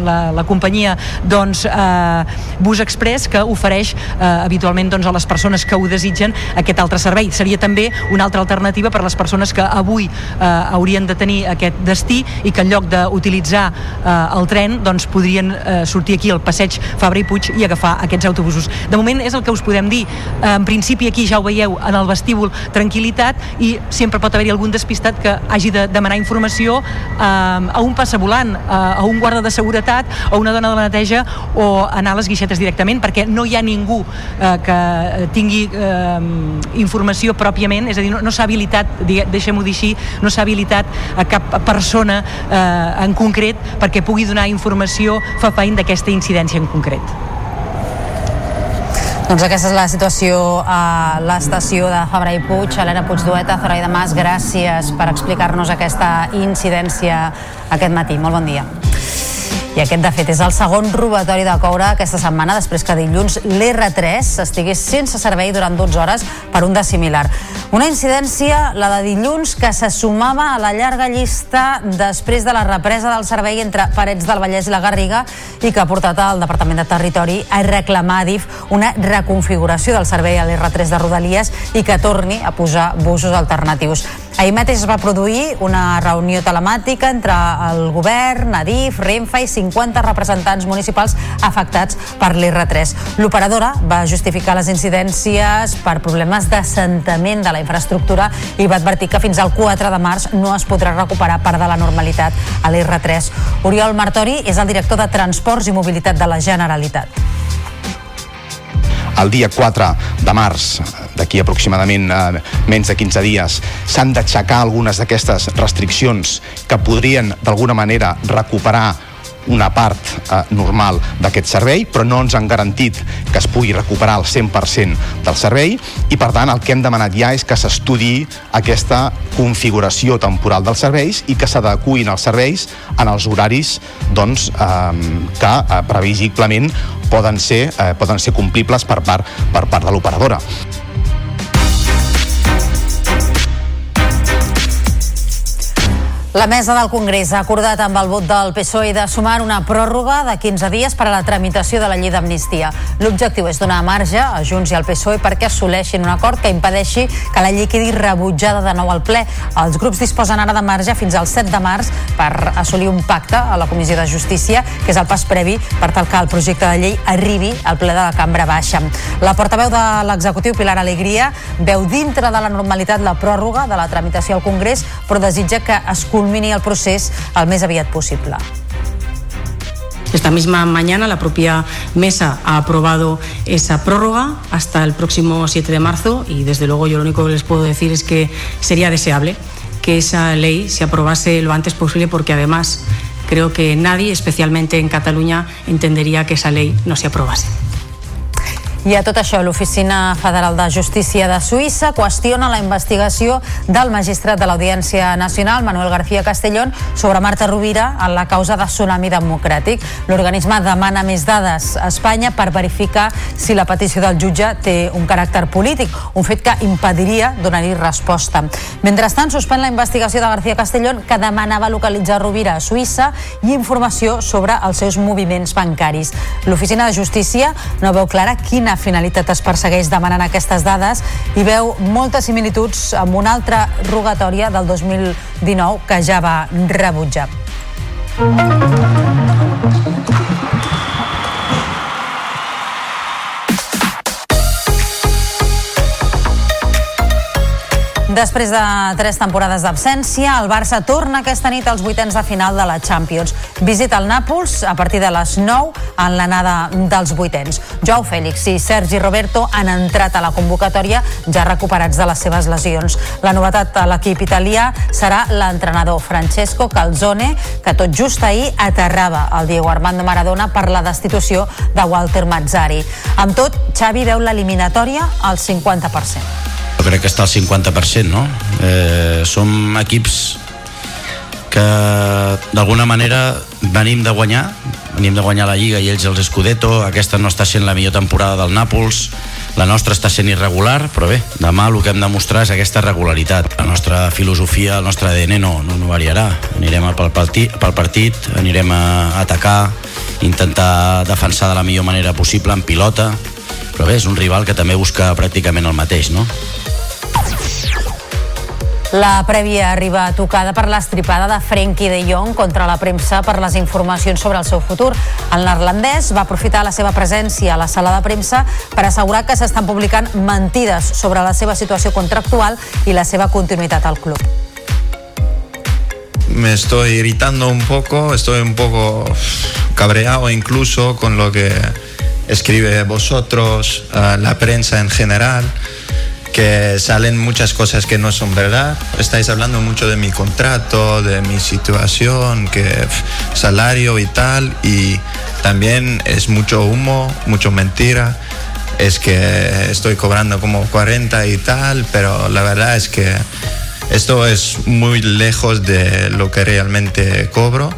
la, la companyia doncs, eh, Bus Express que ofereix eh, habitualment doncs, a les persones que ho desitgen aquest altre servei. Seria també una altra alternativa per a les persones que avui eh, haurien de tenir aquest destí i que en lloc d'utilitzar eh, el tren doncs, podrien eh, sortir aquí al passeig Fabra i Puig i agafar aquests autobusos. De moment és el que us podem dir. Eh, en principi aquí ja ho veieu en el vestíbul tranquil·litat i sempre pot haver-hi algun despistat que hagi de demanar informació eh, a un passavolant, eh, a un guarda de seguretat, a una dona de la neteja o anar a les guixetes directament perquè no hi ha ningú eh, que tingui eh, informació pròpiament, és a dir, no, no s'ha habilitat, deixem-ho dir així, no s'ha habilitat a cap persona eh, en concret perquè pugui donar informació fefaint d'aquesta incidència en concret. Doncs aquesta és la situació a l'estació de Fabra i Puig. Helena Puigdueta, Zoraida Mas, gràcies per explicar-nos aquesta incidència aquest matí. Molt bon dia. I aquest, de fet, és el segon robatori de coure aquesta setmana, després que dilluns l'R3 estigués sense servei durant 12 hores per un de similar. Una incidència, la de dilluns, que se sumava a la llarga llista després de la represa del servei entre Parets del Vallès i la Garriga i que ha portat al Departament de Territori a reclamar a DIF una reconfiguració del servei a l'R3 de Rodalies i que torni a posar busos alternatius. Ahir mateix es va produir una reunió telemàtica entre el govern, Adif, Renfe i 50 representants municipals afectats per l'R3. L'operadora va justificar les incidències per problemes d'assentament de la infraestructura i va advertir que fins al 4 de març no es podrà recuperar part de la normalitat a l'R3. Oriol Martori és el director de Transports i Mobilitat de la Generalitat el dia 4 de març, d'aquí aproximadament eh, menys de 15 dies, s'han d'aixecar algunes d'aquestes restriccions que podrien d'alguna manera recuperar una part eh, normal d'aquest servei, però no ens han garantit que es pugui recuperar el 100% del servei i, per tant, el que hem demanat ja és que s'estudi aquesta configuració temporal dels serveis i que s'adecuin els serveis en els horaris doncs, eh, que eh, previsiblement poden ser, eh, poden ser complibles per part, per part de l'operadora. La mesa del Congrés ha acordat amb el vot del PSOE de sumar una pròrroga de 15 dies per a la tramitació de la llei d'amnistia. L'objectiu és donar marge a Junts i al PSOE perquè assoleixin un acord que impedeixi que la llei quedi rebutjada de nou al ple. Els grups disposen ara de marge fins al 7 de març per assolir un pacte a la Comissió de Justícia, que és el pas previ per tal que el projecte de llei arribi al ple de la cambra baixa. La portaveu de l'executiu, Pilar Alegria, veu dintre de la normalitat la pròrroga de la tramitació al Congrés, però desitja que es culmini el procés el més aviat possible. Esta misma mañana la propia mesa ha aprobado esa prórroga hasta el próximo 7 de marzo y desde luego yo lo único que les puedo decir es que sería deseable que esa ley se aprobase lo antes posible porque además creo que nadie, especialmente en Cataluña, entendería que esa ley no se aprobase. I a tot això, l'Oficina Federal de Justícia de Suïssa qüestiona la investigació del magistrat de l'Audiència Nacional, Manuel García Castellón, sobre Marta Rovira en la causa de Tsunami Democràtic. L'organisme demana més dades a Espanya per verificar si la petició del jutge té un caràcter polític, un fet que impediria donar-hi resposta. Mentrestant, suspèn la investigació de García Castellón, que demanava localitzar Rovira a Suïssa i informació sobre els seus moviments bancaris. L'Oficina de Justícia no veu clara quina quina finalitat es persegueix demanant aquestes dades i veu moltes similituds amb una altra rogatòria del 2019 que ja va rebutjar. Després de tres temporades d'absència, el Barça torna aquesta nit als vuitens de final de la Champions. Visita el Nàpols a partir de les 9 en l'anada dels vuitens. Joao Fèlix i Sergi Roberto han entrat a la convocatòria ja recuperats de les seves lesions. La novetat a l'equip italià serà l'entrenador Francesco Calzone, que tot just ahir aterrava el Diego Armando Maradona per la destitució de Walter Mazzari. Amb tot, Xavi veu l'eliminatòria al 50%. Jo crec que està al 50%, no? Eh, som equips que d'alguna manera venim de guanyar, venim de guanyar la Lliga i ells els Scudetto, aquesta no està sent la millor temporada del Nàpols, la nostra està sent irregular, però bé, demà el que hem de mostrar és aquesta regularitat. La nostra filosofia, el nostre ADN no, no, no variarà. Anirem pel partit, pel partit, anirem a atacar, intentar defensar de la millor manera possible en pilota, però bé, és un rival que també busca pràcticament el mateix, no? La prèvia arriba tocada per l'estripada de Frenkie de Jong contra la premsa per les informacions sobre el seu futur. El neerlandès va aprofitar la seva presència a la sala de premsa per assegurar que s'estan publicant mentides sobre la seva situació contractual i la seva continuïtat al club. me estoy irritando un poco, estoy un poco cabreado incluso con lo que escribe vosotros, eh, la prensa en general, que salen muchas cosas que no son verdad. Estáis hablando mucho de mi contrato, de mi situación, que salario y tal, y también es mucho humo, mucho mentira. Es que estoy cobrando como 40 y tal, pero la verdad es que esto es muy lejos de lo que realmente cobro.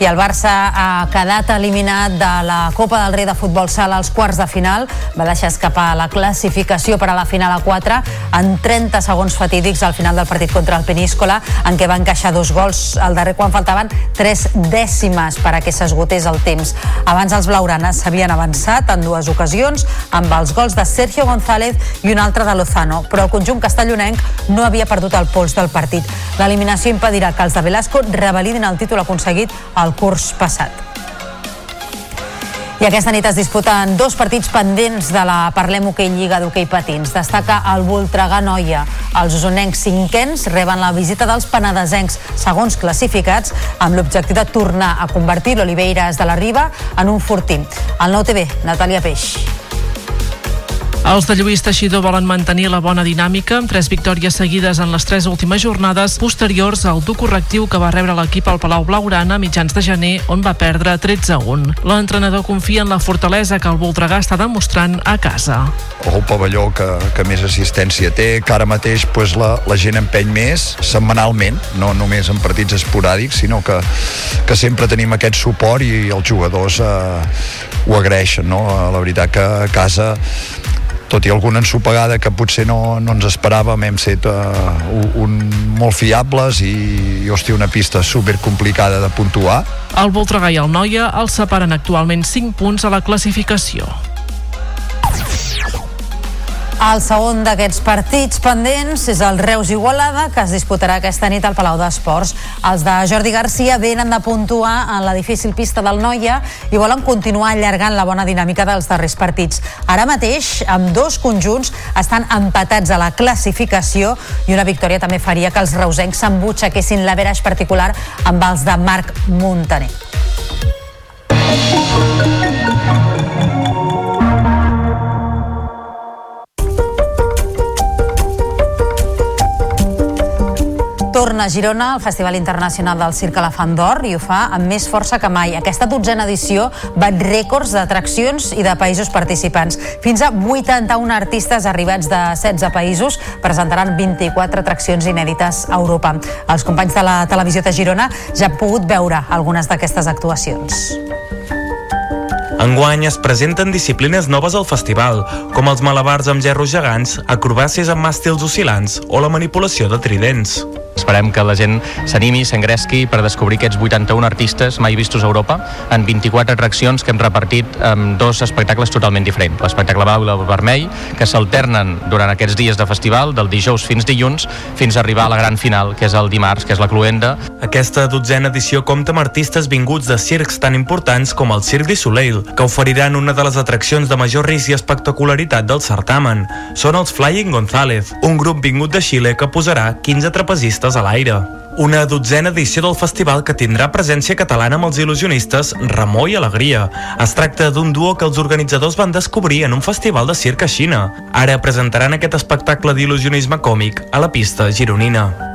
I el Barça ha quedat eliminat de la Copa del Rei de Futbol Sala als quarts de final. Va deixar escapar la classificació per a la final a 4 en 30 segons fatídics al final del partit contra el Peníscola, en què va encaixar dos gols al darrer quan faltaven 3 dècimes per a que s'esgotés el temps. Abans els blaugranes s'havien avançat en dues ocasions amb els gols de Sergio González i un altre de Lozano, però el conjunt castellonenc no havia perdut el pols del partit. L'eliminació impedirà que els de Velasco revalidin el títol aconseguit al curs passat. I aquesta nit es disputen dos partits pendents de la Parlem Hoquei Lliga d'Hoquei Patins. Destaca el Voltregà Noia. Els usonencs cinquens reben la visita dels penedesencs segons classificats amb l'objectiu de tornar a convertir l'Oliveires de la Riba en un fortí. El nou TV, Natàlia Peix. Els de Lluís Teixidor volen mantenir la bona dinàmica amb tres victòries seguides en les tres últimes jornades posteriors al dur correctiu que va rebre l'equip al Palau Blaugrana a mitjans de gener on va perdre 13-1. L'entrenador confia en la fortalesa que el Voltregà està demostrant a casa. el pavelló que, que més assistència té, que ara mateix pues, la, la gent empeny més setmanalment, no només en partits esporàdics, sinó que, que sempre tenim aquest suport i els jugadors eh, ho agraeixen. No? La veritat que a casa tot i alguna ensopegada que potser no, no ens esperàvem, hem set uh, un, molt fiables i, i hòstia, una pista super complicada de puntuar. El Voltregà i el Noia els separen actualment 5 punts a la classificació. El segon d'aquests partits pendents és el Reus Igualada, que es disputarà aquesta nit al Palau d'Esports. Els de Jordi Garcia venen de puntuar en la difícil pista del Noia i volen continuar allargant la bona dinàmica dels darrers partits. Ara mateix, amb dos conjunts, estan empatats a la classificació i una victòria també faria que els reusencs s'embutxaquessin l'averaix particular amb els de Marc Montaner. Torna a Girona al Festival Internacional del Circ Elefant d'Or i ho fa amb més força que mai. Aquesta dotzena edició bat rècords d'atraccions i de països participants. Fins a 81 artistes arribats de 16 països presentaran 24 atraccions inèdites a Europa. Els companys de la televisió de Girona ja han pogut veure algunes d'aquestes actuacions. Enguany es presenten disciplines noves al festival, com els malabars amb gerros gegants, acrobàcies amb màstils oscil·lants o la manipulació de tridents. Esperem que la gent s'animi, s'engresqui per descobrir aquests 81 artistes mai vistos a Europa en 24 atraccions que hem repartit en dos espectacles totalment diferents. L'espectacle blau i el vermell, que s'alternen durant aquests dies de festival, del dijous fins dilluns, fins a arribar a la gran final, que és el dimarts, que és la cluenda. Aquesta dotzena edició compta amb artistes vinguts de circs tan importants com el Cirque du Soleil, que oferiran una de les atraccions de major risc i espectacularitat del certamen. Són els Flying González, un grup vingut de Xile que posarà 15 trapezistes a l'aire. Una dotzena edició del festival que tindrà presència catalana amb els il·lusionistes Ramó i Alegria. Es tracta d'un duo que els organitzadors van descobrir en un festival de circ a Xina. Ara presentaran aquest espectacle d'il·lusionisme còmic a la pista gironina.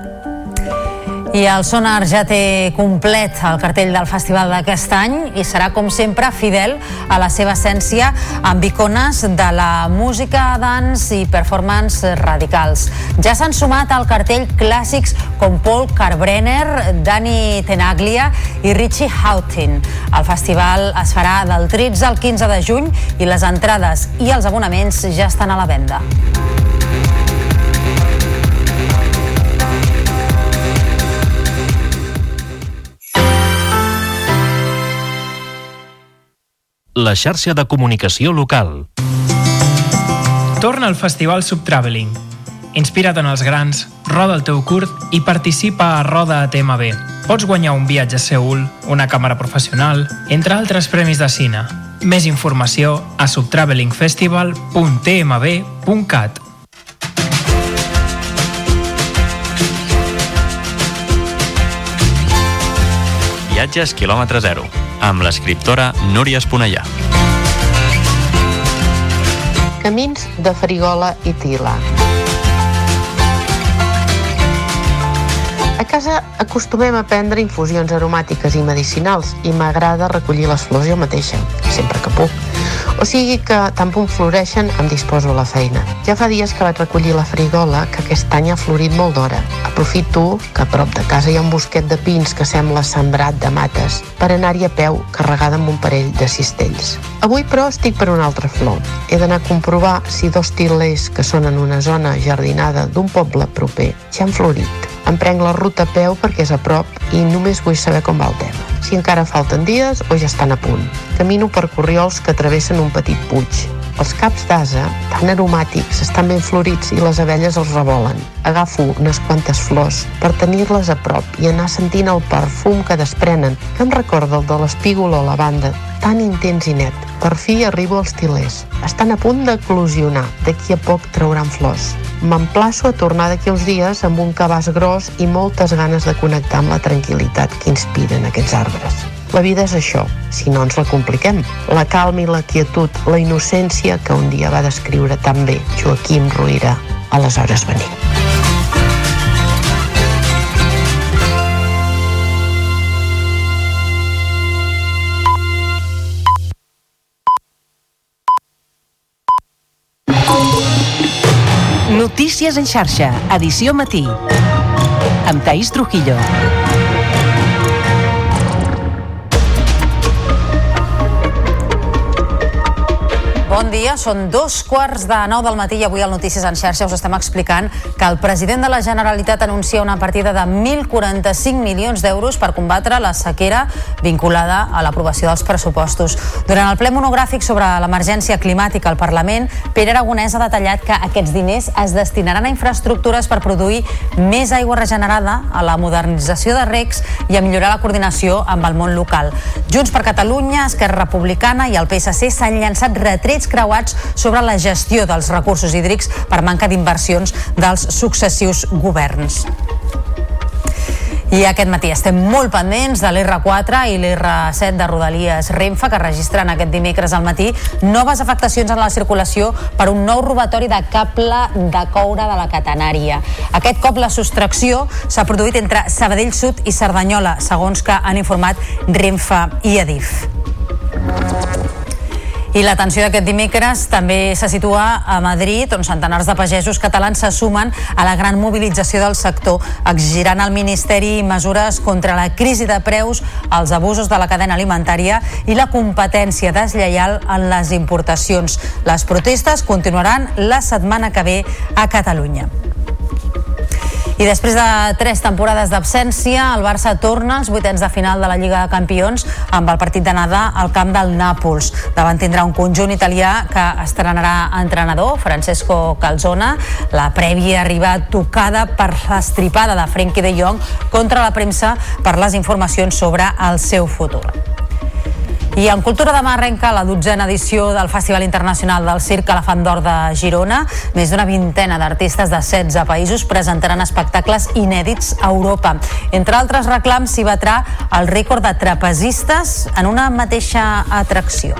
I el Sonar ja té complet el cartell del festival d'aquest any i serà, com sempre, fidel a la seva essència amb icones de la música, dance i performance radicals. Ja s'han sumat al cartell clàssics com Paul Carbrenner, Dani Tenaglia i Richie Houghton. El festival es farà del 13 al 15 de juny i les entrades i els abonaments ja estan a la venda. La xarxa de comunicació local. Torna al Festival Subtraveling. Inspira't en els grans, roda el teu curt i participa a Roda a TMB. Pots guanyar un viatge a Seul, una càmera professional, entre altres premis de cine. Més informació a subtravelingfestival.tmb.cat. Viatges quilòmetre zero, amb l'escriptora Núria Esponellà. Camins de Farigola i Tila. A casa acostumem a prendre infusions aromàtiques i medicinals i m'agrada recollir les flors jo mateixa, sempre que puc. O sigui que, tant punt floreixen, em disposo a la feina. Ja fa dies que vaig recollir la frigola, que aquest any ha florit molt d'hora. Aprofito que a prop de casa hi ha un bosquet de pins que sembla sembrat de mates, per anar-hi a peu carregada amb un parell de cistells. Avui, però, estic per una altra flor. He d'anar a comprovar si dos tilers que són en una zona jardinada d'un poble proper ja han florit. Em prenc la ruta a peu perquè és a prop i només vull saber com va el tema. Si encara falten dies o ja estan a punt. Camino per corriols que travessen un petit puig. Els caps d'asa, tan aromàtics, estan ben florits i les abelles els revolen. Agafo unes quantes flors per tenir-les a prop i anar sentint el perfum que desprenen, que em recorda el de l'espígol o lavanda, tan intens i net. Per fi arribo als tilers. Estan a punt d'eclosionar. D'aquí a poc trauran flors. M'emplaço a tornar d'aquí uns dies amb un cabàs gros i moltes ganes de connectar amb la tranquil·litat que inspiren aquests arbres. La vida és això, si no ens la compliquem. La calma i la quietud, la innocència que un dia va descriure tan bé Joaquim Ruïra. Aleshores venim. Notícies en xarxa, edició matí. Amb Taís Trujillo. Bon dia, són dos quarts de nou del matí i avui al Notícies en xarxa us estem explicant que el president de la Generalitat anuncia una partida de 1.045 milions d'euros per combatre la sequera vinculada a l'aprovació dels pressupostos. Durant el ple monogràfic sobre l'emergència climàtica al Parlament, Pere Aragonès ha detallat que aquests diners es destinaran a infraestructures per produir més aigua regenerada, a la modernització de recs i a millorar la coordinació amb el món local. Junts per Catalunya, Esquerra Republicana i el PSC s'han llançat retrets creuats sobre la gestió dels recursos hídrics per manca d'inversions dels successius governs. I aquest matí estem molt pendents de l'R4 i l'R7 de Rodalies Renfe, que registren aquest dimecres al matí noves afectacions en la circulació per un nou robatori de cable de coure de la catenària. Aquest cop la sostracció s'ha produït entre Sabadell Sud i Cerdanyola, segons que han informat Renfe i Adif. I l'atenció d'aquest dimecres també se situa a Madrid, on centenars de pagesos catalans se sumen a la gran mobilització del sector. Exigiran al Ministeri mesures contra la crisi de preus, els abusos de la cadena alimentària i la competència deslleial en les importacions. Les protestes continuaran la setmana que ve a Catalunya. I després de tres temporades d'absència, el Barça torna als vuitens de final de la Lliga de Campions amb el partit d'anada al camp del Nàpols. Davant tindrà un conjunt italià que estrenarà entrenador, Francesco Calzona. La prèvia arriba tocada per l'estripada de Frenkie de Jong contra la premsa per les informacions sobre el seu futur. I en Cultura demà arrenca la dotzena edició del Festival Internacional del Circ Elefant d'Or de Girona. Més d'una vintena d'artistes de 16 països presentaran espectacles inèdits a Europa. Entre altres reclams s'hi batrà el rècord de trapezistes en una mateixa atracció.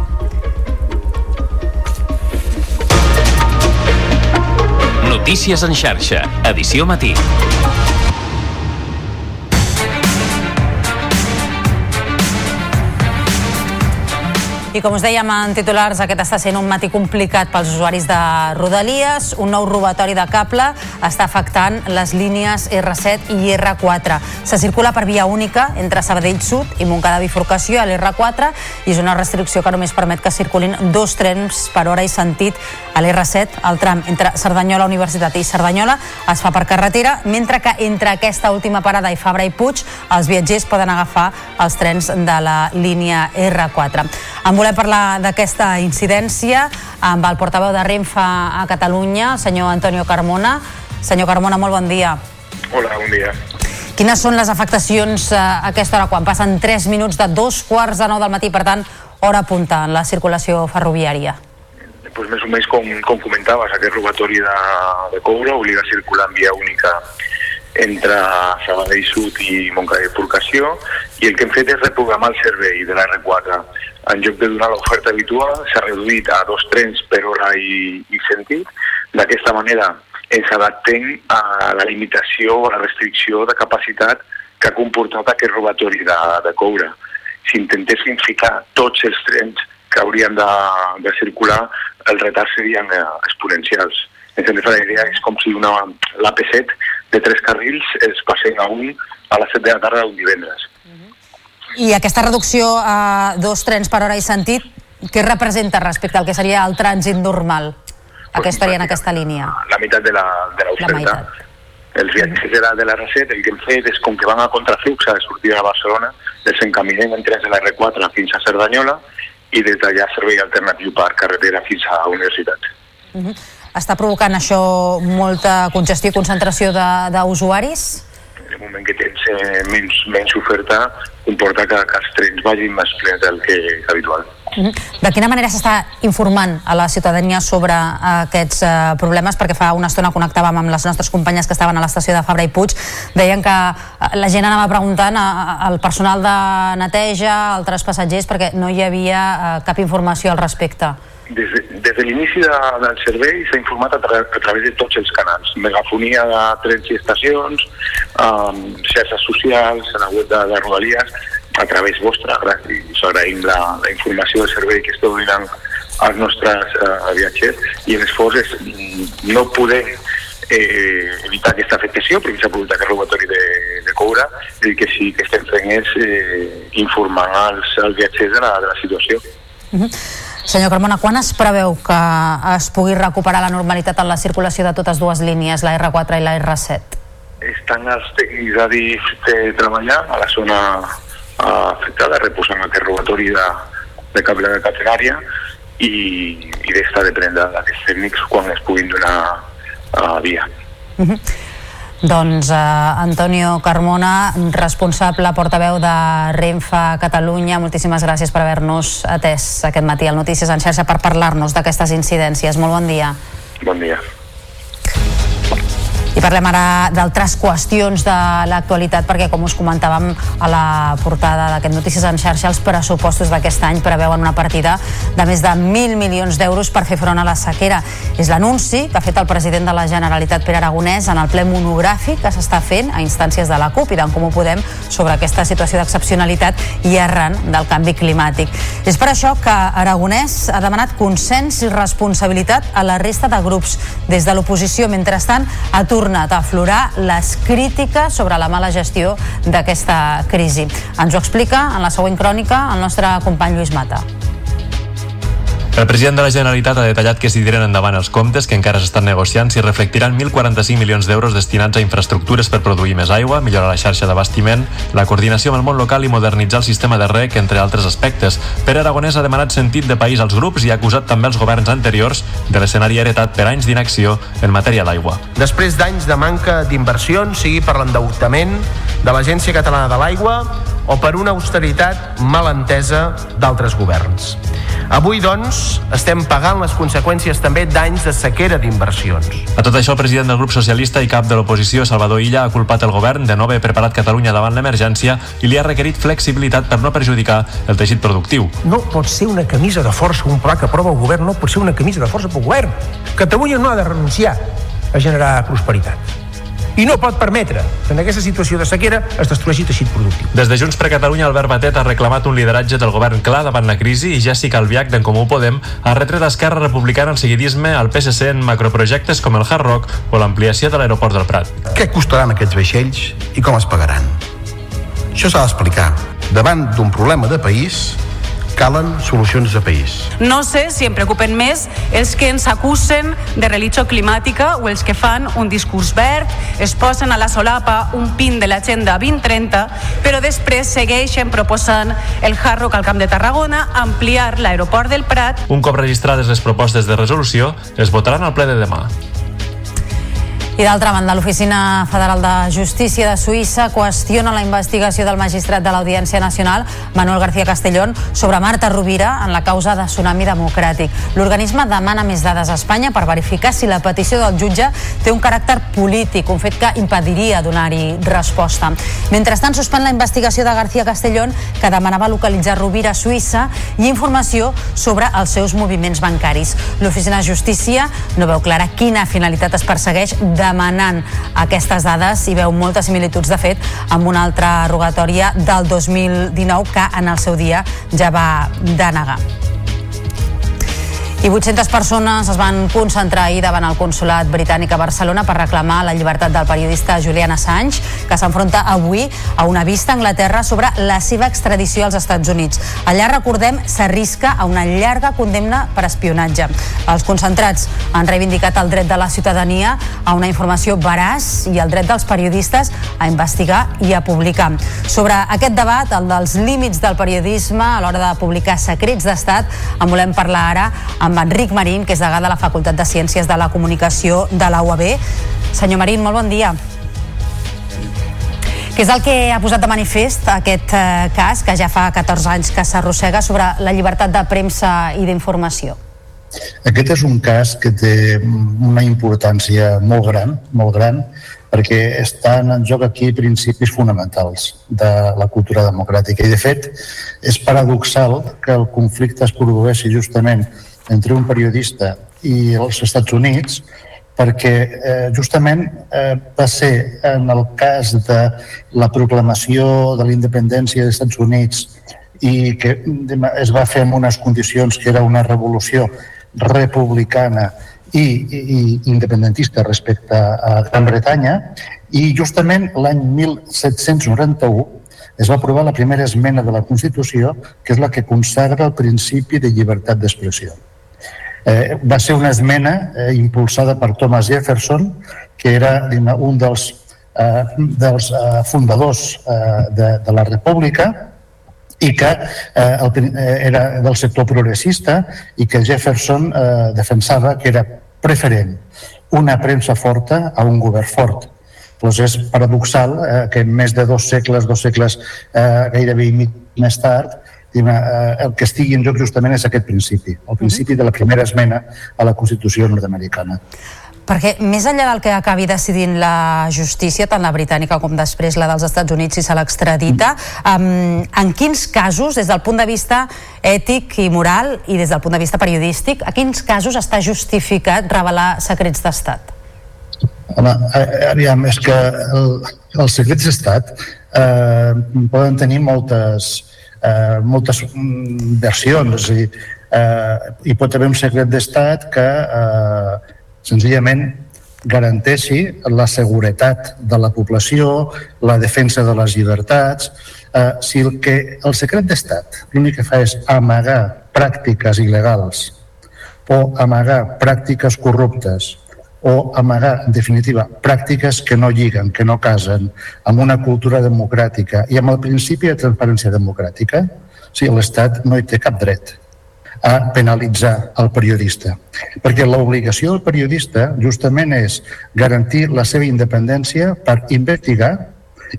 Notícies en xarxa, edició matí. I com us dèiem en titulars, aquest està sent un matí complicat pels usuaris de Rodalies. Un nou robatori de cable està afectant les línies R7 i R4. Se circula per via única entre Sabadell Sud i Montcada Bifurcació a l'R4 i és una restricció que només permet que circulin dos trens per hora i sentit a l'R7. El tram entre Cerdanyola Universitat i Cerdanyola es fa per carretera, mentre que entre aquesta última parada i Fabra i Puig els viatgers poden agafar els trens de la línia R4. En volem parlar d'aquesta incidència amb el portaveu de Renfe a Catalunya, el senyor Antonio Carmona. Senyor Carmona, molt bon dia. Hola, bon dia. Quines són les afectacions eh, a aquesta hora, quan passen 3 minuts de dos quarts de nou del matí, per tant, hora punta en la circulació ferroviària? Pues més o menys com, com comentaves, aquest robatori de, de coure obliga a circular en via única entre Sabadell Sud i Montcada i Porcació i el que hem fet és reprogramar el servei de la R4 en lloc de donar l'oferta habitual, s'ha reduït a dos trens per hora i, i sentit. D'aquesta manera ens adaptem a la limitació o la restricció de capacitat que ha comportat aquest robatori de, de coure. Si intentéssim ficar tots els trens que haurien de, de circular, els retards serien eh, exponencials. Ens la idea, és com si una, l'AP7 de tres carrils es passés a un a les 7 de la tarda d'un divendres. I aquesta reducció a dos trens per hora i sentit, què representa respecte al que seria el trànsit normal a què estaria en aquesta línia? La meitat de l'oferta. Els viatges de la, de la R7 el que hem fet és com que van a contraflux a sortida de Barcelona, els encaminem en trens de la R4 fins a Cerdanyola i des d'allà servei alternatiu per carretera fins a la universitat. Uh -huh. Està provocant això molta congestió i concentració d'usuaris? el moment que tens eh, menys, menys oferta comporta que, que els trens vagin més plens del que és habitual. Mhm. De quina manera s'està informant a la ciutadania sobre aquests eh, problemes? Perquè fa una estona connectàvem amb les nostres companyes que estaven a l'estació de Fabra i Puig. Deien que eh, la gent anava preguntant al personal de neteja, altres passatgers, perquè no hi havia eh, cap informació al respecte. Des de, des de l'inici de, del servei s'ha informat a, tra a través de tots els canals, megafonia de trens i estacions, um, xarxes socials, en la web de, de Rodalies, a través vostra, i us agraïm la, la informació del servei que esteu donant als nostres uh, viatgers i en esforç és, mm, no podem eh, evitar aquesta afectació perquè s'ha produït aquest robatori de, de coure i que sí que estem fent és eh, informar als, als viatgers de la, de la situació. Uh -huh. Senyor Carmona, quan es preveu que es pugui recuperar la normalitat en la circulació de totes dues línies, la R4 i la R7? Estan els tècnics de DIF treballant a la zona uh, afectada, reposant aquest robatori de, de cable de catenària i, i d'estar de prendre d'aquests tècnics quan es puguin donar uh, via. Uh -huh. Doncs eh, Antonio Carmona, responsable portaveu de Renfe Catalunya, moltíssimes gràcies per haver-nos atès aquest matí al Notícies en xarxa per parlar-nos d'aquestes incidències. Molt bon dia. Bon dia. I parlem ara d'altres qüestions de l'actualitat, perquè com us comentàvem a la portada d'aquest Notícies en xarxa, els pressupostos d'aquest any preveuen una partida de més de 1.000 milions d'euros per fer front a la sequera. És l'anunci que ha fet el president de la Generalitat, Pere Aragonès, en el ple monogràfic que s'està fent a instàncies de la CUP i d'en Comú Podem sobre aquesta situació d'excepcionalitat i arran del canvi climàtic. És per això que Aragonès ha demanat consens i responsabilitat a la resta de grups. Des de l'oposició, mentrestant, ha tornat a aflorar les crítiques sobre la mala gestió d'aquesta crisi. Ens ho explica en la següent crònica el nostre company Lluís Mata. El president de la Generalitat ha detallat que si tiren endavant els comptes que encara s'estan negociant s'hi reflectiran 1.045 milions d'euros destinats a infraestructures per produir més aigua, millorar la xarxa d'abastiment, la coordinació amb el món local i modernitzar el sistema de rec, entre altres aspectes. Pere Aragonès ha demanat sentit de país als grups i ha acusat també els governs anteriors de l'escenari heretat per anys d'inacció en matèria d'aigua. Després d'anys de manca d'inversions, sigui per l'endeutament de l'Agència Catalana de l'Aigua o per una austeritat mal entesa d'altres governs. Avui, doncs, estem pagant les conseqüències també d'anys de sequera d'inversions. A tot això, el president del grup socialista i cap de l'oposició, Salvador Illa, ha culpat el govern de no haver preparat Catalunya davant l'emergència i li ha requerit flexibilitat per no perjudicar el teixit productiu. No pot ser una camisa de força, un pla que aprova el govern, no pot ser una camisa de força pel govern. Catalunya no ha de renunciar a generar prosperitat i no pot permetre que en aquesta situació de sequera es destrueixi teixit productiu. Des de Junts per Catalunya, Albert Batet ha reclamat un lideratge del govern clar davant la crisi i Jessica Albiach d'en Comú Podem ha retret a Esquerra Republicana el seguidisme al PSC en macroprojectes com el Hard Rock o l'ampliació de l'aeroport del Prat. Què costaran aquests vaixells i com es pagaran? Això s'ha d'explicar. Davant d'un problema de país, calen solucions de país. No sé si em preocupen més els que ens acusen de religió climàtica o els que fan un discurs verd, es posen a la solapa un pin de l'agenda 2030, però després segueixen proposant el Hard Rock al Camp de Tarragona, ampliar l'aeroport del Prat... Un cop registrades les propostes de resolució, es votaran al ple de demà. I d'altra banda, l'Oficina Federal de Justícia de Suïssa qüestiona la investigació del magistrat de l'Audiència Nacional, Manuel García Castellón, sobre Marta Rovira en la causa de Tsunami Democràtic. L'organisme demana més dades a Espanya per verificar si la petició del jutge té un caràcter polític, un fet que impediria donar-hi resposta. Mentrestant, suspèn la investigació de García Castellón, que demanava localitzar Rovira a Suïssa i informació sobre els seus moviments bancaris. L'Oficina de Justícia no veu clara quina finalitat es persegueix demanant aquestes dades i veu moltes similituds, de fet, amb una altra rogatòria del 2019 que en el seu dia ja va denegar. I 800 persones es van concentrar ahir davant el consulat britànic a Barcelona per reclamar la llibertat del periodista Julian Assange, que s'enfronta avui a una vista a Anglaterra sobre la seva extradició als Estats Units. Allà, recordem, s'arrisca a una llarga condemna per espionatge. Els concentrats han reivindicat el dret de la ciutadania a una informació veraç i el dret dels periodistes a investigar i a publicar. Sobre aquest debat, el dels límits del periodisme a l'hora de publicar secrets d'estat, en volem parlar ara amb Enric Marín, que és degà de la Facultat de Ciències de la Comunicació de la UAB. Senyor Marín, molt bon dia. Què és el que ha posat de manifest aquest eh, cas, que ja fa 14 anys que s'arrossega sobre la llibertat de premsa i d'informació? Aquest és un cas que té una importància molt gran, molt gran, perquè estan en joc aquí principis fonamentals de la cultura democràtica. I, de fet, és paradoxal que el conflicte es produeixi justament entre un periodista i els Estats Units perquè eh, justament eh, va ser en el cas de la proclamació de la independència dels Estats Units i que es va fer en unes condicions que era una revolució republicana i, i, i independentista respecte a Gran Bretanya i justament l'any 1791 es va aprovar la primera esmena de la Constitució que és la que consagra el principi de llibertat d'expressió. Eh, va ser una esmena eh, impulsada per Thomas Jefferson que era un dels, eh, dels eh, fundadors eh, de, de la República i que eh, el, eh, era del sector progressista i que Jefferson eh, defensava que era preferent una premsa forta a un govern fort. Doncs és paradoxal eh, que en més de dos segles, dos segles eh, gairebé i mig més tard, el que estigui en joc justament és aquest principi, el principi de la primera esmena a la Constitució nord-americana. Perquè més enllà del que acabi decidint la justícia, tant la britànica com després la dels Estats Units, si se l'extradita, um, en quins casos, des del punt de vista ètic i moral i des del punt de vista periodístic, a quins casos està justificat revelar secrets d'estat? Home, aviam, és que el, els secrets d'estat eh, poden tenir moltes, eh, moltes versions, a dir, eh, hi pot haver un secret d'estat que eh, senzillament garanteixi la seguretat de la població, la defensa de les llibertats. Eh, si el, que, el secret d'estat l'únic que fa és amagar pràctiques il·legals o amagar pràctiques corruptes o amagar, en definitiva, pràctiques que no lliguen, que no casen amb una cultura democràtica i amb el principi de transparència democràtica, sí, l'Estat no hi té cap dret a penalitzar el periodista. Perquè l'obligació del periodista justament és garantir la seva independència per investigar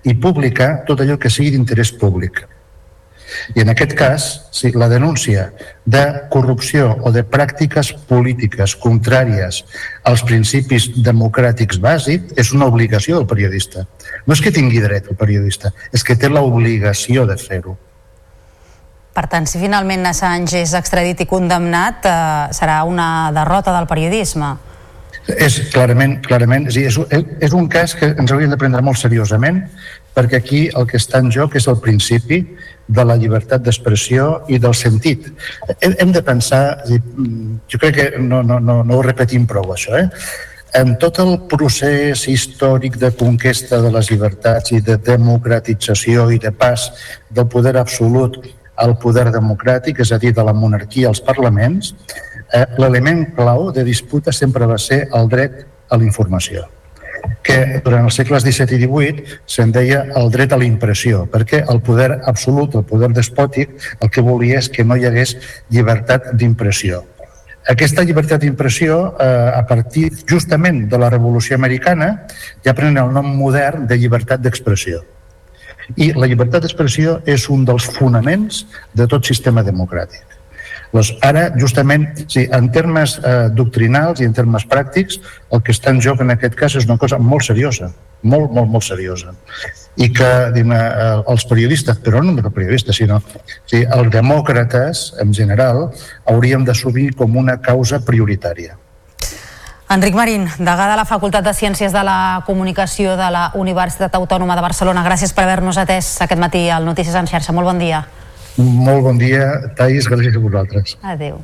i publicar tot allò que sigui d'interès públic. I en aquest cas, si la denúncia de corrupció o de pràctiques polítiques contràries als principis democràtics bàsics és una obligació del periodista. No és que tingui dret el periodista, és que té l'obligació de fer-ho. Per tant, si finalment Assange és extradit i condemnat, eh, serà una derrota del periodisme. És clarament, clarament, és, és, és un cas que ens hauríem de prendre molt seriosament perquè aquí el que està en joc és el principi de la llibertat d'expressió i del sentit. Hem, hem de pensar, jo crec que no, no, no, no ho repetim prou això, eh? en tot el procés històric de conquesta de les llibertats i de democratització i de pas del poder absolut al poder democràtic, és a dir, de la monarquia als parlaments, eh, l'element clau de disputa sempre va ser el dret a la informació que durant els segles XVII i XVIII se'n deia el dret a la impressió, perquè el poder absolut, el poder despòtic, el que volia és que no hi hagués llibertat d'impressió. Aquesta llibertat d'impressió, eh, a partir justament de la Revolució Americana, ja pren el nom modern de llibertat d'expressió. I la llibertat d'expressió és un dels fonaments de tot sistema democràtic. Doncs ara, justament, sí, en termes eh, doctrinals i en termes pràctics, el que està en joc en aquest cas és una cosa molt seriosa, molt, molt, molt seriosa. I que diguem, eh, els periodistes, però no només els periodistes, sinó sí, els demòcrates, en general, hauríem d'assumir com una causa prioritària. Enric Marín, degà de la Facultat de Ciències de la Comunicació de la Universitat Autònoma de Barcelona, gràcies per haver-nos atès aquest matí al Notícies en xarxa. Molt bon dia. Molt bon dia, Thais, gràcies a vosaltres. Adéu.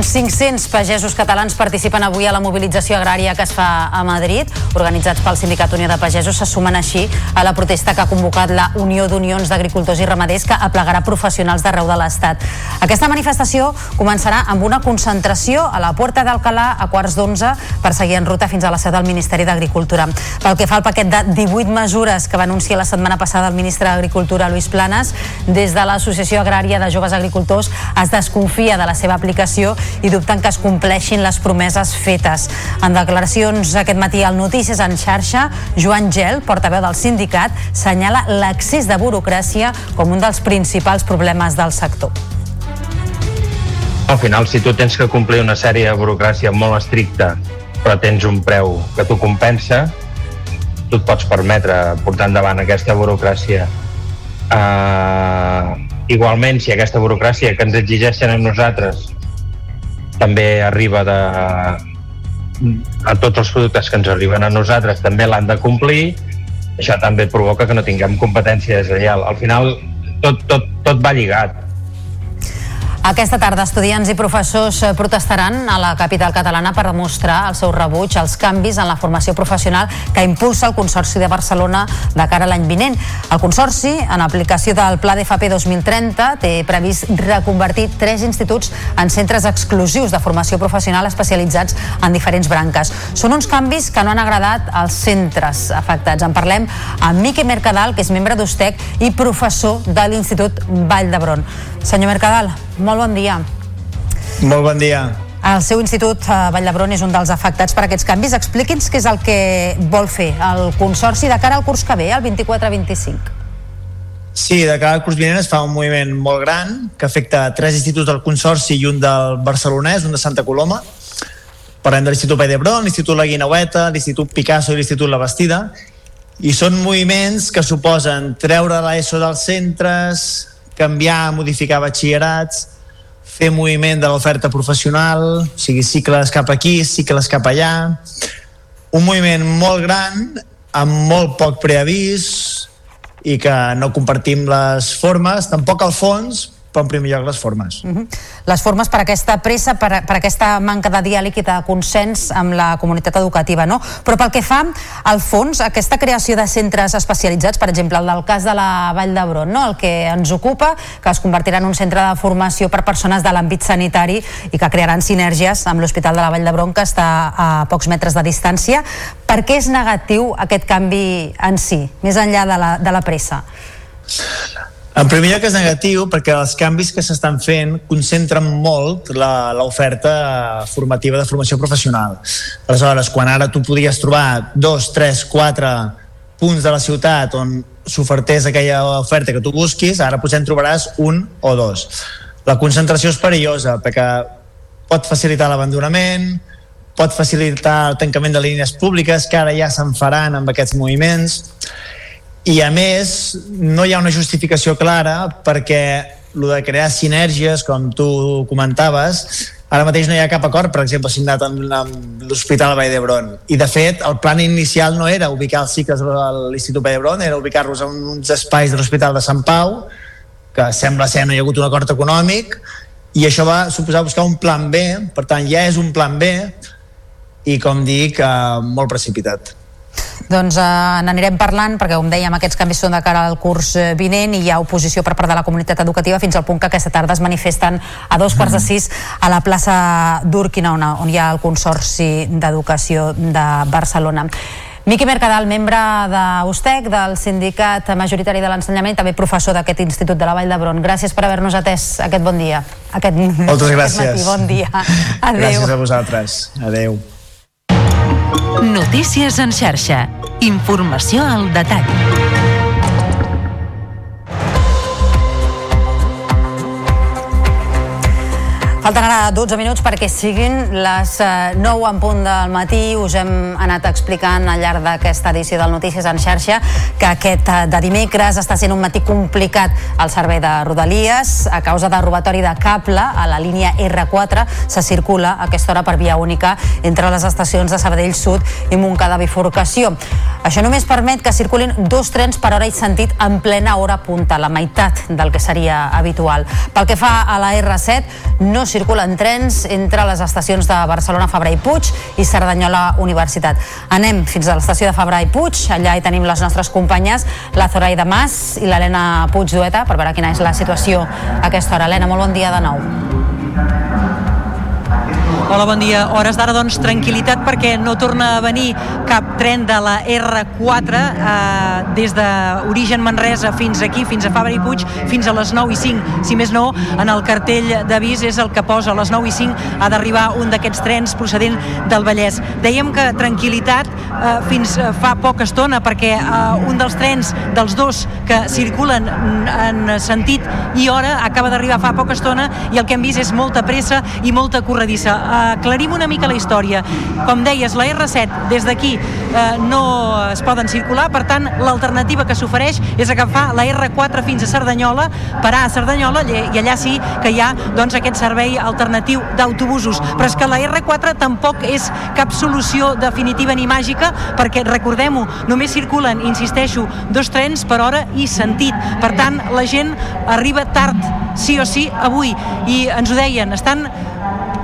Uns 500 pagesos catalans participen avui a la mobilització agrària que es fa a Madrid. Organitzats pel Sindicat Unió de Pagesos, se sumen així a la protesta que ha convocat la Unió d'Unions d'Agricultors i Ramaders que aplegarà professionals d'arreu de l'Estat. Aquesta manifestació començarà amb una concentració a la Porta d'Alcalà a quarts d'onze per seguir en ruta fins a la seu del Ministeri d'Agricultura. Pel que fa al paquet de 18 mesures que va anunciar la setmana passada el ministre d'Agricultura, Luis Planes, des de l'Associació Agrària de Joves Agricultors es desconfia de la seva aplicació i dubten que es compleixin les promeses fetes. En declaracions aquest matí al Notícies en xarxa, Joan Gel, portaveu del sindicat, senyala l'accés de burocràcia com un dels principals problemes del sector. Al final, si tu tens que complir una sèrie de burocràcia molt estricta, però tens un preu que t'ho compensa, tu et pots permetre portar endavant aquesta burocràcia. Uh, igualment, si aquesta burocràcia que ens exigeixen a nosaltres també arriba de, a tots els productes que ens arriben a nosaltres també l'han de complir. Això també provoca que no tinguem competència deslleial al final tot, tot, tot va lligat aquesta tarda, estudiants i professors eh, protestaran a la capital catalana per demostrar el seu rebuig als canvis en la formació professional que impulsa el Consorci de Barcelona de cara a l'any vinent. El Consorci, en aplicació del Pla d'FP 2030, té previst reconvertir tres instituts en centres exclusius de formació professional especialitzats en diferents branques. Són uns canvis que no han agradat als centres afectats. En parlem amb Miqui Mercadal, que és membre d'USTEC i professor de l'Institut Vall d'Hebron. Senyor Mercadal, molt bon dia. Molt bon dia. El seu institut, a Vall d'Hebron, és un dels afectats per aquests canvis. Expliqui'ns què és el que vol fer el Consorci de cara al curs que ve, el 24-25. Sí, de cara al curs vinent es fa un moviment molt gran que afecta tres instituts del Consorci i un del Barcelonès, un de Santa Coloma. Parlem de l'Institut Vall d'Hebron, l'Institut La Guinaueta, l'Institut Picasso i l'Institut La Bastida. I són moviments que suposen treure l'ESO dels centres, canviar, modificar batxillerats, fer moviment de l'oferta professional, o sigui, cicles cap aquí, cicles cap allà, un moviment molt gran, amb molt poc preavís i que no compartim les formes, tampoc el fons, però en primer lloc les formes. Uh -huh. Les formes per aquesta pressa, per, per aquesta manca de diàleg i de consens amb la comunitat educativa, no? Però pel que fa al fons, aquesta creació de centres especialitzats, per exemple, el del cas de la Vall d'Hebron, no? el que ens ocupa, que es convertirà en un centre de formació per persones de l'àmbit sanitari i que crearan sinergies amb l'Hospital de la Vall d'Hebron, que està a pocs metres de distància. Per què és negatiu aquest canvi en si, més enllà de la, de la pressa? En primer lloc és negatiu perquè els canvis que s'estan fent concentren molt l'oferta formativa de formació professional. Aleshores, quan ara tu podies trobar dos, tres, quatre punts de la ciutat on s'ofertés aquella oferta que tu busquis, ara potser en trobaràs un o dos. La concentració és perillosa perquè pot facilitar l'abandonament, pot facilitar el tancament de línies públiques que ara ja se'n faran amb aquests moviments i a més no hi ha una justificació clara perquè el de crear sinergies, com tu comentaves, ara mateix no hi ha cap acord, per exemple, signat amb, amb l'Hospital Vall d'Hebron. I, de fet, el plan inicial no era ubicar els cicles a l'Institut Vall d'Hebron, era ubicar-los en uns espais de l'Hospital de Sant Pau, que sembla ser no hi ha hagut un acord econòmic, i això va suposar buscar un plan B, per tant, ja és un plan B, i, com dic, eh, molt precipitat. Doncs eh, n'anirem parlant perquè com dèiem aquests canvis són de cara al curs eh, vinent i hi ha oposició per part de la comunitat educativa fins al punt que aquesta tarda es manifesten a dos quarts de sis a la plaça d'Urquina on, on hi ha el Consorci d'Educació de Barcelona. Miqui Mercadal, membre d'USTEC, del sindicat majoritari de l'ensenyament, també professor d'aquest Institut de la Vall d'Hebron. Gràcies per haver-nos atès aquest bon dia. Aquest, Moltes gràcies. Aquest matí. Bon dia. Adéu. Gràcies a vosaltres. Adéu. Notícies en xarxa. Informació al detall. Falten ara 12 minuts perquè siguin les 9 eh, en punt del matí. Us hem anat explicant al llarg d'aquesta edició del Notícies en xarxa que aquest eh, de dimecres està sent un matí complicat al servei de Rodalies. A causa de robatori de cable a la línia R4 se circula a aquesta hora per via única entre les estacions de Sabadell Sud i Montcada Bifurcació. Això només permet que circulin dos trens per hora i sentit en plena hora punta, la meitat del que seria habitual. Pel que fa a la R7, no circulen trens entre les estacions de Barcelona, Fabra i Puig i Cerdanyola Universitat. Anem fins a l'estació de Fabra i Puig, allà hi tenim les nostres companyes, la Zoraida Mas i l'Helena Puig Dueta, per veure quina és la situació a aquesta hora. Helena, molt bon dia de nou. Hola, bon dia. Hores d'ara, doncs, tranquil·litat perquè no torna a venir cap tren de la R4 eh, des d'origen Manresa fins aquí, fins a Fabra i Puig, fins a les 9 i 5. Si més no, en el cartell d'avís és el que posa a les 9 i 5 ha d'arribar un d'aquests trens procedent del Vallès. Dèiem que tranquil·litat eh, fins fa poca estona perquè eh, un dels trens dels dos que circulen en sentit i hora acaba d'arribar fa poca estona i el que hem vist és molta pressa i molta corredissa. Eh, aclarim una mica la història. Com deies, la R7 des d'aquí eh, no es poden circular, per tant, l'alternativa que s'ofereix és agafar la R4 fins a Cerdanyola, parar a Cerdanyola i allà sí que hi ha doncs, aquest servei alternatiu d'autobusos. Però és que la R4 tampoc és cap solució definitiva ni màgica, perquè recordem-ho, només circulen, insisteixo, dos trens per hora i sentit. Per tant, la gent arriba tard, sí o sí, avui. I ens ho deien, estan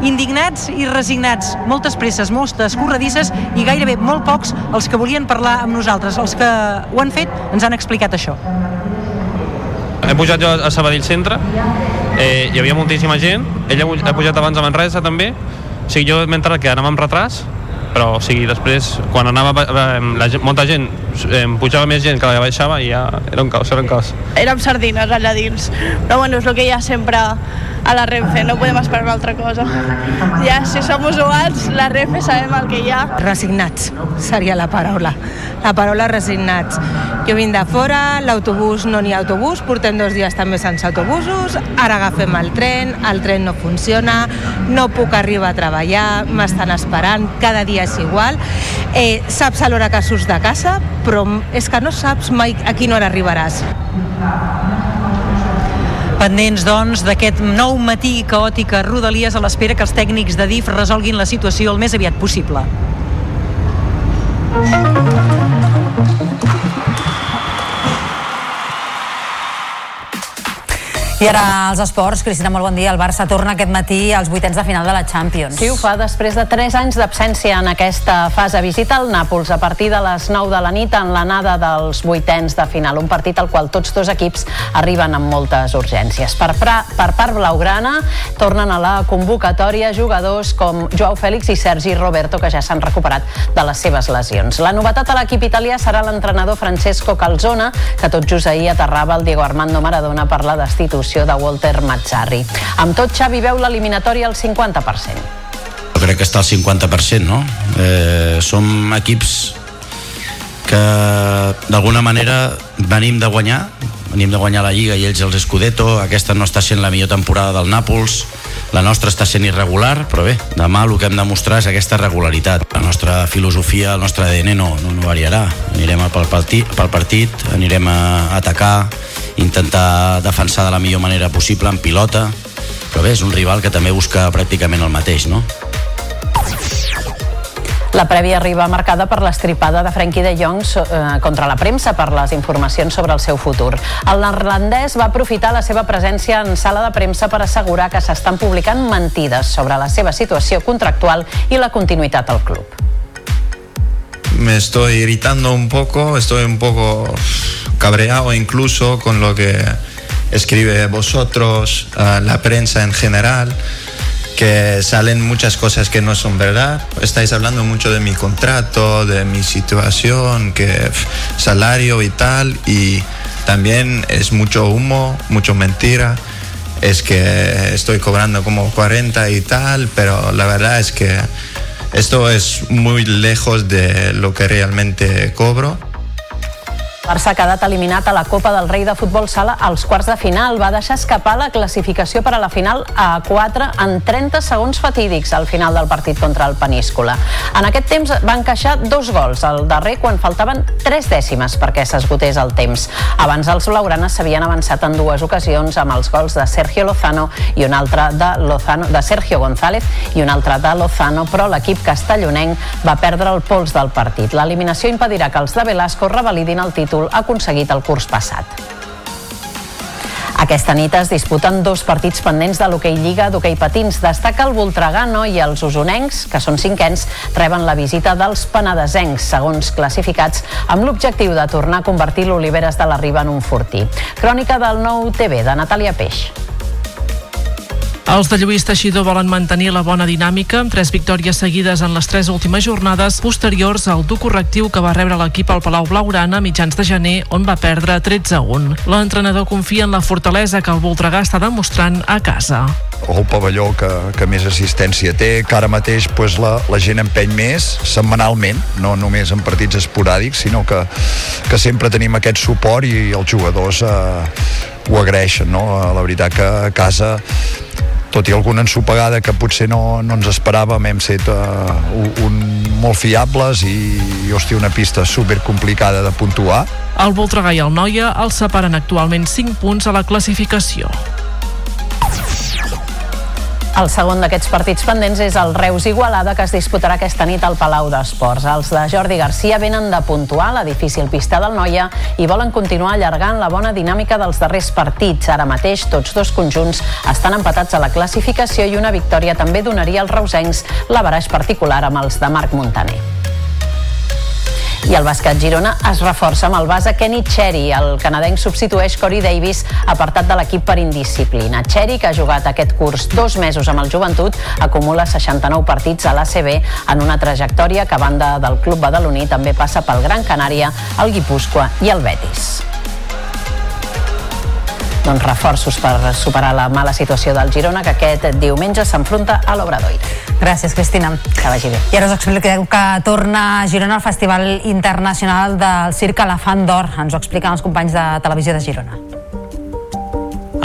indignats i resignats. Moltes presses, moltes corredisses i gairebé molt pocs els que volien parlar amb nosaltres. Els que ho han fet ens han explicat això. He pujat jo a Sabadell Centre, eh, hi havia moltíssima gent, ell ha pujat abans a Manresa també, o sigui, jo m'he entrat que anava amb retras, però o sigui, després, quan anava eh, la gent, molta gent, eh, pujava més gent que la baixava i ja era un caos, era un caos. Érem sardines allà dins, però bueno, és el que hi ha sempre a la Renfe, no podem esperar una altra cosa. Ja, si som usuals, la Renfe sabem el que hi ha. Resignats seria la paraula. La paraula resignats. Jo vinc de fora, l'autobús no n'hi ha autobús, portem dos dies també sense autobusos, ara agafem el tren, el tren no funciona, no puc arribar a treballar, m'estan esperant, cada dia és igual. Eh, saps a l'hora que surts de casa, però és que no saps mai a quina hora arribaràs. Pendents, doncs, d'aquest nou matí caòtic a Rodalies a l'espera que els tècnics de DIF resolguin la situació el més aviat possible. Ara els esports, Cristina, molt bon dia. El Barça torna aquest matí als vuitens de final de la Champions. Sí, ho fa després de 3 anys d'absència en aquesta fase. Visita el Nàpols a partir de les 9 de la nit en l'anada dels vuitens de final. Un partit al qual tots dos equips arriben amb moltes urgències. Per, pra, per part blaugrana tornen a la convocatòria jugadors com Joao Fèlix i Sergi Roberto, que ja s'han recuperat de les seves lesions. La novetat a l'equip italià serà l'entrenador Francesco Calzona, que tot just ahir aterrava el Diego Armando Maradona per la destitució de Walter Mazzarri. Amb tot, Xavi veu l'eliminatòria al 50%. Jo crec que està al 50%, no? Eh, som equips que d'alguna manera venim de guanyar, venim de guanyar la Lliga i ells els Scudetto, aquesta no està sent la millor temporada del Nàpols, la nostra està sent irregular, però bé, demà el que hem de mostrar és aquesta regularitat. La nostra filosofia, el nostre ADN no, no, no variarà. Anirem pel partit, pel partit, anirem a atacar, intentar defensar de la millor manera possible en pilota, però bé, és un rival que també busca pràcticament el mateix, no? La prèvia arriba marcada per l'estripada de Frenkie de Jong eh, contra la premsa per les informacions sobre el seu futur. El neerlandès va aprofitar la seva presència en sala de premsa per assegurar que s'estan publicant mentides sobre la seva situació contractual i la continuïtat al club. Me estoy irritando un poco, estoy un poco cabreado incluso con lo que escribe vosotros, uh, la prensa en general. que salen muchas cosas que no son verdad. Estáis hablando mucho de mi contrato, de mi situación, que pf, salario y tal, y también es mucho humo, mucho mentira. Es que estoy cobrando como 40 y tal, pero la verdad es que esto es muy lejos de lo que realmente cobro. Barça ha quedat eliminat a la Copa del Rei de Futbol Sala als quarts de final. Va deixar escapar la classificació per a la final a 4 en 30 segons fatídics al final del partit contra el Peníscola. En aquest temps va encaixar dos gols, el darrer quan faltaven 3 dècimes perquè s'esgotés el temps. Abans els blaugranes s'havien avançat en dues ocasions amb els gols de Sergio Lozano i un altre de, Lozano, de Sergio González i un altre de Lozano, però l'equip castellonenc va perdre el pols del partit. L'eliminació impedirà que els de Velasco revalidin el títol títol aconseguit el curs passat. Aquesta nit es disputen dos partits pendents de l'hoquei Lliga d'hoquei patins. Destaca el Voltregano i els usonencs, que són cinquens, reben la visita dels penedesencs, segons classificats, amb l'objectiu de tornar a convertir l'Oliveres de la Riba en un fortí. Crònica del nou TV de Natàlia Peix. Els de Lluís Teixidor volen mantenir la bona dinàmica amb tres victòries seguides en les tres últimes jornades posteriors al dur correctiu que va rebre l'equip al Palau Blaugrana a mitjans de gener on va perdre 13-1. L'entrenador confia en la fortalesa que el Voltregà està demostrant a casa el pavelló que, que més assistència té, que ara mateix pues, la, la gent empeny més setmanalment, no només en partits esporàdics, sinó que, que sempre tenim aquest suport i els jugadors eh, ho agraeixen. No? La veritat que a casa tot i alguna ensopegada que potser no, no ens esperàvem, hem set uh, un, molt fiables i, i hòstia, una pista super complicada de puntuar. El Voltregà i el Noia els separen actualment 5 punts a la classificació. El segon d'aquests partits pendents és el Reus Igualada que es disputarà aquesta nit al Palau d'Esports. Els de Jordi Garcia venen de puntuar la difícil pista del Noia i volen continuar allargant la bona dinàmica dels darrers partits. Ara mateix tots dos conjunts estan empatats a la classificació i una victòria també donaria als reusencs la baraix particular amb els de Marc Montaner. I el bàsquet Girona es reforça amb el base Kenny Cherry. El canadenc substitueix Corey Davis, apartat de l'equip per indisciplina. Cherry, que ha jugat aquest curs dos mesos amb el joventut, acumula 69 partits a l'ACB en una trajectòria que a banda del club badaloní també passa pel Gran Canària, el Guipúscoa i el Betis doncs, reforços per superar la mala situació del Girona que aquest diumenge s'enfronta a l'Obradoiro. Gràcies, Cristina. Que vagi bé. I ara us expliqueu que torna a Girona al Festival Internacional del Circ Elefant d'Or. Ens ho expliquen els companys de Televisió de Girona.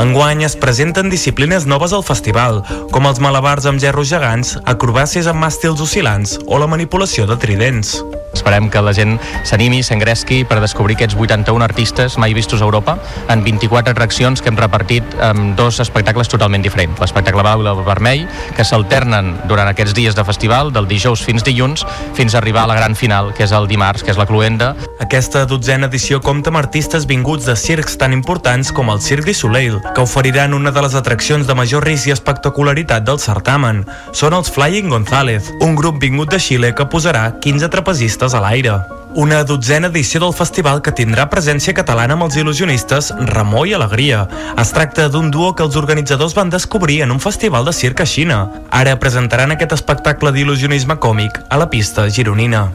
Enguany es presenten disciplines noves al festival, com els malabars amb gerros gegants, acrobàcies amb màstils oscil·lants o la manipulació de tridents. Esperem que la gent s'animi, s'engresqui per descobrir aquests 81 artistes mai vistos a Europa en 24 atraccions que hem repartit amb dos espectacles totalment diferents. L'espectacle blau i el vermell, que s'alternen durant aquests dies de festival, del dijous fins dilluns, fins a arribar a la gran final, que és el dimarts, que és la cluenda. Aquesta dotzena edició compta amb artistes vinguts de circs tan importants com el Cirque du Soleil, que oferiran una de les atraccions de major risc i espectacularitat del certamen. Són els Flying González, un grup vingut de Xile que posarà 15 trapezistes a l'aire. Una dotzena edició del festival que tindrà presència catalana amb els il·lusionistes Ramó i Alegria. Es tracta d'un duo que els organitzadors van descobrir en un festival de circ a Xina. Ara presentaran aquest espectacle d'il·lusionisme còmic a la pista gironina.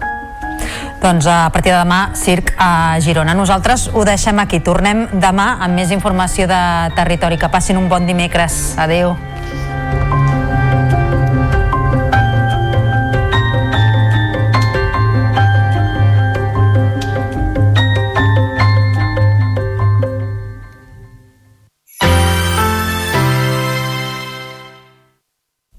Doncs a partir de demà, circ a Girona. Nosaltres ho deixem aquí. Tornem demà amb més informació de territori. Que passin un bon dimecres. Adeu.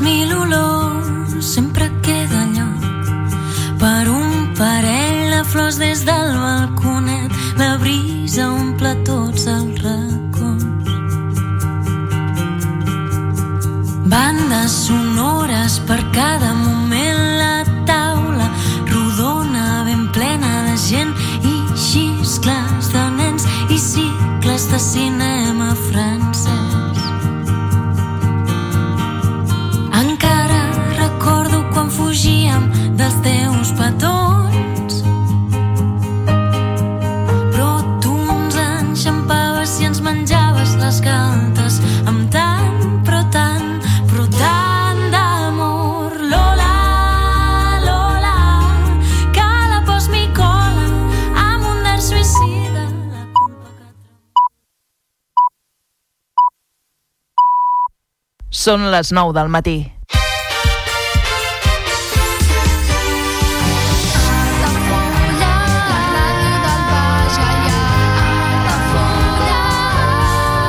Les mil olors sempre queda lloc per un parell de flors des del balconet. La brisa omple tots els racons. Bandes sonores per cada moment la taula rodona ben plena de gent i xiscles de nens i cicles de cinema francès. Fugíem dels teus petons però tu ens enxampaves i ens menjaves les galtes amb tant, però tant, però tant d'amor. Lola, Lola, que la pos m'hi cola amb un air suïcida. Són les 9 del matí.